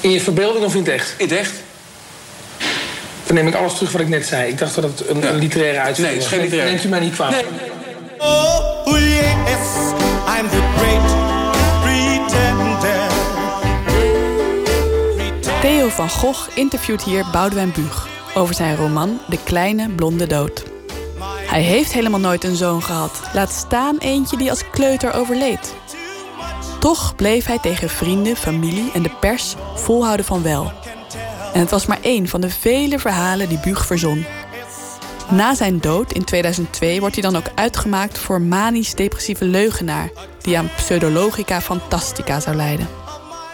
[SPEAKER 10] In je verbeelding of in het echt?
[SPEAKER 22] In het echt.
[SPEAKER 10] Dan neem ik alles terug wat ik net zei. Ik dacht dat het een, een literaire uitzending
[SPEAKER 22] Nee, het is
[SPEAKER 10] was.
[SPEAKER 22] geen literaire.
[SPEAKER 10] Neemt u mij niet kwalijk.
[SPEAKER 21] Oh, yes, I'm the great pretender.
[SPEAKER 23] Theo van Gogh interviewt hier Boudewijn Buug over zijn roman De Kleine Blonde Dood. Hij heeft helemaal nooit een zoon gehad, laat staan eentje die als kleuter overleed. Toch bleef hij tegen vrienden, familie en de pers volhouden van wel. En het was maar één van de vele verhalen die Buug verzon. Na zijn dood in 2002 wordt hij dan ook uitgemaakt voor manisch-depressieve leugenaar... die aan pseudologica fantastica zou leiden.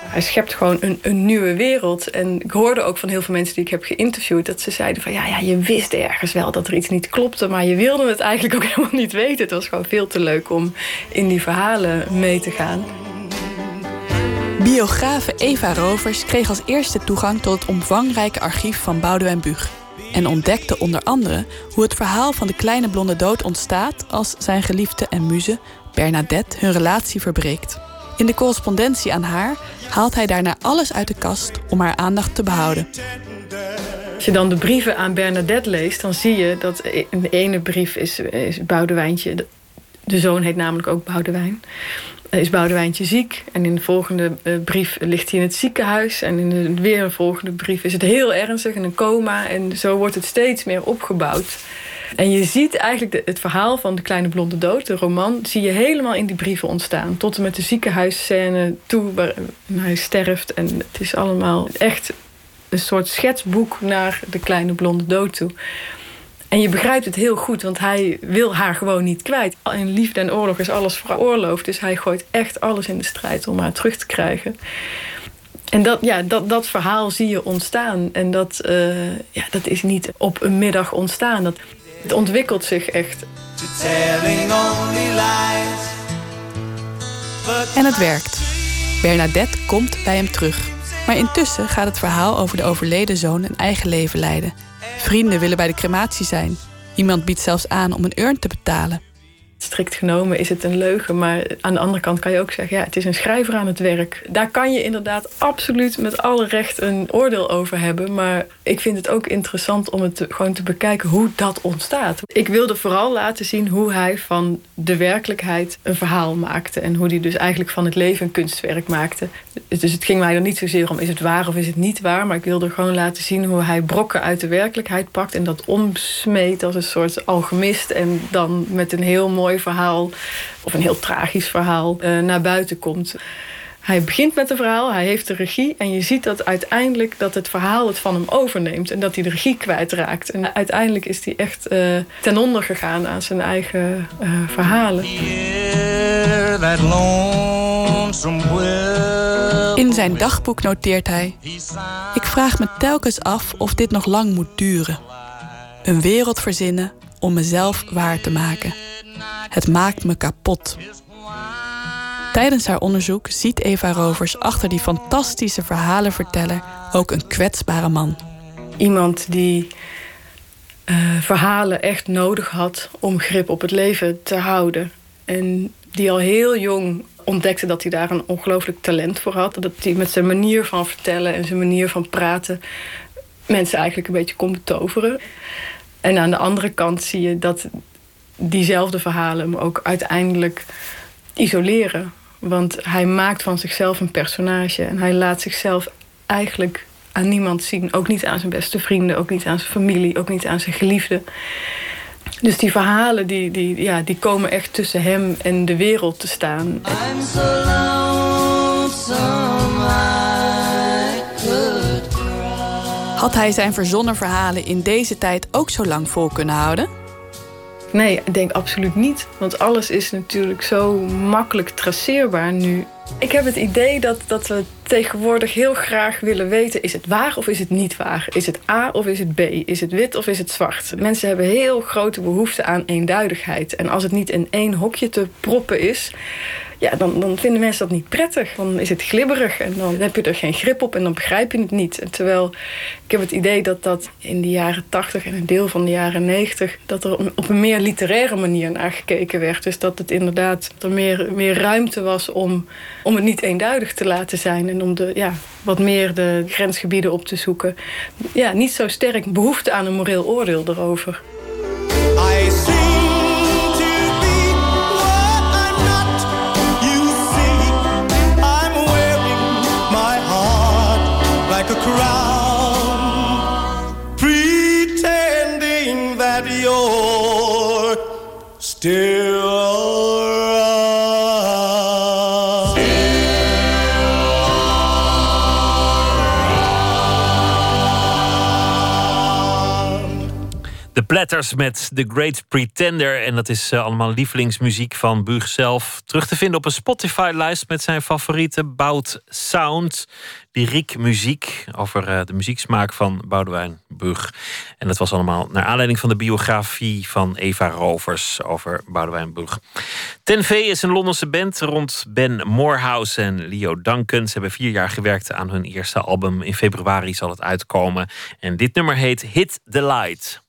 [SPEAKER 24] Hij schept gewoon een, een nieuwe wereld. En ik hoorde ook van heel veel mensen die ik heb geïnterviewd... dat ze zeiden van ja, ja, je wist ergens wel dat er iets niet klopte... maar je wilde het eigenlijk ook [LAUGHS] helemaal niet weten. Het was gewoon veel te leuk om in die verhalen mee te gaan.
[SPEAKER 23] Biografe Eva Rovers kreeg als eerste toegang tot het omvangrijke archief van Boudewijn Buug. En ontdekte onder andere hoe het verhaal van de kleine blonde dood ontstaat als zijn geliefde en muze Bernadette hun relatie verbreekt. In de correspondentie aan haar haalt hij daarna alles uit de kast om haar aandacht te behouden.
[SPEAKER 24] Als je dan de brieven aan Bernadette leest, dan zie je dat in de ene brief is, is Boudewijntje. De, de zoon heet namelijk ook Boudewijn. Is Boudewijntje ziek. En in de volgende eh, brief ligt hij in het ziekenhuis. En in de weer een volgende brief is het heel ernstig in een coma. En zo wordt het steeds meer opgebouwd. En je ziet eigenlijk het verhaal van de kleine blonde dood, de roman, zie je helemaal in die brieven ontstaan. Tot en met de ziekenhuisscène toe waar hij sterft. En het is allemaal echt een soort schetsboek naar de kleine blonde dood toe. En je begrijpt het heel goed, want hij wil haar gewoon niet kwijt. In liefde en oorlog is alles veroorloofd. Dus hij gooit echt alles in de strijd om haar terug te krijgen. En dat, ja, dat, dat verhaal zie je ontstaan. En dat, uh, ja, dat is niet op een middag ontstaan. Dat, het ontwikkelt zich echt.
[SPEAKER 23] En het werkt. Bernadette komt bij hem terug. Maar intussen gaat het verhaal over de overleden zoon een eigen leven leiden. Vrienden willen bij de crematie zijn. Iemand biedt zelfs aan om een urn te betalen.
[SPEAKER 24] Strikt genomen is het een leugen, maar aan de andere kant kan je ook zeggen: ja, het is een schrijver aan het werk. Daar kan je inderdaad absoluut met alle recht een oordeel over hebben. Maar ik vind het ook interessant om het gewoon te bekijken hoe dat ontstaat. Ik wilde vooral laten zien hoe hij van de werkelijkheid een verhaal maakte. En hoe hij dus eigenlijk van het leven een kunstwerk maakte. Dus het ging mij er niet zozeer om: is het waar of is het niet waar? Maar ik wilde gewoon laten zien hoe hij brokken uit de werkelijkheid pakt en dat omsmeet als een soort alchemist. En dan met een heel mooi verhaal, of een heel tragisch verhaal, uh, naar buiten komt. Hij begint met een verhaal, hij heeft de regie en je ziet dat uiteindelijk dat het verhaal het van hem overneemt en dat hij de regie kwijtraakt. En uiteindelijk is hij echt uh, ten onder gegaan aan zijn eigen uh, verhalen.
[SPEAKER 23] In zijn dagboek noteert hij: Ik vraag me telkens af of dit nog lang moet duren. Een wereld verzinnen om mezelf waar te maken. Het maakt me kapot. Tijdens haar onderzoek ziet Eva Rovers achter die fantastische verhalenverteller ook een kwetsbare man.
[SPEAKER 24] Iemand die uh, verhalen echt nodig had om grip op het leven te houden. En die al heel jong ontdekte dat hij daar een ongelooflijk talent voor had. Dat hij met zijn manier van vertellen en zijn manier van praten mensen eigenlijk een beetje kon betoveren. En aan de andere kant zie je dat diezelfde verhalen hem ook uiteindelijk isoleren. Want hij maakt van zichzelf een personage en hij laat zichzelf eigenlijk aan niemand zien. Ook niet aan zijn beste vrienden, ook niet aan zijn familie, ook niet aan zijn geliefden. Dus die verhalen die, die, ja, die komen echt tussen hem en de wereld te staan.
[SPEAKER 23] Had hij zijn verzonnen verhalen in deze tijd ook zo lang vol kunnen houden?
[SPEAKER 24] Nee, ik denk absoluut niet. Want alles is natuurlijk zo makkelijk traceerbaar nu. Ik heb het idee dat, dat we tegenwoordig heel graag willen weten: is het waar of is het niet waar? Is het A of is het B? Is het wit of is het zwart? Mensen hebben heel grote behoefte aan eenduidigheid. En als het niet in één hokje te proppen is, ja, dan, dan vinden mensen dat niet prettig. Dan is het glibberig en dan heb je er geen grip op en dan begrijp je het niet. En terwijl ik heb het idee dat dat in de jaren 80 en een deel van de jaren 90... dat er op een meer literaire manier naar gekeken werd. Dus dat het inderdaad er meer, meer ruimte was om, om het niet eenduidig te laten zijn... en om de, ja, wat meer de grensgebieden op te zoeken. Ja, niet zo sterk behoefte aan een moreel oordeel erover.
[SPEAKER 1] Still
[SPEAKER 4] De Platters met The Great Pretender. En dat is eh, allemaal lievelingsmuziek van Buug zelf. Terug te vinden op een Spotify-lijst met zijn favoriete Bout Sound. Lyriek muziek over eh, de muzieksmaak van Boudewijn Buug. En dat was allemaal naar aanleiding van de biografie van Eva Rovers over Boudewijn Buug. Ten V is een Londense band rond Ben Morehouse en Leo Duncan. Ze hebben vier jaar gewerkt aan hun eerste album. In februari zal het uitkomen. En dit nummer heet Hit the Light.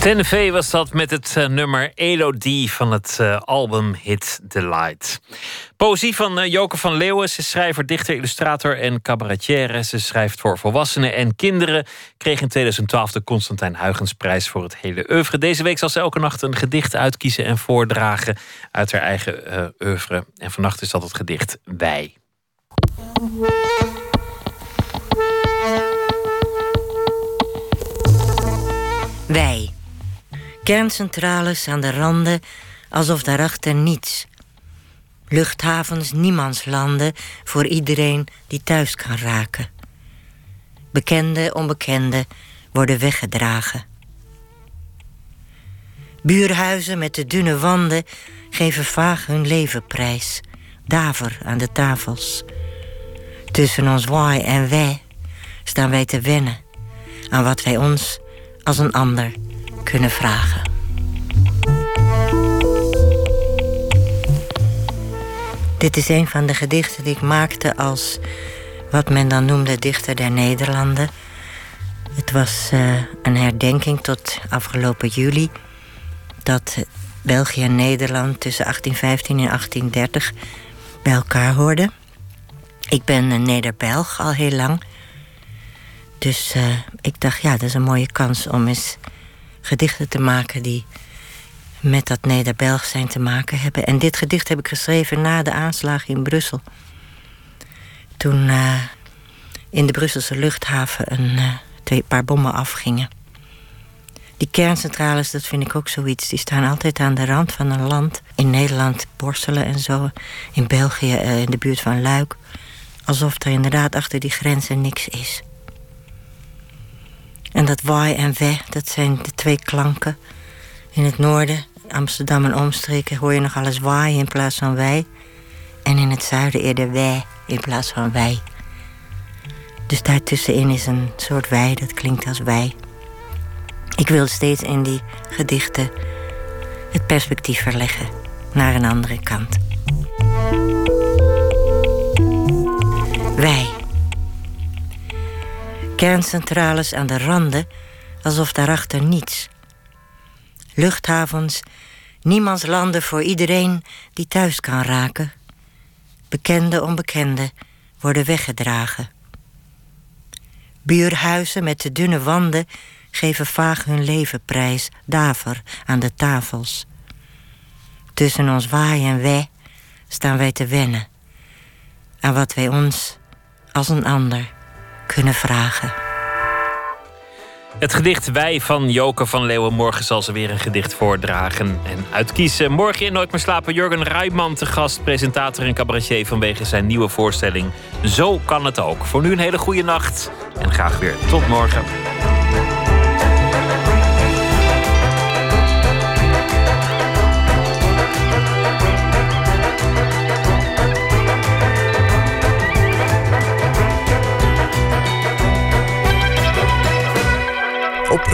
[SPEAKER 1] TNV was dat met het eh, nummer Elodie van het eh, album Hit Delight. Poëzie van uh, Joke van Leeuwen. Ze is schrijver, dichter, illustrator en cabaretière. Ze schrijft voor volwassenen en kinderen. Kreeg in 2012 de Constantijn Huygensprijs voor het hele oeuvre. Deze week zal ze elke nacht een gedicht uitkiezen en voordragen uit haar eigen oeuvre. En vannacht is dat het gedicht. Wij.
[SPEAKER 25] Kerncentrales aan de randen, alsof daarachter niets. Luchthavens, niemandslanden voor iedereen die thuis kan raken. Bekende, onbekende worden weggedragen. Buurhuizen met de dunne wanden geven vaag hun leven prijs. Daver aan de tafels. Tussen ons waai en wij staan wij te wennen aan wat wij ons als een ander kunnen vragen. Dit is een van de gedichten die ik maakte als wat men dan noemde dichter der Nederlanden. Het was uh, een herdenking tot afgelopen juli dat België en Nederland tussen 1815 en 1830 bij elkaar hoorden. Ik ben een Neder-Belg al heel lang. Dus uh, ik dacht, ja, dat is een mooie kans om eens gedichten te maken die met dat Neder-Belg zijn te maken hebben. En dit gedicht heb ik geschreven na de aanslagen in Brussel. Toen uh, in de Brusselse luchthaven een uh, twee paar bommen afgingen. Die kerncentrales, dat vind ik ook zoiets. Die staan altijd aan de rand van een land. In Nederland Borselen en zo. In België in de buurt van Luik. Alsof er inderdaad achter die grenzen niks is. En dat waai en we, dat zijn de twee klanken. In het noorden, Amsterdam en omstreken, hoor je nog alles waaien in plaats van wij. En in het zuiden eerder wij in plaats van wij. Dus daartussenin is een soort wij, dat klinkt als wij. Ik wil steeds in die gedichten het perspectief verleggen naar een andere kant. Kerncentrales aan de randen, alsof daarachter niets. Luchthavens, niemands landen voor iedereen die thuis kan raken. Bekende onbekende worden weggedragen. Buurhuizen met de dunne wanden geven vaag hun leven prijs, daver aan de tafels. Tussen ons waai en wij staan wij te wennen aan wat wij ons als een ander kunnen vragen.
[SPEAKER 1] Het gedicht Wij van Joke van Leeuwen. Morgen zal ze weer een gedicht voordragen en uitkiezen. Morgen in Nooit meer slapen Jurgen Rijman te gast. Presentator en cabaretier vanwege zijn nieuwe voorstelling. Zo kan het ook. Voor nu een hele goede nacht. En graag weer tot morgen.